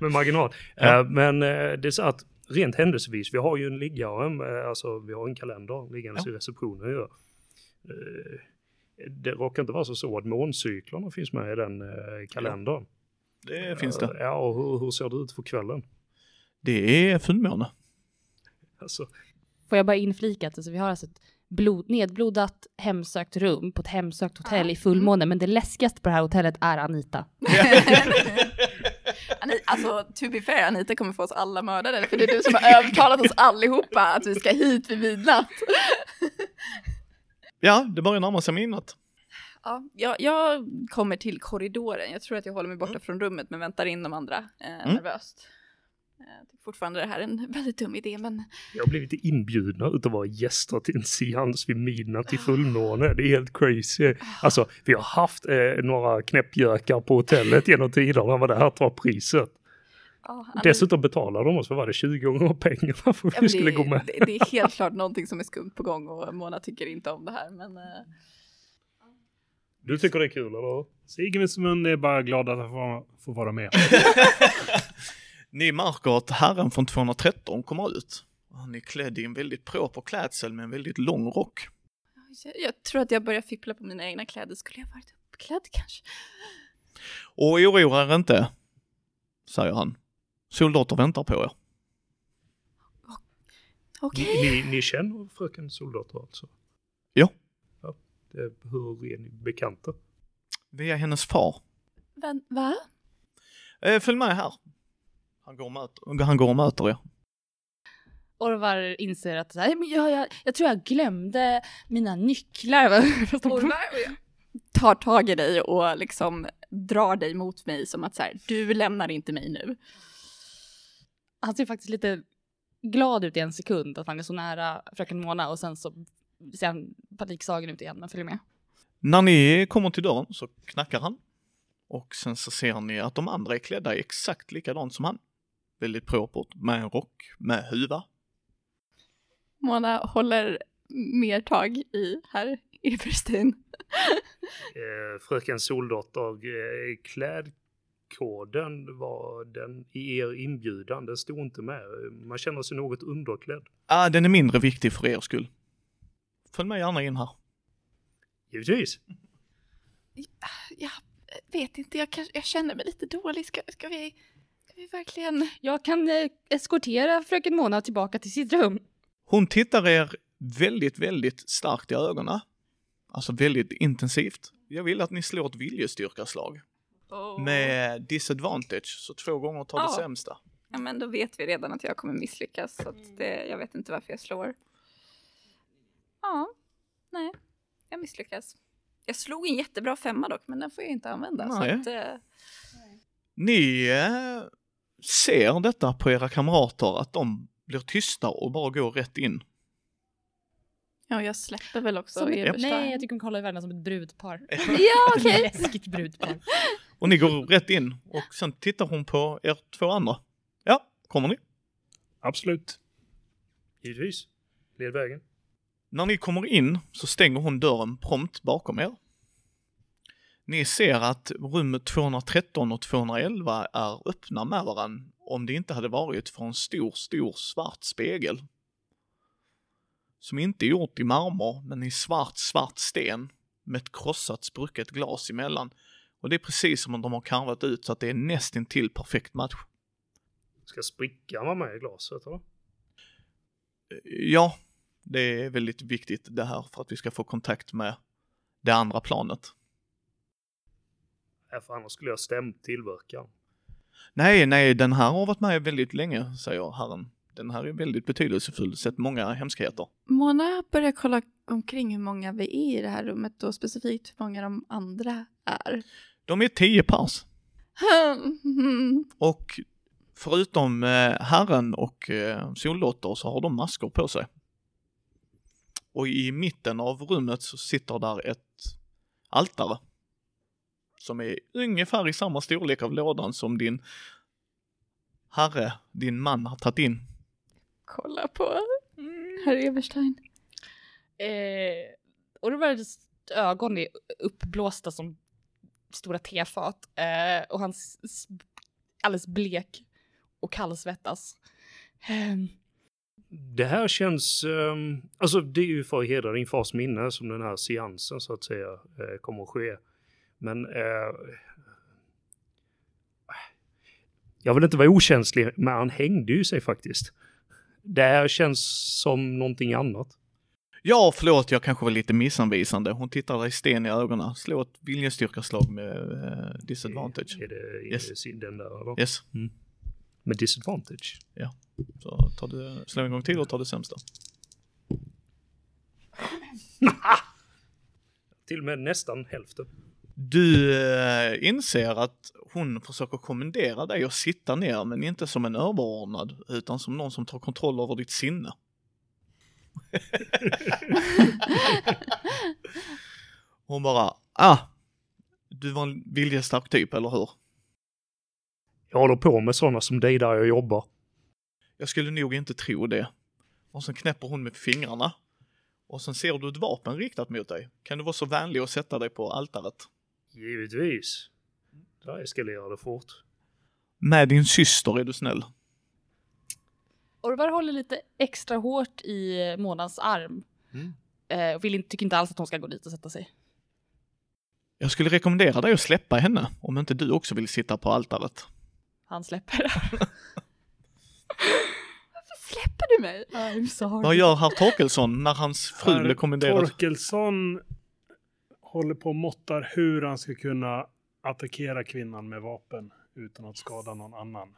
B: Med marginal.
A: Ja.
B: Eh, men eh, det är så att rent händelsevis, vi har ju en liggare, eh, alltså vi har en kalender liggandes
A: Ja.
B: i receptionen. Ja. Det råkar inte vara så, så att måncyklerna finns med i den kalendern.
A: Det finns det.
B: Ja, och hur, hur ser det ut för kvällen?
A: Det är fullmåne.
B: Alltså,
E: Får jag bara inflika att alltså, vi har alltså ett blod, nedblodat hemsökt rum på ett hemsökt hotell
D: Ja.
E: i fullmåne, men det läskigaste på det här hotellet är Anita.
D: Ani- alltså, to be fair, Anita kommer få oss alla mördade, för det är du som har övertalat oss allihopa att vi ska hit vid midnatt.
A: Ja, det börjar närma sig midnatt.
D: Ja, jag, jag kommer till korridoren. Jag tror att jag håller mig borta från rummet men väntar in de andra eh, nervöst. Eh, Jag tycker fortfarande det här är en väldigt dum idé men
B: jag har blivit inbjudna utav att vara gäster till en seans vid midnatt i fullmåne. Det är helt crazy. Alltså, vi har haft eh, några knäppjökar på hotellet genom tiderna, men det här tar priset.
D: ja,
B: Dessutom betalar de oss, vad var det, 20 gånger pengarna för att
D: ja,
B: vi skulle
D: det,
B: gå med.
D: Det, det är helt klart någonting som är skumt på gång och Mona tycker inte om det här men eh,
B: Du tycker det är kul, eller?
C: Sigismund är bara glad att han får, får vara med.
A: Ni märker att herren från 213 kommer ut. Han är klädd i en väldigt proper klädsel med en väldigt lång rock.
D: jag, jag tror att jag börjar fippla på mina egna kläder. Skulle jag varit uppklädd kanske?
A: Och oroa er inte, säger han. Soldater väntar på er.
D: Okej.
B: Ni, ni känner fröken Soldater alltså?
A: Ja.
B: ja det, hur är ni bekanta?
A: Via hennes far.
D: Vän, va?
A: Eh, följ med här. Han går och möter, han går och möter er.
E: Orvar inser att så här, men jag, jag, jag tror jag glömde mina nycklar.
D: Tar tag i dig och liksom drar dig mot mig som att så här, du lämnar inte mig nu.
E: Han ser faktiskt lite glad ut i en sekund att han är så nära fröken Mona och sen så ser han panikslagen ut igen men följer med.
A: När ni kommer till dörren så knackar han. Och sen så ser ni att de andra är klädda exakt likadant som han. Väldigt propert, med en rock, med huva.
D: Mona håller mer tag i herr Eberstein.
B: Eh, fröken Soldotter, eh, klädkoden var den i er inbjudan, den stod inte med. Man känner sig något underklädd.
A: Ah, den är mindre viktig för er skull. Följ med gärna in här.
B: Givetvis.
D: Jag vet inte, jag, kanske, jag känner mig lite dålig. Ska, ska, vi, vi verkligen...
E: Jag kan eh, eskortera fröken Mona tillbaka till sitt rum.
A: Hon tittar er väldigt, väldigt starkt i ögonen. Alltså väldigt intensivt. Jag vill att ni slår ett viljestyrkaslag. Med disadvantage, så två gånger tar det
D: Ja.
A: sämsta.
D: Ja, men då vet vi redan att jag kommer misslyckas. Så det, jag vet inte varför jag slår. Ja, nej, jag misslyckas. Jag slog en jättebra femma dock, men den får jag inte använda. Att, eh,
A: Ni eh, ser detta på era kamrater, att de blir tysta och bara går rätt in.
D: ja, jag släpper väl också
A: Som-
D: Eberstein.
E: Nej, jag tycker hon kollar varandra som ett brudpar.
D: Ja, okej.
E: Läskigt brudpar.
A: Och ni går rätt in och sen tittar hon på er två andra. Ja, kommer ni?
C: Absolut.
B: Givetvis. Led vägen.
A: När ni kommer in så stänger hon dörren prompt bakom er. Ni ser att rummet 213 och 211 är öppna med varandra om det inte hade varit för en stor, stor svart spegel. Som inte är gjort i marmor, men i svart, svart sten med ett krossat sprucket glas emellan. Och det är precis som om de har karvat ut så att det är nästintill perfekt match.
B: Ska sprickan vara med i glaset eller?
A: Ja, det är väldigt viktigt det här för att vi ska få kontakt med det andra planet.
B: Ja, för annars skulle jag stämt tillverkaren.
A: Nej, nej, den här har varit med väldigt länge, säger herren. Den här är väldigt betydelsefull, sett många hemskheter.
D: Mona börjar kolla omkring hur många vi är i det här rummet och specifikt hur många de andra är.
A: De är tio pers. Och förutom eh, herren och eh, Soldotter så har de masker på sig. Och i mitten av rummet så sitter där ett altare. Som är ungefär i samma storlek av lådan som din herre, din man har tagit in.
D: Kolla på herr Eberstein.
E: Eh, Orvars ögon är uppblåsta som stora tefat eh, och han alldeles blek och kallsvettas. Eh,
B: Det här känns, um, alltså det är ju för att hedra din fars minne som den här seansen så att säga eh, kommer att ske. Men eh, jag vill inte vara okänslig, men han hängde ju sig faktiskt. Det här känns som någonting annat.
A: Ja, förlåt, jag kanske var lite missanvisande. Hon tittar dig sten i ögonen. Slå ett viljestyrkaslag med eh, disadvantage.
B: Är det,
A: Yes.
B: den där eller?
A: Yes.
B: Med disadvantage?
A: Så tar du, slå en gång till och tar det sämsta.
B: Till och med nästan hälften.
A: Du eh, inser att hon försöker kommendera dig att sitta ner, men inte som en överordnad, utan som någon som tar kontroll över ditt sinne. hon bara, ah, du var en viljestark typ, eller hur?
B: Jag håller på med sådana som dig där jag jobbar.
A: Jag skulle nog inte tro det. Och sen knäpper hon med fingrarna. Och sen ser du ett vapen riktat mot dig. Kan du vara så vänlig och sätta dig på altaret?
B: Givetvis. Där eskalerar det fort.
A: Med din syster är du snäll.
E: Orvar håller lite extra hårt i Månans arm.
B: Mm.
E: Eh, och vill inte, tycker inte alls att hon ska gå dit och sätta sig.
A: Jag skulle rekommendera dig att släppa henne om inte du också vill sitta på altaret.
E: Han släpper.
D: Släpper du mig?
E: I'm sorry.
A: Vad gör herr Torkelsson när hans fru
C: Herr
A: blir kommenderad?
C: Torkelsson håller på och måttar hur han ska kunna attackera kvinnan med vapen utan att skada någon annan.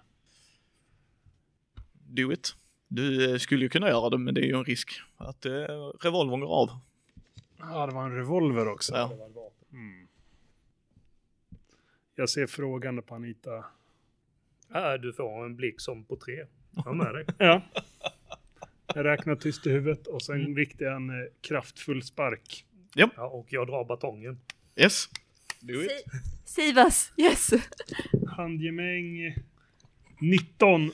A: Do it. Du eh, skulle ju kunna göra det, men det är ju en risk att eh, revolvern går av.
C: Ja, det var en revolver också.
A: Ja.
C: Mm. Jag ser frågande på Anita.
B: Äh, du får en blick som på tre. Jag med dig.
C: Ja. Jag räknar tyst i huvudet och sen
A: Mm.
C: riktar jag en eh, kraftfull spark.
B: Ja, och jag drar batongen.
A: Yes. Do it.
D: Sivas, yes.
C: Handgemäng 19,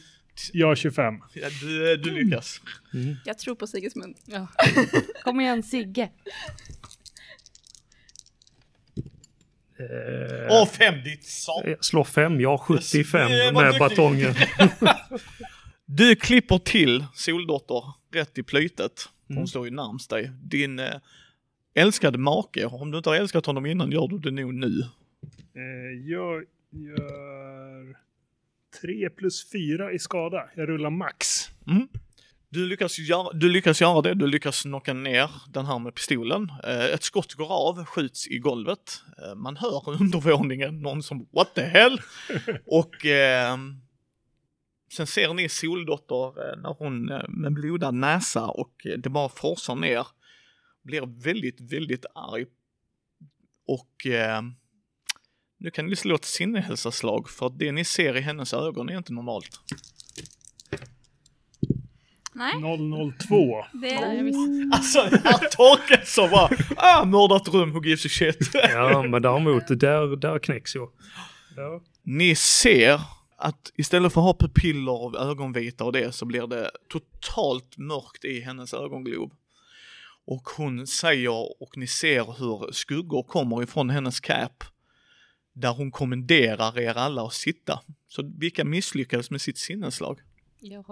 C: jag 25.
A: Ja, du, eh, du lyckas.
D: Jag tror på Sigismund.
E: Ja. Kom igen Sigge.
B: Eh,
A: Åh, fem ditt satan!
B: jag slår fem, jag har 75
A: Det var
B: med batongen.
A: Du klipper till Soldotter rätt i plytet. Hon
B: Mm.
A: står ju närmst dig. Din älskade make, om du inte har älskat honom innan gör du det nog nu.
C: Eh, jag gör 3 plus 4 i skada. Jag rullar max.
A: Mm. Du, lyckas göra, du lyckas göra det, du lyckas knocka ner den här med pistolen. Eh, ett skott går av, skjuts i golvet. Eh, man hör undervåningen, någon som what the hell? Och eh, sen ser ni Soldotter när hon med blodad näsa och det bara forsar ner. Blir väldigt, väldigt arg. Och eh, nu kan ni slå ett sinnehälsaslag för att det ni ser i hennes ögon är inte normalt.
D: Nej,
C: 002.
D: det
E: Nej, jag visste.
A: Alltså herr Torkelsson bara, ah mördat rum, who gives a shit.
B: Ja, men däremot, där, där knäcks jag. Ja.
A: Ni ser att istället för att ha pupiller och ögonvita och det så blir det totalt mörkt i hennes ögonglob. Och hon säger och ni ser hur skuggor kommer ifrån hennes cap. Där hon kommenderar er alla att sitta. Så vilka misslyckades med sitt sinneslag?
E: Jag.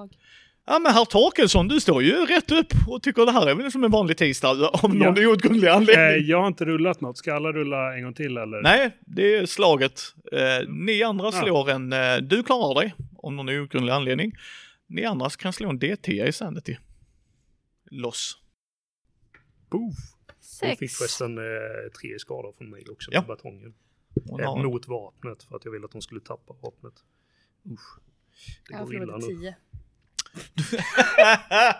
A: Ja men herr Torkelsson, du står ju rätt upp och tycker det här är väl som en vanlig tisdag av någon outgrundlig
C: Eh,
A: anledning.
C: jag har inte rullat något. Ska alla rulla en gång till eller?
A: Nej, det är slaget. Eh, ni andra
C: Ja.
A: slår en, eh, du klarar dig om någon outgrundlig anledning. Ni andra kan slå en D10 i Sanity. Loss.
B: Poof. Hon fick
D: sex.
B: förresten eh, tre skador från mig också
A: Ja.
B: med batongen. Eh, mot vapnet för att jag ville att hon skulle tappa vapnet. Usch. Det
E: Jag
B: går illa nu.
E: tio.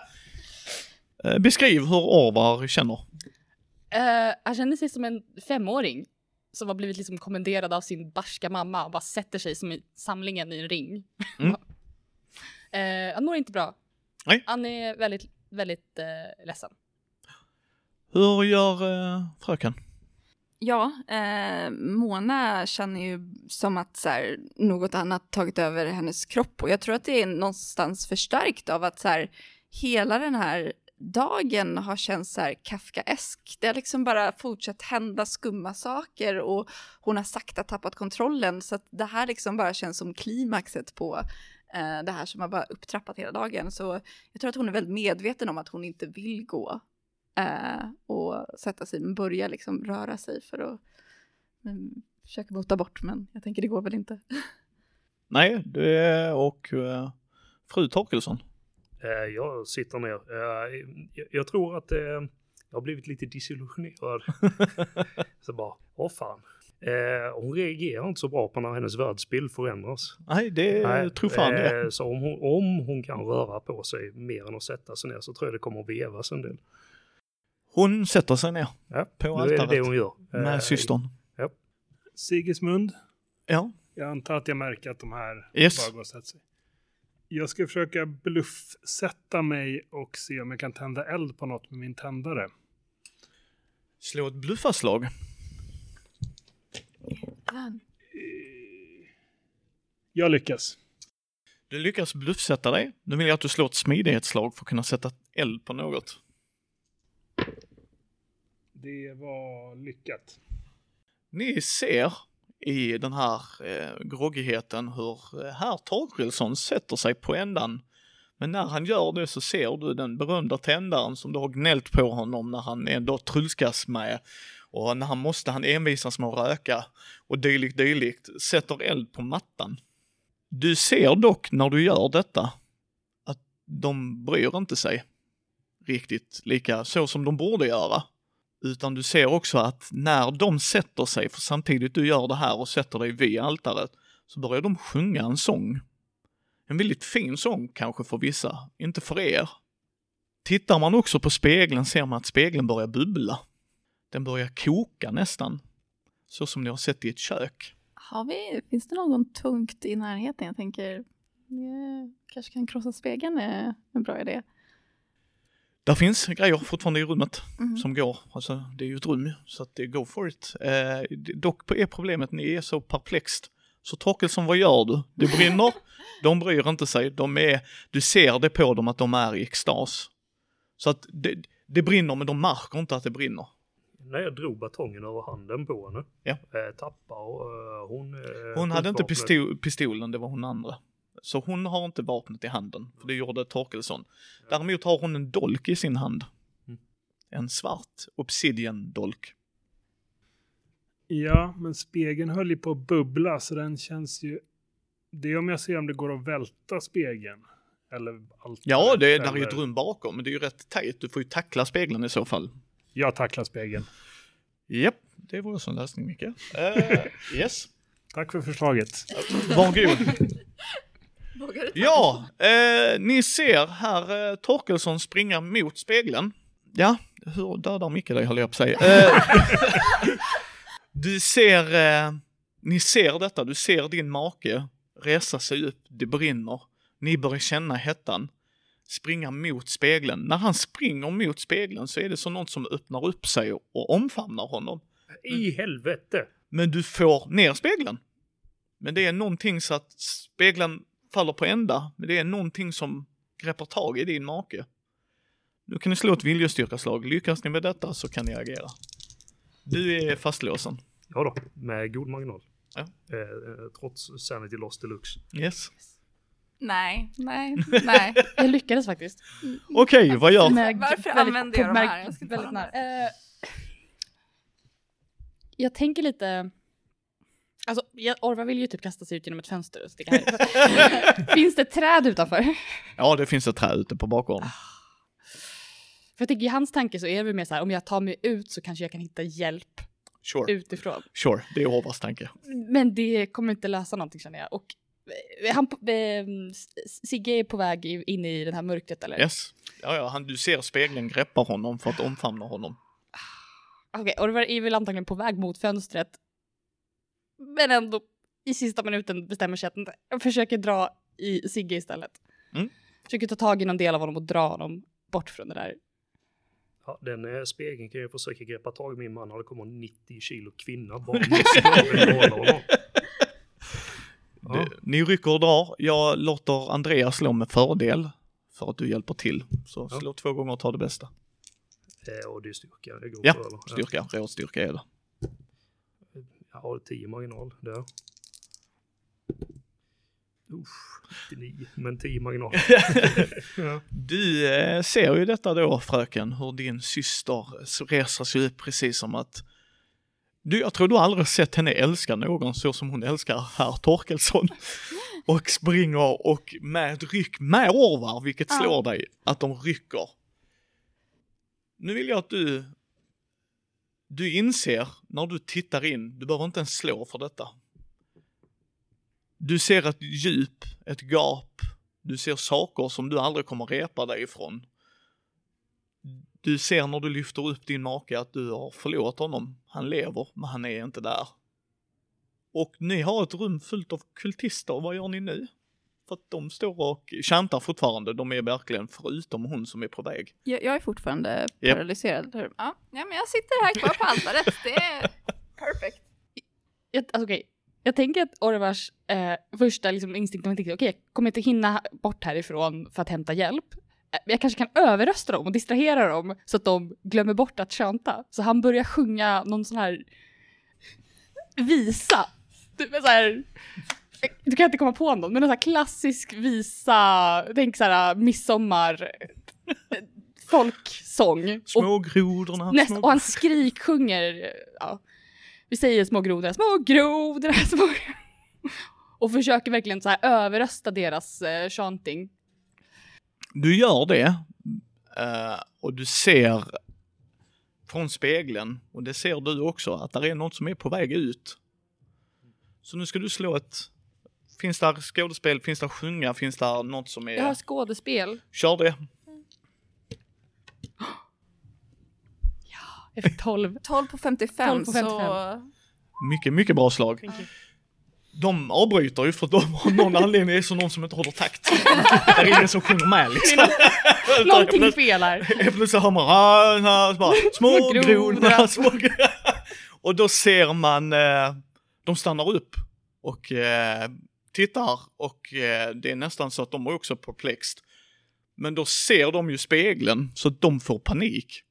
A: Eh, Beskriv hur Orvar känner.
E: Uh, han känner sig som en femåring som har blivit liksom kommenderad av sin barska mamma och bara sätter sig som i samlingen i en ring.
A: Mm.
E: Eh, han mår inte bra.
A: Nej.
E: Han är väldigt, väldigt uh, ledsen.
A: Hur gör eh, fröken?
D: Ja, eh, Mona känner ju som att så här, något annat tagit över hennes kropp och jag tror att det är någonstans förstärkt av att så här, hela den här dagen har känts så här Kafkaesk. Det har liksom bara fortsatt hända skumma saker och hon har sakta tappat kontrollen så att det här liksom bara känns som klimaxet på eh, det här som har bara upptrappat hela dagen. Så jag tror att hon är väldigt medveten om att hon inte vill gå eh, och sätta sig, men börja liksom röra sig för att men, försöka mota bort, men jag tänker det går väl inte.
A: Nej, det och uh, fru Torkelsson.
B: Eh, jag sitter ner. Eh, jag, jag tror att eh, jag har blivit lite disillusionerad. så bara, åh fan. Eh, hon reagerar inte så bra på när hennes världsbild förändras.
A: Nej, det
B: Nej,
A: tror fan det.
B: eh, Så om hon, om hon kan röra på sig mer än att sätta sig ner så tror jag det kommer att vevas en del.
A: Hon sätter sig ner
B: Ja,
A: på
B: det är det
A: altaret
B: hon gör.
A: med
B: Eh,
A: systern.
C: Sigismund,
A: Ja,
C: jag antar att jag märker att de här
A: Yes.
C: bara går och sätter sig. Jag ska försöka bluffsätta mig och se om jag kan tända eld på något med min tändare.
A: slå ett bluffarslag.
C: Jag lyckas.
A: Du lyckas bluffsätta dig. Nu vill jag att du slår ett smidighetsslag för att kunna sätta eld på något.
C: Det var lyckat.
A: Ni ser i den här eh, groggigheten hur eh, herr Torkelsson sätter sig på ändan. Men när han gör det så ser du den berömda tändaren som du har gnällt på honom när han ändå trulskas med. Och när han måste, han envisas med att röka och dylikt dylikt, sätter eld på mattan. Du ser dock när du gör detta att de bryr inte sig riktigt lika så som de borde göra. Utan du ser också att när de sätter sig, för samtidigt du gör det här och sätter dig vid altaret, så börjar de sjunga en sång. En väldigt fin sång kanske för vissa, inte för er. Tittar man också på spegeln ser man att spegeln börjar bubbla. Den börjar koka nästan. Så som ni har sett i ett kök.
D: Har vi, finns det någon tungt i närheten? Jag tänker, eh, kanske kan krossa spegeln är en bra idé.
A: Där finns grejer fortfarande i rummet
D: Mhm.
A: som går. Alltså, det är ju ett rum, så att det går for it. Eh, dock är problemet, ni är så perplext. Så Torkelsson, vad gör du? Det brinner, de bryr inte sig, de är, du ser det på dem att de är i extas. Så att det, det brinner, men de märker inte att det brinner.
B: När jag drog batongen över handen på henne,
A: Ja.
B: eh, tappade och eh, hon... Eh,
A: Hon hade inte pistol, pistolen, det var hon andra. Så hon har inte vapnet i handen, för det gjorde Torkelsson. Däremot har hon en dolk i sin hand.
B: Mm.
A: En svart obsidian-dolk.
C: Ja, men spegeln höll ju på att bubbla så den känns ju... Det är om jag ser om det går att välta spegeln. Eller allt.
A: Ja, det, där är ju ett rum bakom, men det är ju rätt tajt. Du får ju tackla spegeln i så fall.
C: Jag tacklar spegeln.
A: Japp, det var också en lösning, Micke. Uh, yes,
C: Tack för förslaget.
A: varsågod.
D: Vågar du ta
A: Ja, eh, ni ser här eh, Torkelsson springa mot spegeln. Ja, hur dödar Micke dig höll jag på att säga. Eh, du ser, eh, ni ser detta, du ser din make resa sig upp, det brinner. Ni börjar känna hettan. Springa mot spegeln. När han springer mot spegeln så är det som något som öppnar upp sig och omfamnar honom.
B: I helvete!
A: Men du får ner spegeln. Men det är någonting så att spegeln faller på ända. Men det är någonting som greppar tag i din make. Nu kan ni slå ett viljestyrkaslag. Lyckas ni med detta så kan ni agera. Du är fastlåsen.
B: Ja då, med god marginal.
A: Ja.
B: Eh, eh, trots Sanity Lost Deluxe.
A: Yes.
D: Nej, nej, nej.
E: Jag lyckades faktiskt.
A: Okej, vad gör...
E: Med-
D: Varför
E: väldigt-
D: använder jag de här? Jag
E: Väldigt nära. Eh, jag tänker lite... Alltså, jag, Orvar vill ju typ kasta sig ut genom ett fönster och sticka härifrån. Finns det träd utanför?
A: Ja, det finns ett träd ute på bakgården.
E: För jag tänker i hans tanke så är det väl mer så här, om jag tar mig ut så kanske jag kan hitta hjälp
A: Sure.
E: utifrån.
A: Sure, det är Orvars tanke.
E: Men det kommer inte lösa någonting känner jag. Och eh, han, på- eh, Sigge är på väg in i det här mörkret eller?
A: Yes. Ja, ja, han, du ser spegeln greppar honom för att omfamna honom.
E: Okej, Orvar är väl antagligen på väg mot fönstret. Men ändå i sista minuten bestämmer sig att jag försöker dra i Sigge istället.
A: Mm.
E: Försöker ta tag i någon del av honom och dra honom bort från det där.
B: Ja, den spegeln kan jag försöka greppa tag i min man när det kommer en 90 kilo kvinna honom. Ja.
A: Ni rycker och drar. Jag låter Andreas slå med fördel för att du hjälper till. Så
B: Ja.
A: slå två gånger och ta det bästa.
B: Eh, och det är styrka det går
A: Ja,
B: på, eller?
A: Styrka, rådstyrka är det.
B: Ja, 10 marginal där. Usch, 99, men 10 marginal. ja.
A: Du eh, ser ju detta då fröken, hur din syster reser sig upp precis som att du, jag tror du aldrig sett henne älska någon så som hon älskar herr Torkelsson. Och springer och med ryck med Orvar, vilket
D: Ja.
A: slår dig, att de rycker. Nu vill jag att du, du inser när du tittar in, du behöver inte ens slå för detta. Du ser ett djup, ett gap, du ser saker som du aldrig kommer repa dig ifrån. Du ser när du lyfter upp din make att du har förlorat honom. Han lever, men han är inte där. Och ni har ett rum fullt av kultister, vad gör ni nu? För att de står och chantar fortfarande, de är verkligen förutom hon som är på väg.
D: Jag, jag är fortfarande
A: Japp.
D: paralyserad. Ja, ja, men jag sitter här kvar på altaret. Det är perfekt.
E: Jag, alltså, okej. jag tänker att Orvars eh, första liksom, instinkt, om jag tänker okej, jag kommer inte hinna bort härifrån för att hämta hjälp. Eh, Jag kanske kan överrösta dem och distrahera dem så att de glömmer bort att chanta. Så han börjar sjunga någon sån här visa. Typ en så här, du kan inte komma på någon, men en sån här klassisk visa, tänk så här midsommar, folksång. Och
A: Små grodorna,
E: Näst,
A: små...
E: och han skriksjunger, ja, vi säger små grodorna, små grodorna, små Och försöker verkligen så här överrösta deras eh, chanting.
A: Du gör det eh, och du ser från spegeln och det ser du också att det är något som är på väg ut. Så nu ska du slå ett Finns där skådespel, finns där sjunga, finns där något som är...
E: Jag har skådespel.
A: Kör det.
E: Jag fick 12.
D: 12 på 55,
E: 12 på 55.
D: så...
A: Mycket, mycket bra slag. De avbryter ju för att de av någon anledning är så någon som inte håller takt. Det är ingen som sjunger med liksom.
E: Någonting fel här.
A: Plötsligt hör man ah, bara, små
E: Små grodor."
A: grodorna, små. Och då ser man, eh, de stannar upp och eh, tittar och eh, det är nästan så att de är också perplexed. Men då ser de ju spegeln så att de får panik.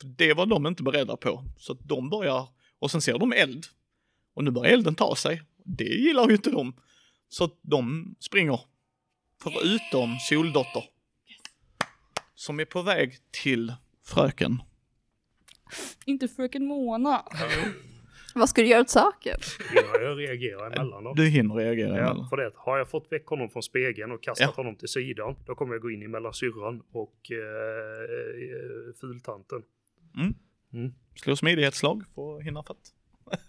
A: För Det var de inte beredda på. Så att de börjar, och sen ser de eld. Och nu börjar elden ta sig. Det gillar ju inte de. Så att de springer. Förutom Soldotter. Som är på väg till fröken.
E: Inte fröken Mona.
D: Vad ska du göra åt saken?
B: Jag reagerar emellan då.
A: Du hinner reagera
B: Ja, för det. Har jag fått väck honom från spegeln och kastat
A: Ja.
B: honom till sidan, då kommer jag gå in emellan syrran och eh, eh, fultanten.
A: Mm.
B: Mm.
A: Slå smidighetsslag för att hinna fatt.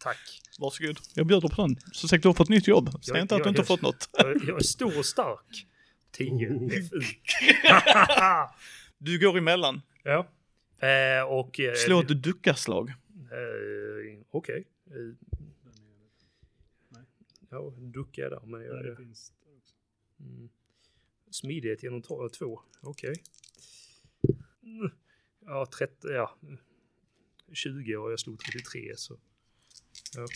B: Tack.
A: Varsågod. Jag bjuder på den. Så säkert du har fått nytt jobb. Säg
B: Jag-
A: inte att du inte har fått något.
B: Jag, jag är stor och stark. 10
A: Oh.
B: FU.
A: Du går emellan.
B: ja. Eh, och... Eh,
A: Slå ett duckaslag.
B: Eh, Okej. Eh, Ja, duckar där. Men jag,
C: det finns det också.
B: Mm. Smidighet genom två. Okej. Mm. Ja, 30, ja. 20 och jag slog 33 så. Ja.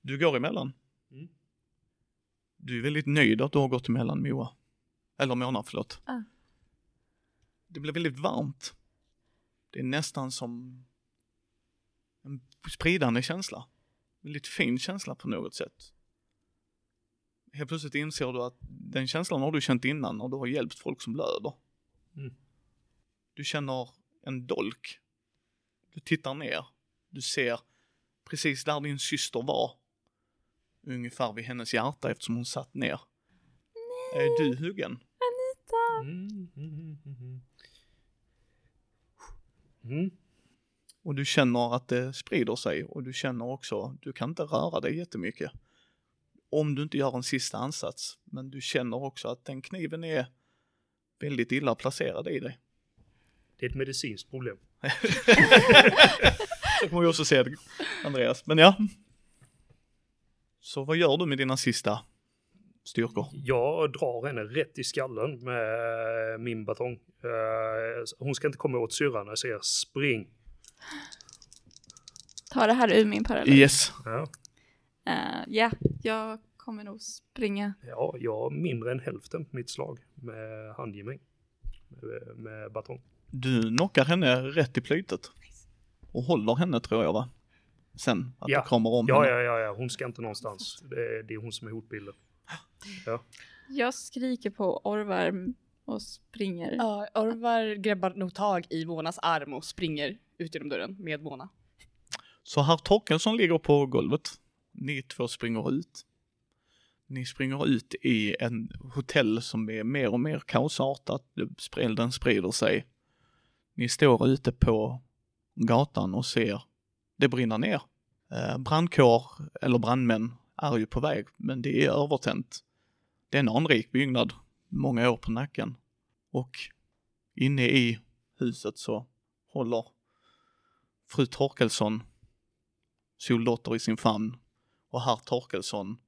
A: Du går emellan.
B: Mm.
A: Du är väldigt nöjd att du har gått emellan Moa. Eller Mona, förlåt.
D: Ah.
A: Det blir väldigt varmt. Det är nästan som en spridande känsla. Väldigt fin känsla på något sätt. Helt plötsligt inser du att den känslan har du känt innan när du har hjälpt folk som blöder.
B: Mm.
A: Du känner en dolk. Du tittar ner. Du ser precis där din syster var. Ungefär vid hennes hjärta eftersom hon satt ner. Är du huggen?
D: Anita!
B: Mm, mm, mm.
A: Och du känner att det sprider sig och du känner också, du kan inte röra dig jättemycket. Om du inte gör en sista ansats. Men du känner också att den kniven är väldigt illa placerad i dig.
B: Det är ett medicinskt problem.
A: Så kommer vi också se det, Andreas. Men ja. Så vad gör du med dina sista styrkor?
B: Jag drar henne rätt i skallen med min batong. Eh, Hon ska inte komma åt syrran när jag säger spring.
D: Ta det här ur min parallell.
A: Yes.
B: Ja,
D: Eh, Ja, jag kommer nog springa.
B: ja jag har mindre än hälften på mitt slag med handgemäng. Med, med batong.
A: Du knockar henne rätt i plytet. Och håller henne tror jag va? sen. Att
B: Ja.
A: det kommer om
B: Ja,
A: henne.
B: ja, ja, ja, hon ska inte någonstans. Det är, det är hon som är hotbilden.
D: Jag skriker på Orvar och springer.
E: Ja, Orvar grabbar nog tag i Monas arm och springer ut genom dörren med Mona.
A: Så herr Torkelsson ligger på golvet. Ni två springer ut. Ni springer ut i en hotell som är mer och mer kaosartat. Elden sprider sig. Ni står ute på gatan och ser det brinna ner. Eh, brandkår eller brandmän är ju på väg, men det är övertänt. Det är en anrik byggnad, många år på nacken. Och inne i huset så håller fru Torkelsson Soldotter i sin famn och herr Torkelsson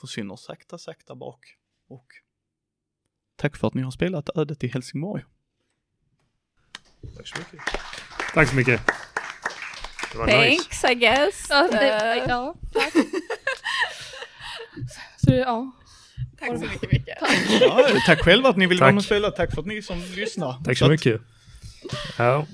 A: försvinner sakta, sakta bak. Och tack för att ni har spelat Ödet i Helsingborg.
B: Tack så mycket.
C: Tack så mycket.
B: Det var nice.
D: Thanks I guess.
E: Ja, det,
D: Eh,
E: ja tack. Så det- ja.
D: Tack så mycket Micke.
A: Ja, tack själva att ni vill vara
B: Tack.
A: med och spela. Tack för att ni som lyssnar.
B: Tack så
A: att-
B: mycket. Ja,